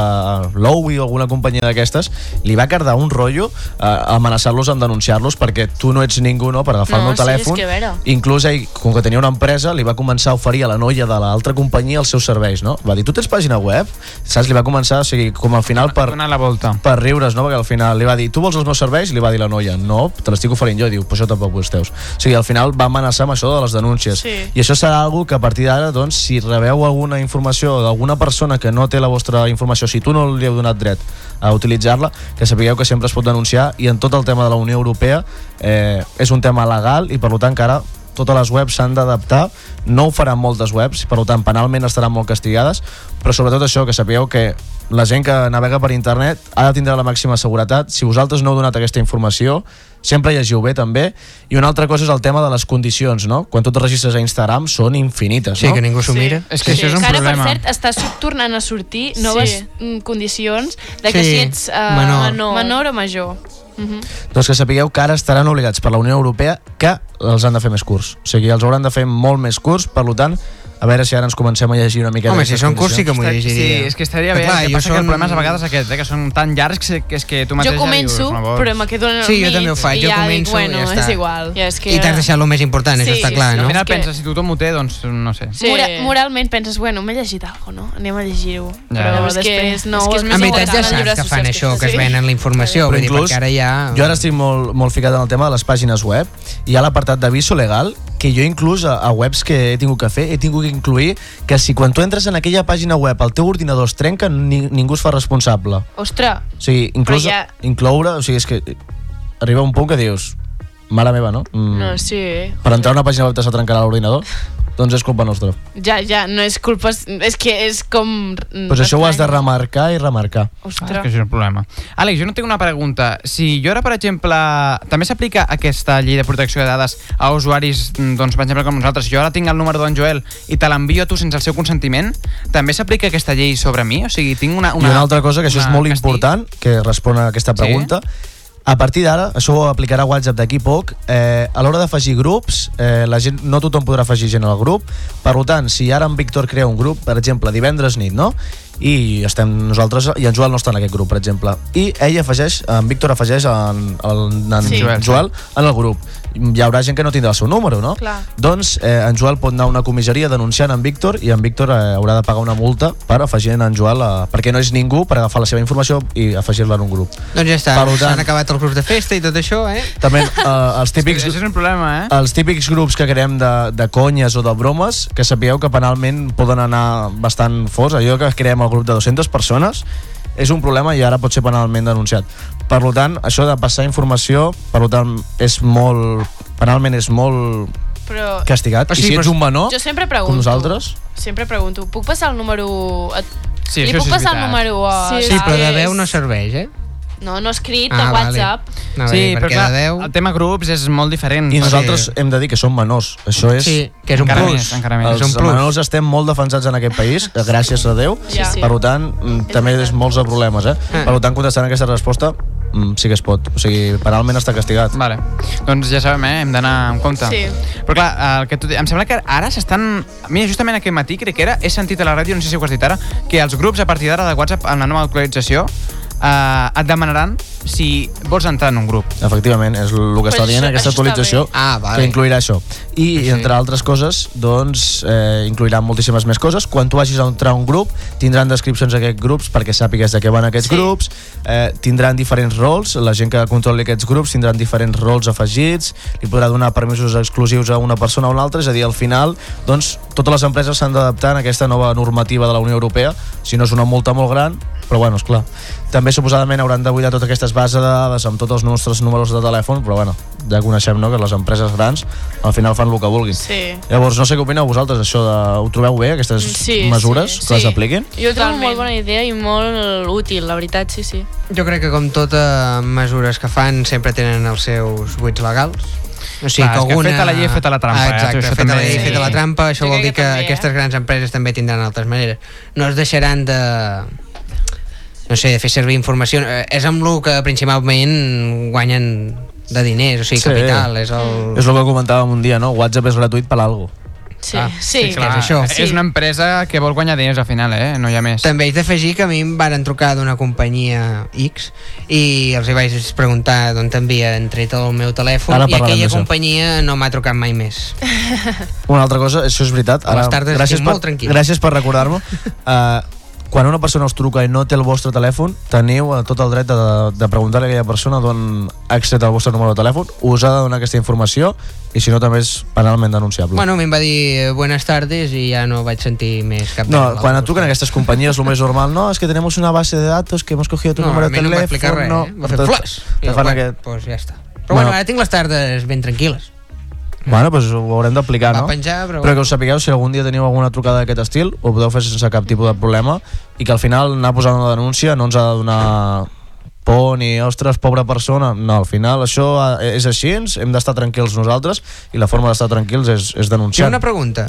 Lowy o alguna companyia d'aquestes, li va cardar un rotllo eh, amenaçar-los amb denunciar-los perquè tu no ets ningú no, per agafar No, el meu sí, telèfon. és que a veure. Inclús ell, com que tenia una empresa, li va començar a oferir a la noia de l'altra companyia els seus serveis, no? Va dir, tu tens pàgina web? Saps? Li va començar, o sigui, com al final per, donar la volta. per riure's, no? Perquè al final li va dir, tu vols els meus serveis? I li va dir la noia, no, te l'estic oferint jo. I diu, pues això tampoc els teus. O sigui, al final va amenaçar amb això de les denúncies. Sí. I això serà algo que a partir d'ara, doncs, si rebeu alguna informació d'alguna persona que no té la vostra informació, si tu no li heu donat dret a utilitzar-la, que sapigueu que sempre es pot denunciar i en tot el tema de la Unió Europea eh, és un tema legal i per tant que ara totes les webs s'han d'adaptar, no ho faran moltes webs, per tant penalment estaran molt castigades, però sobretot això, que sapigueu que la gent que navega per internet ha de tindre la màxima seguretat. Si vosaltres no heu donat aquesta informació, sempre llegiu bé també. I una altra cosa és el tema de les condicions, no? Quan tu et registres a Instagram són infinites, Sí, no? que ningú s'ho mira. És que Sí, això és un que ara, problema. per cert, està sort- tornant a sortir noves mm, condicions de que Sí, si ets uh, menor. menor. menor o major. Mhm. Doncs que sapigueu que ara estaran obligats per la Unió Europea que els han de fer més curts. O sigui, els hauran de fer molt més curts, per tant, a veure si ara ens comencem a llegir una mica Home, si són curts sí que m'ho Sí, llegiria. és que estaria bé. clar, que jo passa que el són- problema és a vegades aquest, eh, que són tan llargs que és que tu mateix Jo ja començo, dius, no vols. però me quedo en el Sí, jo mig també ho faig, i jo ja començo dic, bueno, i ja està. és igual. Ja, és que... I t'has deixat el més important, això Sí, està clar, sí, no? Al final que- penses, si tothom ho té, doncs no sé. Sí. Mora moralment penses, bueno, m'he llegit alguna no? Anem a llegir-ho. Ja. Però És després no... és que és més En veritat ja important llibre saps que fan això, que es sí. venen la informació, Però inclús, ara ja... Jo ara estic molt, molt ficat en el tema de les pàgines web. Hi ha l'apartat d'aviso legal que jo inclús a, a webs que he tingut que fer he tingut que incluir que si quan tu entres en aquella pàgina web el teu ordinador es trenca, ni, ningú es fa responsable. Ostres, O sigui, inclús ja- incloure, o sigui, és que arriba un punt que dius, mare meva, no? Mm, no, sí. Per entrar a una pàgina web te se trencarà l'ordinador, doncs és culpa nostra. Ja, ja, no és culpa... És que és com... Doncs pues això ho has de remarcar i remarcar. Ostres. Ah, és que això és un problema. Àlex, jo no tinc una pregunta. Si jo ara, per exemple, també s'aplica aquesta llei de protecció de dades a usuaris, mm, doncs, per exemple, com nosaltres, si jo ara tinc el número d'en Joel i te l'envio a tu sense el seu consentiment, també s'aplica aquesta llei sobre mi? O sigui, tinc una... Una, I una altra cosa, que això és molt castell. important, que respon a aquesta Sí? A partir d'ara, això ho aplicarà WhatsApp d'aquí a poc, eh, a l'hora d'afegir grups, eh, la gent, no tothom podrà afegir gent al grup, per tant, si ara en Víctor crea un grup, per exemple, divendres nit, no? i estem nosaltres, i en Joel no està en aquest grup, per exemple, i ell afegeix, en Víctor afegeix en, en, en Sí. Joel en el grup. Hi haurà gent que no tindrà el seu número, no? Clar. Doncs eh, en Joel pot anar a una comissaria denunciant en Víctor i en Víctor eh, haurà de pagar una multa per afegir en Joel, eh, perquè no és ningú per agafar la seva informació i afegir-la en un grup. Doncs ja està, Per tant- s'han acabat els grups de festa i tot això, eh? També eh, els típics... Això és un problema, eh? Els típics grups que creem de, de conyes o de bromes, que sapigueu que penalment poden anar bastant forts. Allò que creem el grup de 200 persones és un problema i ara pot ser penalment denunciat. Per tant, això de passar informació, per tant, és molt... penalment és molt Però... castigat. O sigui, I si ets un menor, Jo sempre pregunto. com nosaltres... Sempre pregunto, puc passar el número... A... Sí, Li puc sí passar el número a... Sí, però de veu no serveix, eh? No, no escrit, Ah, a vale. WhatsApp. No, sí, bé, però perquè clar, de veu- el tema grups és molt diferent. I nosaltres hem de dir que som menors. Això és... Sí, que és un encara plus. Més, encara més. Els És un plus. menors estem molt defensats en aquest país, gràcies a Déu. Sí, sí. Per tant, mm, també és molts de problemes, eh? Ah. Per tant, contestant aquesta resposta, mm, sí que es pot. O sigui, penalment està castigat. Vale. Doncs ja sabem, eh? Hem d'anar amb compte. Sí. Però clar, el que tu, em sembla que ara s'estan... Mira, justament aquest matí, crec que era, he sentit a la ràdio, no sé si ho has dit ara, que els grups a partir d'ara de WhatsApp, amb la nova actualització, eh, et demanaran si vols entrar en un grup. Efectivament, és el que està dient això- aquesta actualització. Ah, vale. que incluirà això. I, Sí. entre altres coses, doncs, eh, incluirà moltíssimes més coses. Quan tu vagis a entrar a un grup, tindran descripcions d'aquests grups perquè sàpigues de què van aquests Sí. grups, eh, tindran diferents rols, la gent que controli aquests grups tindran diferents rols afegits, li podrà donar permisos exclusius a una persona o a una altra, és a dir, al final, doncs, totes les empreses s'han d'adaptar a aquesta nova normativa de la Unió Europea, si no és una multa molt gran, però bueno, és clar. També suposadament hauran de buidar totes aquestes bases de dades amb tots els nostres números de telèfon, però bueno, ja coneixem no, que les empreses grans al final fan el que vulguin. Sí. Llavors, no sé què opineu vosaltres, això de... Ho trobeu bé, aquestes Sí, mesures sí, que les sí. apliquin? Jo ho trobo molt bona idea i molt útil, la veritat, sí, sí. Jo crec que com totes mesures que fan sempre tenen els seus buits legals. O sigui, Clar, és que feta la llei, feta la trampa, Ah, eh? exacte, Això feta la també- llei, feta la trampa, això Jo vol dir que que, també, eh? aquestes grans empreses també tindran altres maneres. No es deixaran de no sé, de fer servir informació. Eh, És amb el que principalment guanyen de diners, o sigui, capital. És el... És el que comentàvem un dia, no? WhatsApp és gratuït per algo. Sí, Ah, sí, sí, clar, és això. Sí. És una empresa que vol guanyar diners al final, eh? No hi ha més. També haig d'afegir que a mi em varen trucar d'una companyia X i els hi vaig preguntar d'on t'havien tret el meu telèfon Ara i aquella companyia no m'ha trucat mai més. Una altra cosa, això és veritat. A les tardes gràcies per, molt tranquil. Gràcies per recordar-m'ho. Uh, quan una persona us truca i no té el vostre telèfon, teniu eh, tot el dret de, de preguntar a aquella persona d'on ha extret el vostre número de telèfon, us ha de donar aquesta informació i si no també és penalment denunciable. Bueno, a mi em va dir eh, buenas tardes i ja no vaig sentir més cap no, quan et truquen aquestes companyies, lo més normal, no, es que tenemos una base de datos que hemos cogido tu No, número a de mi no em va explicar res, no, eh? Va fer flash. I, bueno, aquest... Pues ja està. Però Bueno. bueno, ara tinc les tardes ben tranquil·les. Bueno, doncs ho haurem d'aplicar, no? penjar, però- però que us sapigueu, si algun dia teniu alguna trucada d'aquest estil, ho podeu fer sense cap tipus de problema i que al final anar posant una denúncia no ens ha de donar por ni, ostres, pobra persona. No, al final això eh, és així, hem d'estar tranquils nosaltres i la forma d'estar tranquils és, és Tinc denunciar. una pregunta.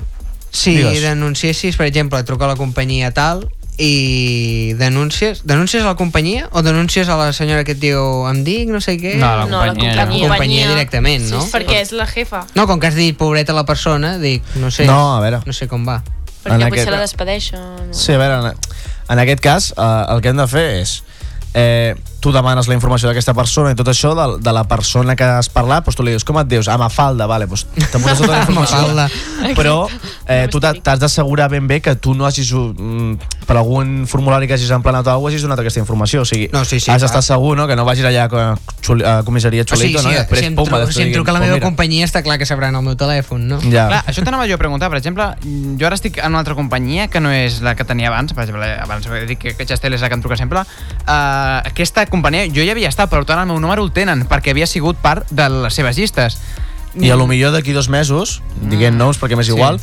Si Digues. denunciessis, per exemple, truca a la companyia tal i denúncies denúncies a la companyia o denúncies a la senyora que et diu em dic, no sé què No, a la No, la companyia. companyia. La companyia directament, no? Sí, perquè és la jefa. No, com que has dit pobreta la persona, dic, no sé, No, a veure. no sé com va. Perquè En potser aquest- la despedeixen. Sí, a veure, en, en aquest cas, eh, el que hem de fer és... Eh, tu demanes la informació d'aquesta persona i tot això, de, de la persona que has parlat, doncs tu li dius, com et dius? Ah, Mafalda, vale, doncs t'apuntes tota la informació. Però eh, tu t'ha- t'has d'assegurar ben bé que tu no hagis, mm, per algun formulari que hagis emplenat o alguna cosa, hagis donat aquesta informació. O sigui, No, sí, sí, has d'estar segur, no?, que no vagis allà a, xuli, a comissaria O sigui, Xulito, si, no? I després, si, em, pum, si em diguin, truca la "Pues meva mira". companyia està clar que sabran el meu telèfon, no? Ja. Clar, això t'anava jo a preguntar, per exemple, jo ara estic en una altra companyia que no és la que tenia abans, per exemple, abans he dit que, que Gestel és la que em truca sempre, uh, aquesta companyia jo ja havia estat, però tant el meu número el tenen, perquè havia sigut part de les seves llistes. I a lo millor d'aquí dos mesos, diguem noms perquè m'és Sí. igual,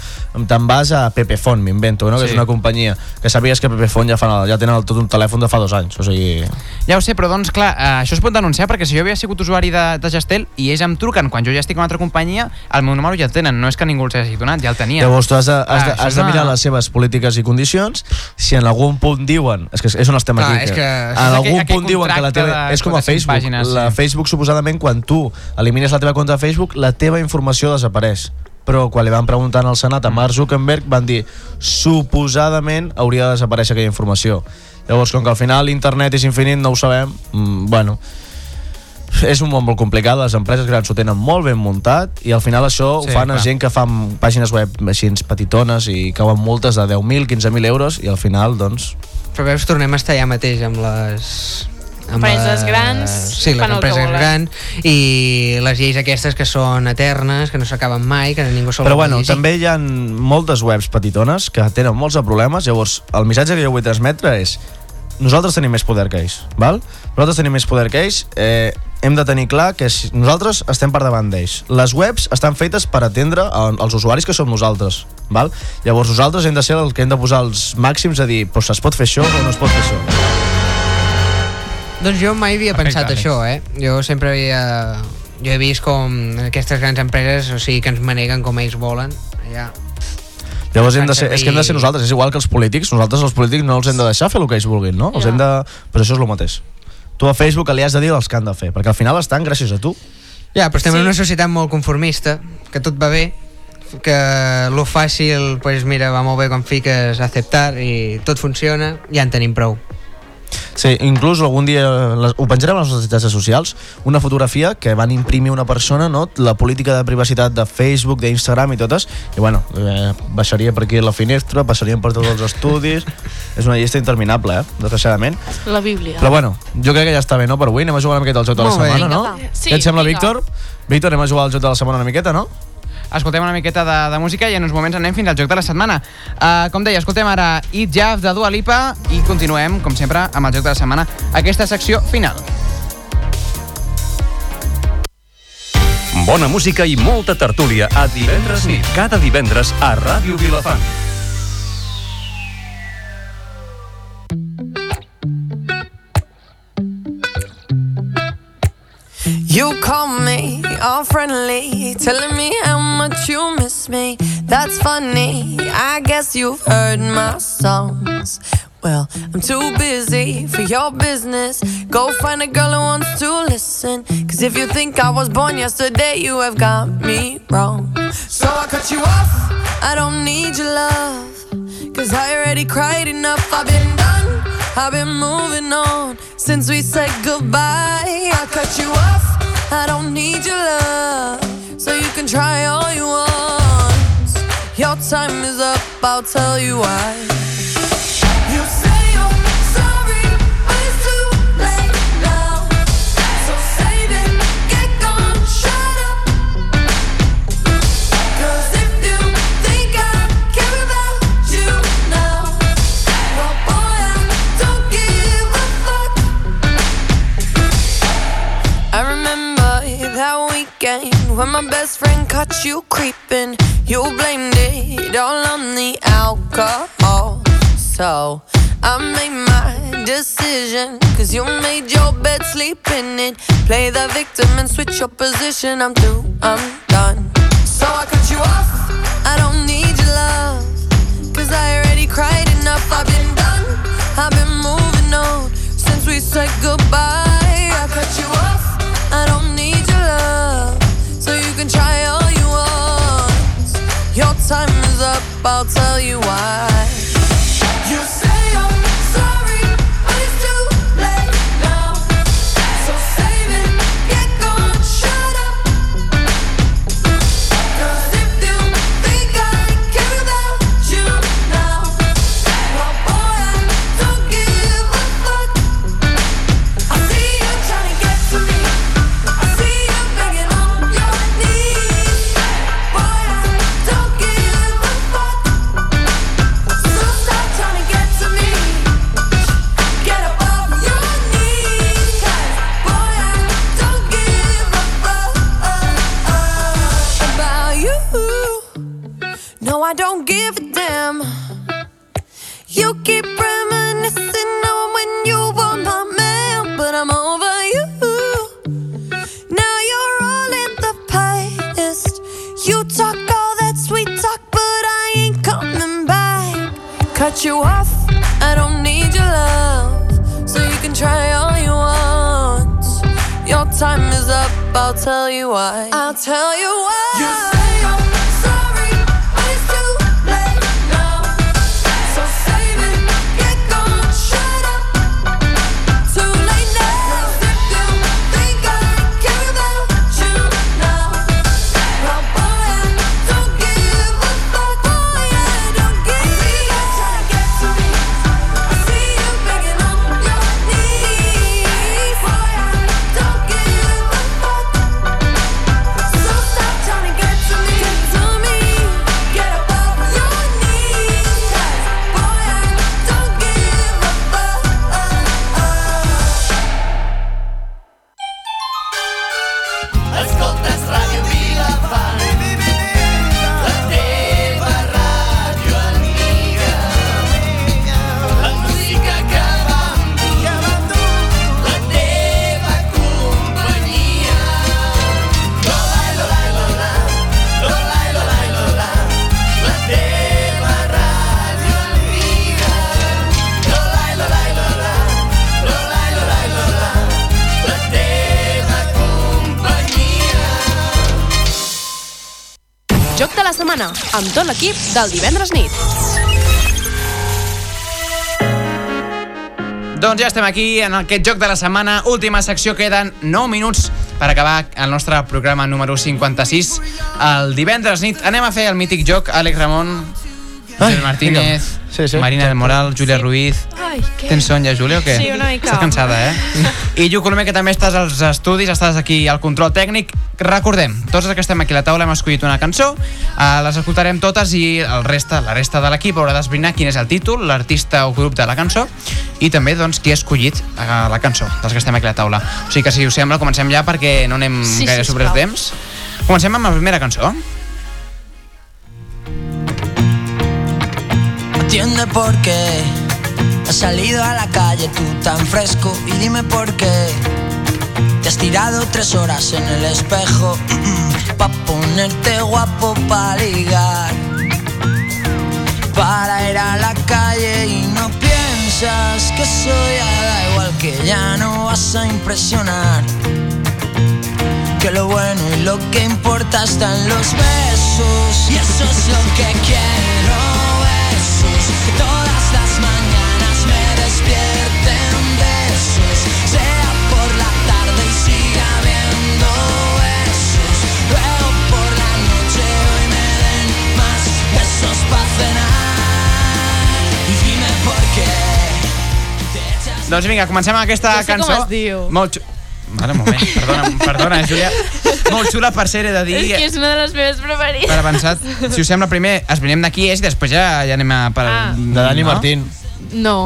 te'n vas a Pepefont, m'invento, no? que Sí. és una companyia que sabies que Pepefont ja, fan ja tenen el, tot un telèfon de fa dos anys. O sigui, Ja ho sé, però doncs clar, eh, això es pot denunciar perquè si jo havia sigut usuari de, de Gestel i ells em truquen quan jo ja estic en una altra companyia, el meu número ja el tenen, no és que ningú els hagi donat, ja el tenia. Llavors tu has de, has, de, has de una- mirar les seves polítiques i condicions. Si en algun punt diuen... És que és on estem Clar, aquí. és que- en algun aquell- punt diuen que la teva... És com a 45 Facebook. pàgines, la sí. Facebook, suposadament, quan tu elimines la teva compte de Facebook, la teva informació desapareix. Però quan li van preguntar al Senat a Mark Zuckerberg van dir suposadament hauria de desaparèixer aquella informació. Llavors, com que al final l'internet és infinit, no ho sabem, mm, bueno, és un món molt complicat, les empreses grans ho tenen molt ben muntat i al final això Sí, ho fan a clar. gent que fan pàgines web així petitones i cauen multes de 10.000, 15.000 euros i al final, doncs... Però veus, tornem a estar allà mateix amb les... Amb Empreses grans Sí, les fan el que empreses volen. grans i les lleis aquestes que són eternes, que no s'acaben mai, que ningú sol Però bueno, també hi ha moltes webs petitones que tenen molts de problemes, llavors el missatge que jo vull transmetre és nosaltres tenim més poder que ells, val? Nosaltres tenim més poder que ells, eh, hem de tenir clar que si nosaltres estem per davant d'ells. Les webs estan fetes per atendre a- als usuaris que som nosaltres, val? Llavors nosaltres hem de ser el que hem de posar els màxims a dir, però es pot fer això o no es pot fer això. Doncs jo mai havia Perfecte, pensat Àlex. això, eh? Jo sempre havia... Jo he vist com aquestes grans empreses, o sigui, que ens maneguen com ells volen. Ja. Llavors hem de ser, és que hem de ser nosaltres, és igual que els polítics, nosaltres els polítics no els hem de deixar fer el que ells vulguin, no? Els Ja. hem de... Però això és el mateix. Tu a Facebook li has de dir els que han de fer, perquè al final estan gràcies a tu. Ja, però estem Sí. en una societat molt conformista, que tot va bé, que lo fàcil, pues mira, va molt bé quan fiques acceptar i tot funciona, ja en tenim prou. Sí, inclús algun dia les, ho penjarem a les nostres xarxes socials una fotografia que van imprimir una persona no? la política de privacitat de Facebook, d'Instagram i totes i bueno, eh, baixaria per aquí la finestra passaríem per tots els estudis és una llista interminable, eh? desgraciadament La Bíblia. però bueno, jo crec que ja està bé no? per avui anem a jugar una miqueta al joc de la Molt bé. setmana no? Sí, Què et sembla, vinga. Víctor? Víctor, anem a jugar al joc de la setmana una miqueta, no? Escoltem una miqueta de, de música i en uns moments anem fins al joc de la setmana. Uh, com deia, escoltem ara It Jaff de Dua Lipa i continuem, com sempre, amb el joc de la setmana, aquesta secció final. Bona música i molta tertúlia a divendres nit, cada divendres a Ràdio Vilafant. You call me all friendly, telling me how much you miss me. That's funny. I guess you've heard my songs. Well, I'm too busy for your business. Go find a girl who wants to listen. Cause if you think I was born yesterday, you have got me wrong. So I cut you off. I don't need your love. Cause I already cried enough. I've been done. I've been moving on since we said goodbye. I cut you off. I don't need your love. So you can try all you want. Your time is up. I'll tell you why. Caught you creeping. You blamed it all on the alcohol. So I made my decision. Cause you made your bed, sleep in it. Play the victim and switch your position. I'm through, I'm done. So I cut you off. I don't need your love. Cause I already cried enough. I've been done. I've been moving on since we said goodbye. I cut you off. I don't need your love. So you can try I'll tell you why. Cut you off, I don't need your love, so you can try all you want. Your time is up, I'll tell you why. I'll tell you why. Setmana, amb tot l'equip del divendres nit. Doncs ja estem aquí en aquest joc de la setmana, última secció, queden 9 minuts per acabar el nostre programa número 56. El divendres nit anem a fer el mític joc Àlex Ramon, José Martínez, Sí, sí. Marina del Moral, Júlia Ruiz. Ai, què? Tens son ja, Júlia, o què? Sí, una mica. Estàs cansada, eh? I Lluc Colomer, que també estàs als estudis, estàs aquí al control tècnic. Recordem, tots els que estem aquí a la taula hem escollit una cançó, eh, les escoltarem totes i el resta, la resta de l'equip haurà d'esbrinar quin és el títol, l'artista o grup de la cançó i també doncs, qui ha escollit eh, la cançó dels que estem aquí a la taula. O sigui que, si us sembla, comencem ja perquè no anem Sí, gaire sobre el sisplau. temps. Comencem amb la primera cançó. Entiende por qué has salido a la calle tú tan fresco. Y dime por qué te has tirado tres horas en el espejo pa ponerte guapo pa ligar. Para ir a la calle y no piensas que soy da igual que ya no vas a impresionar. Que lo bueno y lo que importa está en los besos y eso es lo que quiero Doncs vinga, comencem aquesta Ja sé com cançó. es diu. Molt Vale, un moment, perdona, perdona, Júlia. Molt xula, per ser, he de dir... És que és una de les meves preferides. Per avançat, si us sembla, primer esbrinem de qui és i després ja, ja anem a... Per, Ah. De Dani no? Martín. No.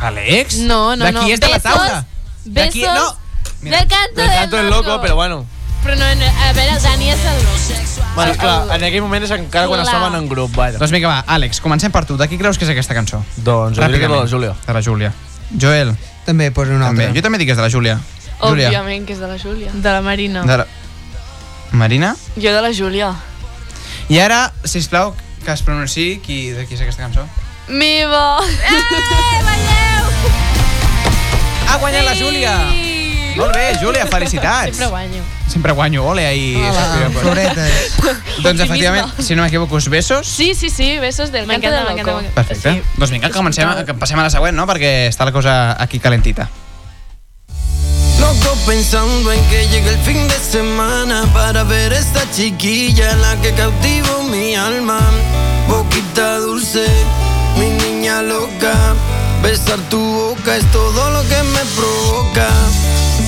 Àlex? No, no, de no. qui és de la Besos, taula? De qui... besos No, del canto El del canto del loco, però bueno. Però no, no, a veure, el Dani és el... Bueno, clar, en aquell moment és encara quan Clar. estaven en grup, vaja. Doncs vinga, va, Àlex, comencem per tu. De qui creus que és aquesta cançó? Doncs jo diria que de la Júlia. De la Júlia. Joel. També poso una També. altra. Jo també dic que és de la Júlia. Júlia. Òbviament que és de la Júlia. De la Marina. De la... Marina? Jo de la Júlia. I ara, sisplau, que es pronunciï qui, de qui és aquesta cançó. Meva! Ha guanyat la Júlia! Molt bé, Júlia, felicitats! Sempre guanyo. Sempre guanyo, ole, ahí... Hola, floretes. doncs, efectivament, si no m'equivoco, és besos. Sí, sí, sí, besos del canto M'encanta, del m'encanta. Perfecte. Doncs vinga, que, comencem, que passem a la següent, no? Perquè està la cosa aquí calentita. Loco pensando en que llegue el fin de semana para ver esta chiquilla la que cautivo mi alma. Boquita dulce, mi niña loca. Besar tu boca es todo lo que me provoca.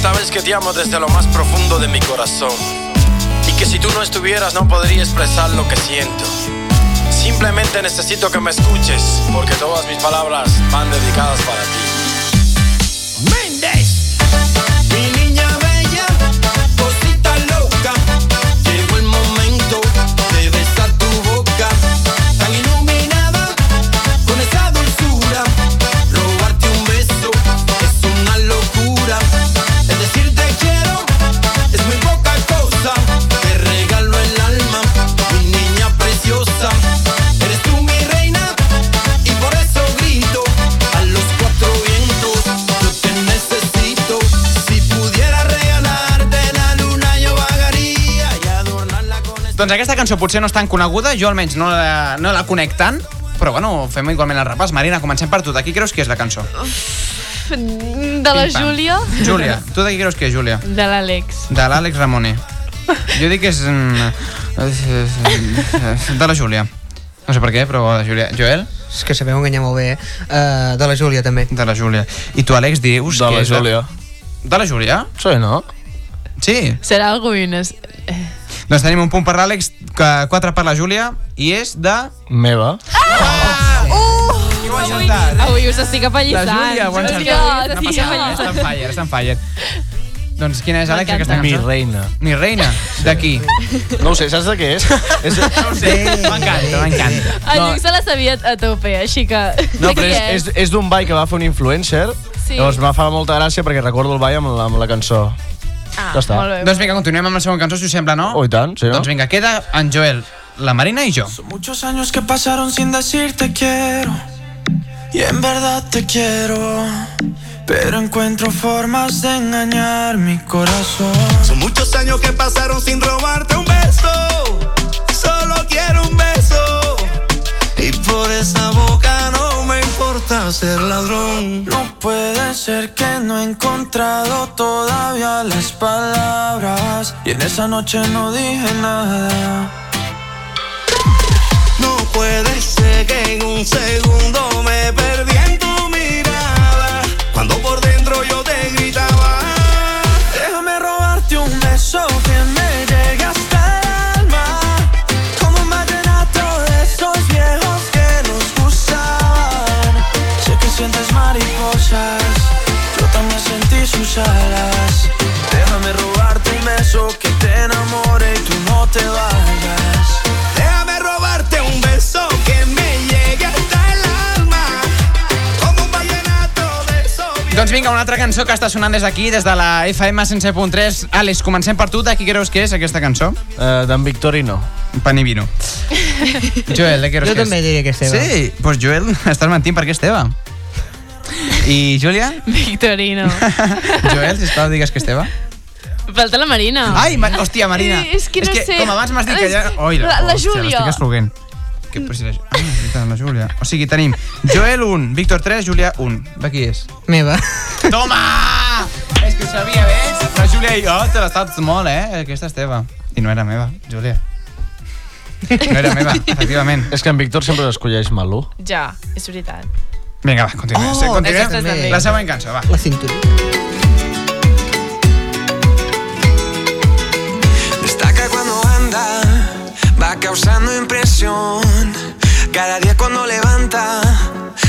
Sabes que te amo desde lo más profundo de mi corazón. Y que si tú no estuvieras no podría expresar lo que siento. Simplemente necesito que me escuches, porque todas mis palabras van dedicadas para ti. Doncs aquesta cançó potser no és tan coneguda, jo almenys no la, no la conec tant, però bueno, fem igualment el repàs. Marina, comencem per tu. De qui creus que és la cançó? De la. Júlia. Júlia. Tu de qui creus que és, Júlia? De l'Àlex. De l'Àlex Ramone. Jo dic que és... mm, De la Júlia. No sé per què, però de Júlia. Joel? És que sabeu enganyar molt bé, eh? Uh, de la Júlia, també. De la Júlia. I tu, Àlex, dius De que la és Júlia. De la Júlia? Sí, no? Sí. Serà algú Ines. Doncs tenim un punt per l'Àlex, que quatre per la Júlia, i és de... Meva. Avui, avui us estic apallissant. La Júlia, ho ha encertat. Júlia, No passa res, està en fire, està en fire. Doncs quina és, Àlex, aquesta Mi cançó? reina. Mi reina. D'aquí. No ho sé, saps de què és? és de... No ho sé, m'encanta, m'encanta. El Lluc se la sabia a tope, així que... No, de però és, és, és d'un ball que va fer un influencer. Sí. Llavors me fa molta gràcia perquè recordo el ball amb la, amb la cançó. Ah, ja està. molt bé. Doncs vinga, continuem amb la següent cançó, si us sembla, no? Oh, i tant, sí, no? Doncs vinga, queda en Joel, la Marina i jo. Muchos años que pasaron sin decirte quiero. Y en verdad te quiero. Pero encuentro formas de engañar mi corazón. Son muchos años que pasaron sin robarte un beso. Solo quiero un beso. Y por esa boca no me importa ser ladrón. No puede ser que no he encontrado todavía las palabras. Y en esa noche no dije nada. No puede ser que en un segundo me perdí en tu mirada. Cuando por dentro yo te gritaba. Déjame robarte un beso que me sus alas. Déjame robarte un beso que te enamore y tú no te vayas. Déjame robarte un beso que me llegue hasta el alma. Como un vallenato de esos Doncs vinga, una altra cançó que està sonant des d'aquí, des de la FM 107.3. Àlex, comencem per tu. De qui creus que és aquesta cançó? Uh, D'en Victorino. Pan i vino. Joel, de qui creus Jo que és? també diria que és teva. Sí, doncs pues Joel, estàs mentint perquè és teva. I Júlia? Victorino. Joel, sisplau, digues que és teva. Falta la Marina. Ai, ma hòstia, Marina. Eh, és que no és que, sé. Com abans m'has dit que ja... Oi, La- la hòstia, Júlia. L'estic esfruguent. Que, però si la, ah, veritat, la Júlia. O sigui, tenim Joel 1, Víctor 3, Júlia 1. De qui és? Meva. Toma! És que ho sabia, ves? La Júlia i jo te l'has saps molt, eh? Aquesta és teva. I no era meva, Júlia. No era meva, efectivament. És que en Víctor sempre escolleix Malú. Ja, és veritat. Vinga, va, continuem. Oh, continuem. també. La següent cançó, va. La cinturilla. Destaca cuando anda, va causando impresión. Cada día cuando levanta,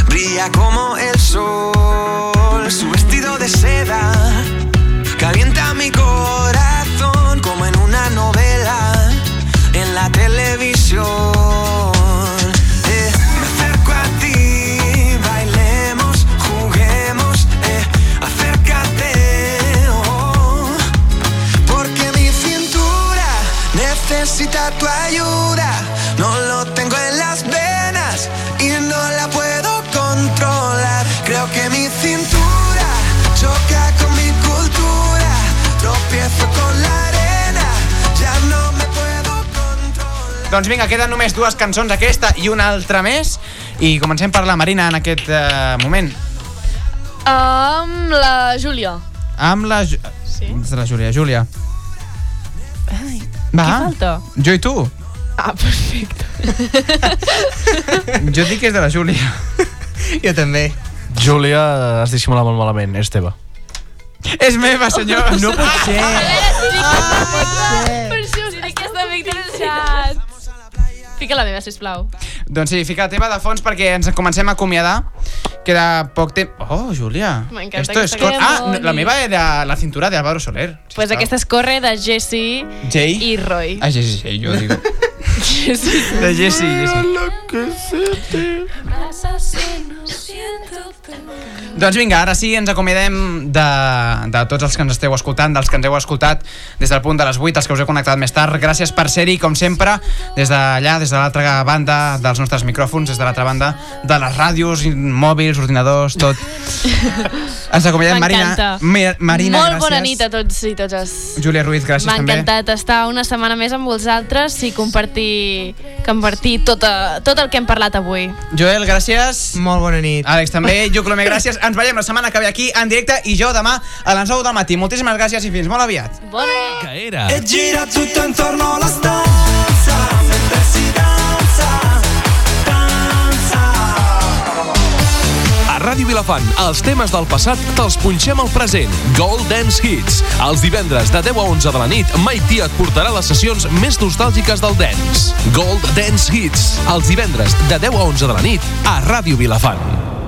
brilla como el sol. Su vestido de seda calienta mi corazón ayuda. No lo tengo en las venas y no la puedo controlar. Creo que mi cintura choca con mi cultura. Tropiezo con la arena, ya no me puedo Doncs vinga, queden només dues cançons, aquesta i una altra més. I comencem per la Marina en aquest uh, moment. Amb la Júlia. Amb la... Sí. La Júlia. Júlia. Ai, Va. qui falta? Jo i tu. Ah, perfecte. Jo dic que és de la Júlia. Jo també. Júlia, has dissimulat molt malament, és teva. És meva, senyor. No pot ser. Per això us dic que és de Víctor Chat. Fica la meva, sisplau. Doncs sí, fica la teva de fons perquè ens comencem a acomiadar. Queda poc temps... Oh, Júlia. M'encanta Esto es cor... Ah, no, la meva era la cintura de Álvaro Soler. Pues aquesta és Corre de Jessie Jay. i Roy. Ah, sí, sí, sí, jo digo. de Jessy. Jessy. Doncs vinga, ara sí, ens acomiadem de, de tots els que ens esteu escoltant, dels que ens heu escoltat des del punt de les 8, els que us heu connectat més tard. Gràcies per ser-hi, com sempre, des d'allà, des de l'altra banda dels nostres micròfons, des de l'altra banda de les ràdios, mòbils, ordinadors, tot. Ens acomiadem, Marina. Marina, Molt gràcies. bona nit a tots i totes. Júlia Ruiz, gràcies M'ha també. encantat estar una setmana més amb vosaltres i compartir, compartir tot, a, tot el que hem parlat avui. Joel, gràcies. Molt bona nit. Àlex, també. Lluclome, gràcies. Ens veiem la setmana que ve aquí en directe i jo demà a les 9 del matí. Moltíssimes gràcies i fins molt aviat. Bona nit. Que era... E gira tutto intorno alla stanza Mentre si danza, danza A Ràdio Vilafant, els temes del passat te'ls punxem al present. Gold Dance Hits. Els divendres de 10 a 11 de la nit, T et portarà les sessions més nostàlgiques del dance. Gold Dance Hits. Els divendres de 10 a 11 de la nit a Ràdio Vilafant.